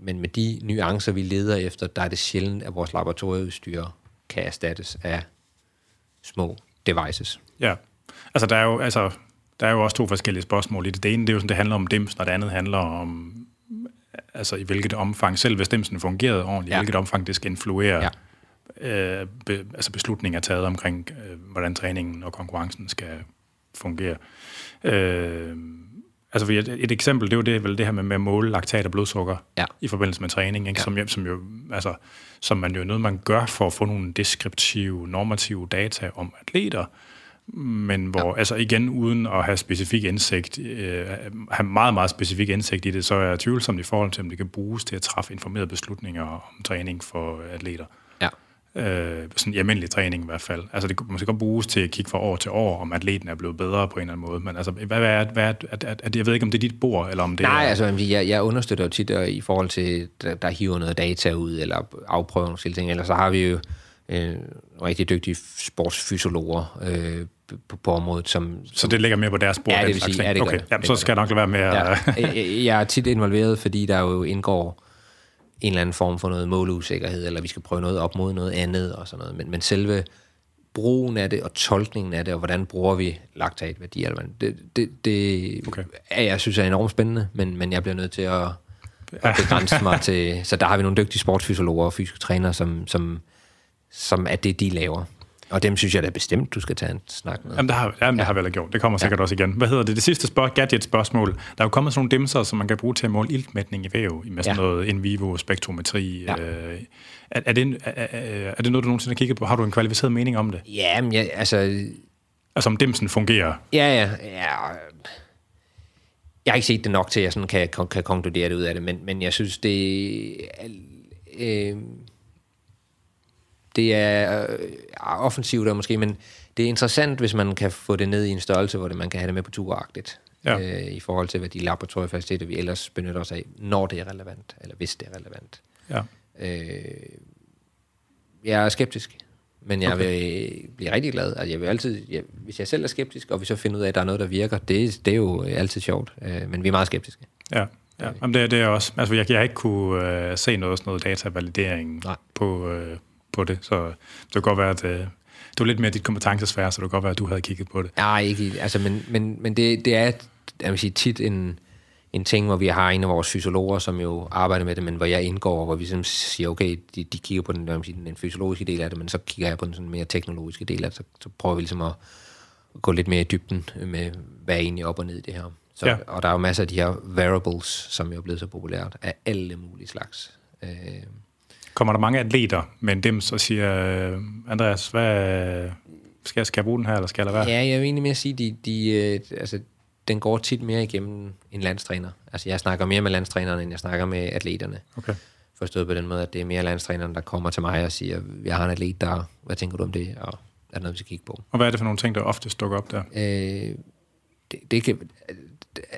men med de nuancer, vi leder efter, der er det sjældent, at vores laboratorieudstyr kan erstattes af små devices. Ja, altså der er jo, altså, der er jo også to forskellige spørgsmål i det. Det ene, det er jo sådan, det handler om dimsen, og det andet handler om, altså i hvilket omfang, selv hvis dimsen fungerede ordentligt, ja. i hvilket omfang det skal influere ja. Øh, be, altså beslutninger taget omkring, øh, hvordan træningen og konkurrencen skal fungere. Øh, altså et, et eksempel, det er jo det, vel det her med, med at måle laktat og blodsukker ja. i forbindelse med træning, ikke? Ja. Som, som, jo, altså, som man jo noget, man gør for at få nogle deskriptive, normative data om atleter, men hvor, ja. altså igen, uden at have specifik indsigt, øh, have meget, meget specifik indsigt i det, så er jeg tvivlsom i forhold til, om det kan bruges til at træffe informerede beslutninger om træning for atleter. Øh, sådan i almindelig træning i hvert fald. Altså det måske godt bruges til at kigge fra år til år, om atleten er blevet bedre på en eller anden måde. Men altså, hvad, hvad er, hvad er, er, er, er, jeg ved ikke, om det er dit bord, eller om det Nej, er... altså jeg, jeg understøtter jo tit øh, i forhold til, der, der hiver noget data ud, eller afprøver nogle ting, eller så har vi jo øh, rigtig dygtige sportsfysiologer øh, på, på området. Som, som, så det ligger mere på deres bord? Ja, det vil sige, ja, det okay. Jamen, så skal jeg nok lade være med at... Ja. Jeg er tit involveret, fordi der jo indgår en eller anden form for noget måleusikkerhed, eller vi skal prøve noget op mod noget andet og sådan noget. Men, men selve brugen af det, og tolkningen af det, og hvordan bruger vi laktatværdier, det, det, det okay. er, jeg synes er enormt spændende, men, men jeg bliver nødt til at, at begrænse mig til... Så der har vi nogle dygtige sportsfysiologer og fysiske trænere, som, som, som er det, de laver. Og dem synes jeg da bestemt, du skal tage en snak med. Jamen, det har, jamen, det ja. har vi vel gjort. Det kommer sikkert ja. også igen. Hvad hedder det? Det sidste spørg- gadget-spørgsmål. Der er jo kommet sådan nogle dimser, som man kan bruge til at måle iltmætning i væv, med sådan ja. noget in vivo spektrometri. Ja. Øh, er, er, det, er, er det noget, du nogensinde har kigget på? Har du en kvalificeret mening om det? Ja, men jeg, altså... Altså om dimsen fungerer? Ja, ja. ja. Jeg har ikke set det nok til, at jeg sådan kan, kan, kan konkludere det ud af det, men, men jeg synes, det... Øh, det er øh, offensivt og måske, men det er interessant, hvis man kan få det ned i en størrelse, hvor det, man kan have det med på turagtigt. Ja. Øh, I forhold til, hvad de laboratoriefaciliteter, vi ellers benytter os af, når det er relevant, eller hvis det er relevant. Ja. Øh, jeg er skeptisk, men jeg okay. vil blive rigtig glad. Altså, jeg vil altid, jeg, hvis jeg selv er skeptisk, og vi så finder ud af, at der er noget, der virker, det, det er jo altid sjovt. Øh, men vi er meget skeptiske. Ja. Ja, Jamen det, det er også. Altså, jeg, jeg har ikke kunne uh, se noget sådan noget datavalidering Nej. på, uh, på det, så det kan godt være, at øh, det var lidt mere dit kompetencesfære, så det kan godt være, at du havde kigget på det. Nej, ikke, altså, men, men, men det, det er jeg vil sige, tit en, en ting, hvor vi har en af vores fysiologer, som jo arbejder med det, men hvor jeg indgår, hvor vi sådan siger, okay, de, de kigger på den, sige, den fysiologiske del af det, men så kigger jeg på den sådan mere teknologiske del af det, så, så prøver vi ligesom at gå lidt mere i dybden med, hvad er egentlig op og ned i det her. Så, ja. Og der er jo masser af de her variables, som jo er blevet så populært, af alle mulige slags. Øh, kommer der mange atleter med en dims og siger, øh, Andreas, hvad, skal, jeg, skal jeg bruge den her, eller skal jeg lade være? Ja, jeg vil egentlig mere sige, de, de, øh, altså, den går tit mere igennem en landstræner. Altså, jeg snakker mere med landstrænerne, end jeg snakker med atleterne. Okay. Forstået på den måde, at det er mere landstræneren, der kommer til mig og siger, jeg har en atlet, der, hvad tænker du om det, og er der noget, vi skal kigge på? Og hvad er det for nogle ting, der ofte dukker op der? Øh, det, det kan,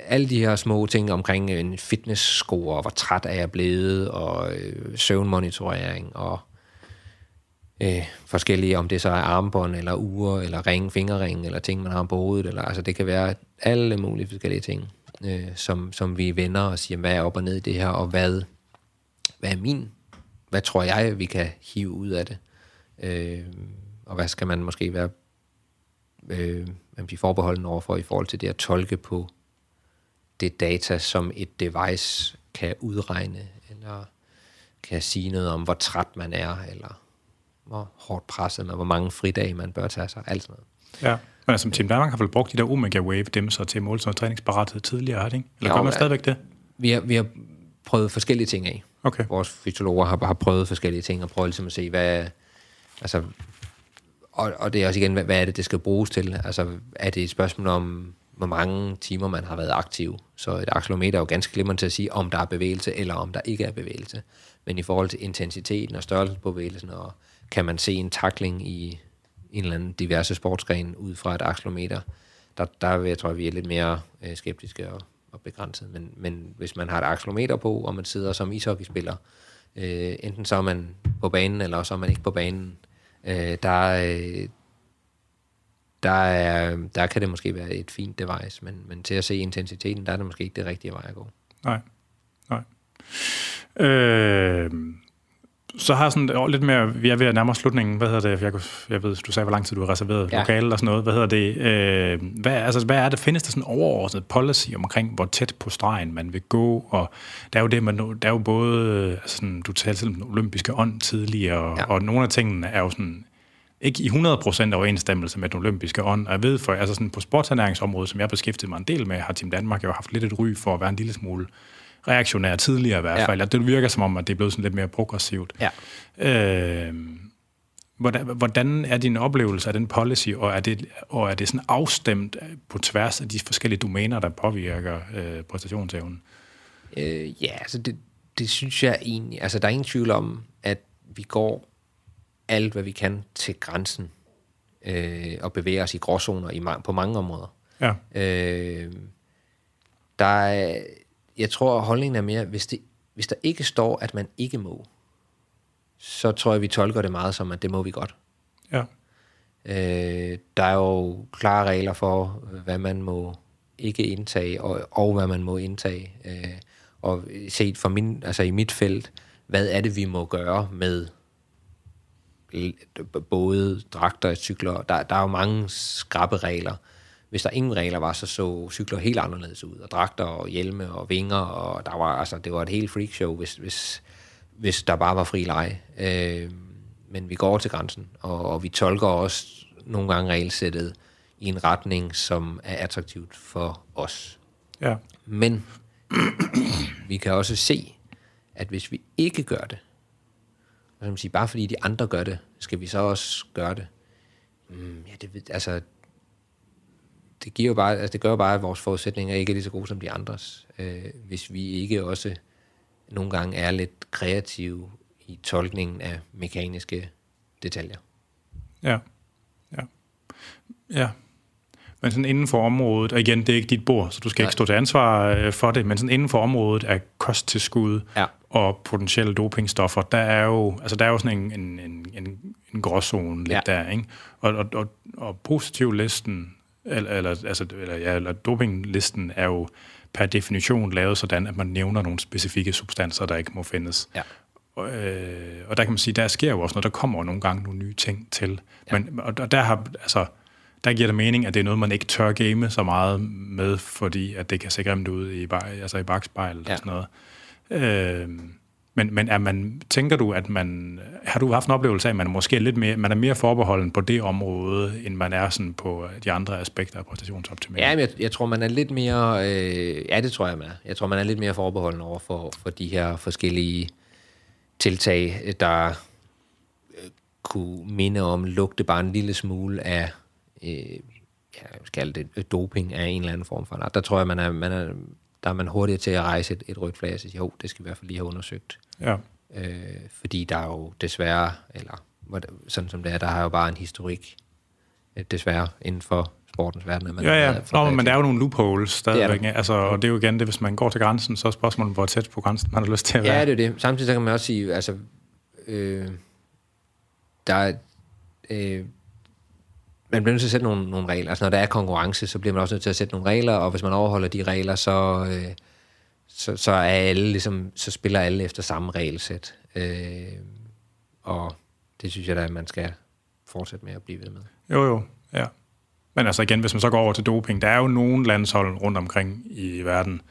alle de her små ting omkring øh, en fitness-score, hvor træt er jeg blevet, og øh, søvnmonitorering, og øh, forskellige, om det så er armbånd, eller ure, eller ring, fingerring, eller ting, man har på hovedet, eller, altså det kan være alle mulige forskellige ting, øh, som, som vi vender og siger, hvad er op og ned i det her, og hvad, hvad er min, hvad tror jeg, vi kan hive ud af det, øh, og hvad skal man måske være øh, man bliver forbeholden overfor i forhold til det at tolke på det data, som et device kan udregne, eller kan sige noget om, hvor træt man er, eller hvor hårdt presset man, hvor mange fridage man bør tage sig, alt sådan noget. Ja, men altså Team Danmark har vel brugt de der Omega Wave dem så til mål som træningsparathed tidligere, har det ikke? Eller gør man stadigvæk det? Vi har, vi har prøvet forskellige ting af. Okay. Vores fysiologer har, har prøvet forskellige ting, og prøvet ligesom at se, hvad, altså, og, og det er også igen, hvad, hvad er det, det skal bruges til? Altså, er det et spørgsmål om, hvor mange timer man har været aktiv? Så et accelerometer er jo ganske glimrende til at sige, om der er bevægelse, eller om der ikke er bevægelse. Men i forhold til intensiteten og størrelsen på bevægelsen, og kan man se en takling i en eller anden diverse sportsgren ud fra et accelerometer, der, der vil jeg tror, vi er lidt mere øh, skeptiske og, og begrænset. Men, men hvis man har et accelerometer på, og man sidder som ishockeyspiller, øh, enten så er man på banen, eller så er man ikke på banen, øh, der, øh, der, er, der kan det måske være et fint device, men, men til at se intensiteten, der er det måske ikke det rigtige vej at gå. Nej, nej. Øh, så har jeg sådan lidt mere, vi er ved at nærme slutningen, hvad hedder det, jeg, jeg ved, du sagde, hvor lang tid du har reserveret ja. lokale og sådan noget, hvad hedder det, øh, hvad, altså, hvad er det, findes der sådan overordnet policy omkring, hvor tæt på stregen man vil gå, og der er jo det, man, der er jo både, altså, sådan, du talte om den olympiske ånd tidligere, ja. og nogle af tingene er jo sådan, ikke i 100% overensstemmelse med den olympiske ånd. Og jeg ved, for altså sådan på sportsernæringsområdet, som jeg beskæftiget mig en del med, har Team Danmark jo haft lidt et ry for at være en lille smule reaktionær tidligere i hvert fald. Ja. Det virker som om, at det er blevet sådan lidt mere progressivt. Ja. Øh, hvordan, hvordan er din oplevelse af den policy, og er det, og er det sådan afstemt på tværs af de forskellige domæner, der påvirker øh, præstationsevnen? Øh, ja, altså det, det synes jeg egentlig, altså der er ingen tvivl om, at vi går alt, hvad vi kan til grænsen øh, og bevæger os i gråzoner i, på mange områder. Ja. Øh, der er, jeg tror, holdningen er mere, hvis, det, hvis der ikke står, at man ikke må, så tror jeg, vi tolker det meget som, at det må vi godt. Ja. Øh, der er jo klare regler for, hvad man må ikke indtage, og, og hvad man må indtage. Øh, og set fra min, altså i mit felt, hvad er det, vi må gøre med både dragter og cykler. Der, der er jo mange skrappe regler. Hvis der ingen regler var, så så cykler helt anderledes ud. Og dragter og hjelme og vinger, og der var, altså, det var et helt freakshow, hvis, hvis, hvis der bare var fri leg. Øh, men vi går til grænsen, og, og vi tolker også nogle gange regelsættet i en retning, som er attraktivt for os. Ja. Men vi kan også se, at hvis vi ikke gør det, hvad man sige, bare fordi de andre gør det, skal vi så også gøre det? Mm, ja, det, altså, det, giver jo bare, altså, det gør jo bare, at vores forudsætninger ikke er lige så gode som de andres, øh, hvis vi ikke også nogle gange er lidt kreative i tolkningen af mekaniske detaljer. Ja, ja. Ja, men sådan inden for området, og igen, det er ikke dit bord, så du skal Nej. ikke stå til ansvar øh, for det, men sådan inden for området af kosttilskud ja. Og potentielle dopingstoffer, der er jo, altså der er jo sådan en, en, en, en, en gråzone lidt ja. der, ikke? Og, og, og, og positivlisten, eller, eller, altså, eller, ja, eller dopinglisten er jo per definition lavet sådan, at man nævner nogle specifikke substanser, der ikke må findes. Ja. Og, øh, og der kan man sige, der sker jo også noget, der kommer nogle gange nogle nye ting til. Ja. Men, og, og der har, altså, der giver det mening, at det er noget, man ikke tør game så meget med, fordi at det kan se grimt ud i, altså i bagspejlet ja. og sådan noget. Øh, men, men er man, tænker du, at man, har du haft en oplevelse af, at man måske lidt mere, man er mere forbeholden på det område, end man er sådan på øh, de andre aspekter af præstationsoptimering? Ja, men jeg, jeg tror, man er lidt mere, øh, ja, det tror jeg, man er. Jeg tror, man er lidt mere forbeholden over for, for de her forskellige tiltag, der øh, kunne minde om, lugte bare en lille smule af øh, ja, jeg skal det doping af en eller anden form for en art. Der tror jeg, man er, man er, der er man hurtigere til at rejse et, et rødt flag og sige, jo, det skal vi i hvert fald lige have undersøgt. Ja. Øh, fordi der er jo desværre, eller sådan som det er, der har jo bare en historik, øh, desværre, inden for sportens verden. Man ja, ja. Nå, men der er jo nogle loopholes stadigvæk. Det altså, og det er jo igen det, hvis man går til grænsen, så er spørgsmålet, hvor tæt på grænsen man har lyst til at være. Ja, det er det. Samtidig så kan man også sige, altså, øh, der er, øh, man bliver nødt til at sætte nogle, nogle regler. Altså når der er konkurrence, så bliver man også nødt til at sætte nogle regler, og hvis man overholder de regler, så, øh, så, så er alle ligesom, så spiller alle efter samme regelsæt. Øh, og det synes jeg da, at man skal fortsætte med at blive ved med. Jo, jo, ja. Men altså igen, hvis man så går over til doping, der er jo nogle landshold rundt omkring i verden,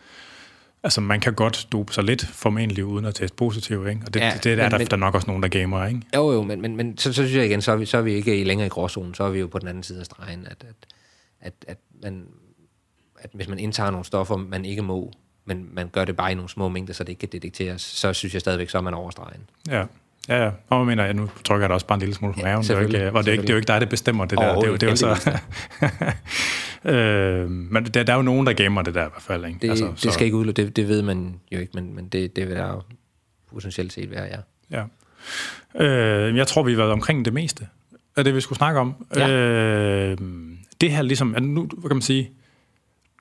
Altså, man kan godt dope sig lidt formentlig uden at teste positiv, ikke? Og det, ja, det, det er men, der, men, der nok også nogen, der gamer, ikke? Jo, jo, men, men, men så, så synes jeg igen, så er, vi, så er vi ikke længere i gråzonen, så er vi jo på den anden side af stregen, at, at, at, at, man, at hvis man indtager nogle stoffer, man ikke må, men man gør det bare i nogle små mængder, så det ikke kan detekteres, så synes jeg stadigvæk, så er man over stregen. Ja. Ja, ja. Og mener jeg, nu trykker jeg da også bare en lille smule på maven. Ja, det, er jo ikke, og det, er ikke, det er jo ikke dig, der bestemmer det der. Det er jo, det er jo så... øh, men der, der er jo nogen, der gemmer det der i hvert fald. Ikke? Det, altså, det så... skal ikke udløbe, det, det ved man jo ikke, men, men det, det vil der jo potentielt set være, ja. ja. Øh, jeg tror, vi har været omkring det meste af det, vi skulle snakke om. Ja. Øh, det her ligesom, nu kan man sige,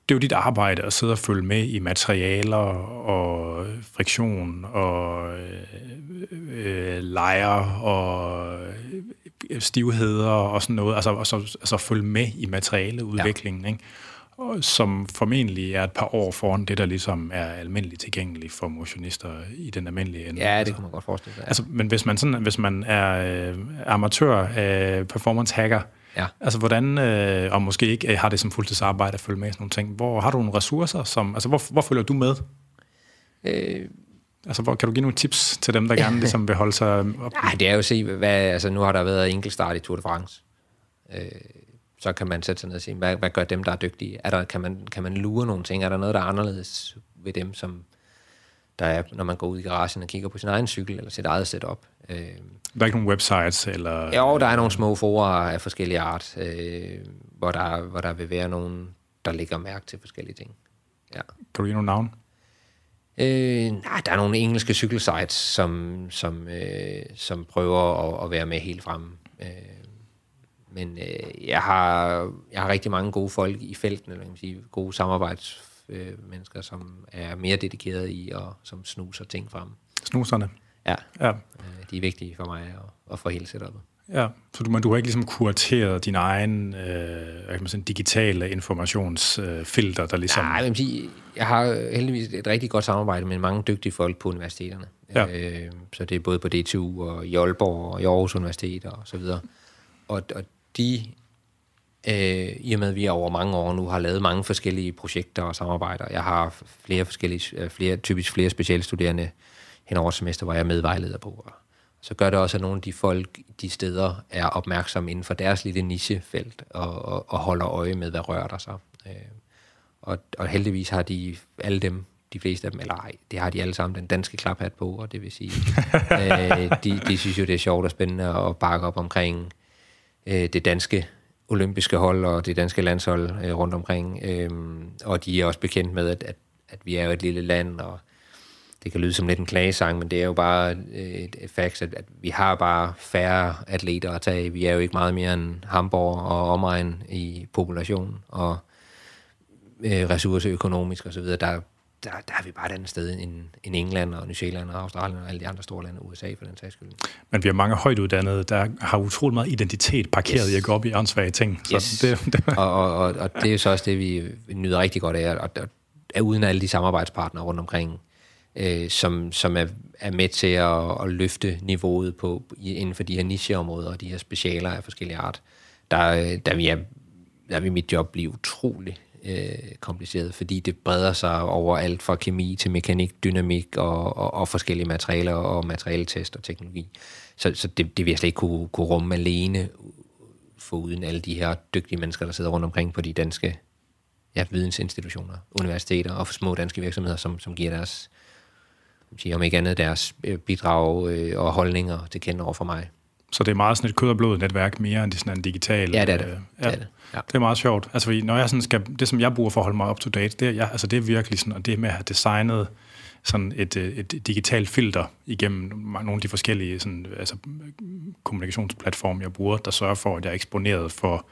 det er jo dit arbejde at sidde og følge med i materialer og friktion og øh, lejer og øh, stivheder og sådan noget. Altså, altså, altså følge med i materialeudviklingen. Ja. Ikke? som formentlig er et par år foran det, der ligesom er almindeligt tilgængeligt for motionister i den almindelige ende. Ja, det kan man godt forestille sig. Ja. Altså, men hvis man, sådan, hvis man er øh, amatør øh, performance hacker, Ja. altså hvordan, øh, og måske ikke øh, har det som fuldtidsarbejde at følge med i sådan nogle ting, hvor har du nogle ressourcer, som, altså hvor, hvor følger du med? Øh, Altså, hvor, kan du give nogle tips til dem, der gerne ligesom vil holde sig op? Nej, det er jo at se, hvad, altså nu har der været enkeltstart i Tour de France. Øh, så kan man sætte sig ned og sige, hvad, hvad gør dem, der er dygtige? Er der, kan, man, kan man lure nogle ting? Er der noget, der er anderledes ved dem, som der er, når man går ud i garagen og kigger på sin egen cykel eller sit eget setup? Øh, Der er ikke nogen websites, eller... jo, der er nogle små forer af forskellige art, øh, hvor, der, hvor der vil være nogen, der lægger mærke til forskellige ting. Ja. Kan du give nogle navn? Øh, nej, der er nogle engelske cykelsites, som, som, øh, som prøver at, at være med helt fremme. Øh, men øh, jeg, har, jeg har rigtig mange gode folk i felten, eller kan man sige, gode samarbejdsmennesker, øh, mennesker, som er mere dedikerede i og som snuser ting frem. Snuserne? Ja, Ja. øh, de er vigtige for mig og, og for hele setupet. Ja, så du, men du har ikke ligesom kurateret din egen øh, kan man sige, digitale informationsfilter, der ligesom... Nej, men sige, jeg har heldigvis et rigtig godt samarbejde med mange dygtige folk på universiteterne. Ja. Øh, så det er både på DTU og i Aalborg og i Aarhus Universitet og så videre. Og, og de, øh, i og med at vi over mange år nu har lavet mange forskellige projekter og samarbejder, jeg har flere forskellige, øh, flere, typisk flere specialstuderende hen over semester, hvor jeg er medvejleder på. Så gør det også, at nogle af de folk, de steder, er opmærksomme inden for deres lille nichefelt og, og, og holder øje med, hvad rører der sig. Øh, og, og heldigvis har de alle dem, de fleste af dem, eller ej, det har de alle sammen den danske klaphat på, og det vil sige, øh, de, de synes jo, det er sjovt og spændende at bakke op omkring øh, det danske olympiske hold og det danske landshold øh, rundt omkring. Øh, og de er også bekendt med, at, at, at vi er jo et lille land, og det kan lyde som lidt en klagesang, men det er jo bare øh, et, et fakt, at, at vi har bare færre atleter at tage. Vi er jo ikke meget mere end Hamburg og omegn i populationen, og øh, ressourceøkonomisk osv. og så videre, der, der, der er vi bare et andet sted end, end England og New Zealand og Australien og alle de andre store lande, USA for den sags skyld. Men vi har mange højt uddannede, der har utrolig meget identitet parkeret yes. i at gå op i åndssvage ting. Så Yes. det, det, og, og, og, og det er jo så også det, vi nyder rigtig godt af, og, og, er uden alle de samarbejdspartnere rundt omkring, øh, som, som er, er med til at, at løfte niveauet på, inden for de her nicheområder og de her specialer af forskellige art, der, øh, der, vil, jeg, der vil mit job blive utrolig øh, kompliceret, fordi det breder sig over alt fra kemi til mekanik, dynamik og, og, og forskellige materialer og materialetest og teknologi. Så, så det, det vil jeg slet ikke kunne, kunne rumme alene, foruden alle de her dygtige mennesker, der sidder rundt omkring på de danske ja, vidensinstitutioner, universiteter og små danske virksomheder, som, som giver deres, siger, om ikke andet, deres øh, bidrag øh, og holdninger til kende over for mig så det er meget sådan et kød og blod netværk, mere end det sådan en digital... Ja, det er det. øh, Det ja. er det. Ja. Det er meget sjovt. Altså, fordi når jeg sådan skal, det, som jeg bruger for at holde mig up to date, det er, jeg, altså, det er virkelig sådan, og det med at have designet sådan et, øh, et digitalt filter igennem nogle af de forskellige sådan, altså, kommunikationsplatforme, jeg bruger, der sørger for, at jeg er eksponeret for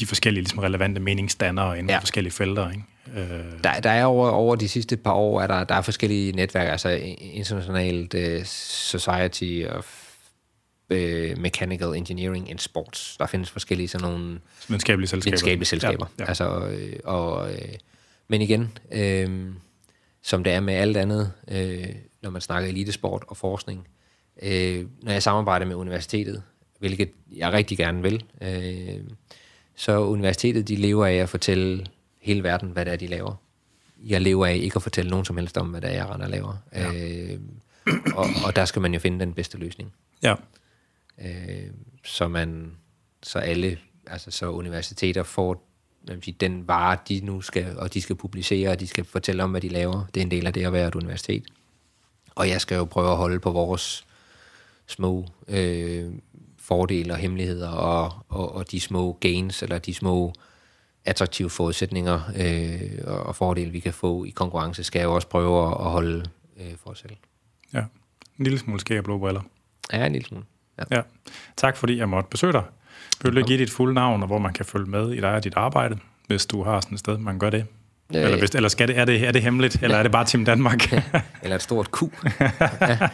de forskellige ligesom, relevante meningsdannere inden for Ja. forskellige felter. Ikke? Øh, Der, der er over, over de sidste par år, er der, der er forskellige netværk, altså Internationalt uh, Society of uh, Mechanical Engineering in Sports. Der findes forskellige sådan nogle videnskabelige selskaber. videnskabelige selskaber. Ja, ja. Altså, øh, og, øh, men igen, øh, som det er med alt andet, øh, når man snakker elitesport og forskning, øh, når jeg samarbejder med universitetet, hvilket jeg rigtig gerne vil, øh, så universitetet, de lever af at fortælle hele verden, hvad det er, de laver. Jeg lever af ikke at fortælle nogen som helst om, hvad det er, jeg render og laver. Ja. Øh, og, og der skal man jo finde den bedste løsning ja. Øh, så man så alle altså så universiteter får siger, den vare de nu skal og de skal publicere og de skal fortælle om hvad de laver det er en del af det at være et universitet og jeg skal jo prøve at holde på vores små øh, fordele og hemmeligheder og, og, og de små gains eller de små attraktive forudsætninger øh, og og fordele vi kan få i konkurrence skal jeg jo også prøve at, at holde øh, for os selv ja. En lille smule skæg og blå briller. ja en lille smule ja. Ja. Tak fordi jeg måtte besøge dig. Vil du give dit fulde navn, og hvor man kan følge med i dig og dit arbejde, hvis du har sådan et sted, man gør det? Øh. Eller, hvis, eller skal det, er, det, er det hemmeligt, eller er det bare Team Danmark? Eller et stort Q. ja.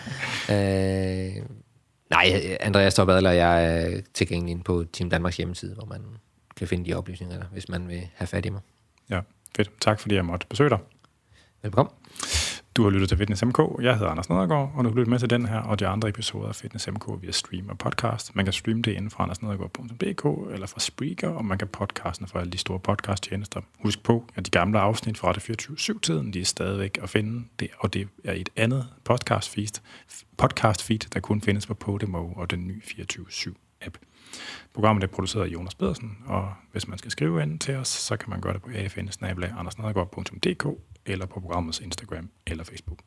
øh, nej, Andreas Torp Adler, jeg er tilgængelig inde på Team Danmarks hjemmeside, hvor man kan finde de oplysninger, der, hvis man vil have fat i mig. Ja, fedt. Tak fordi jeg måtte besøge dig. Velkommen. Du har lyttet til Fitness MK. Jeg hedder Anders Nedergaard, og du har lyttet med til den her og de andre episoder af Fitness MK via stream og podcast. Man kan streame det inden fra andersnedergaard.dk eller fra Spreaker, og man kan podcasten fra alle de store podcasttjenester. Husk på, at de gamle afsnit fra det 24-7-tiden, de er stadigvæk at finde, det, og det er et andet podcast feed, podcast feed, der kun findes på Podimo og den nye 24-7-app. Programmet er produceret af Jonas Pedersen, og hvis man skal skrive ind til os, så kan man gøre det på afn eller på programmets Instagram eller Facebook.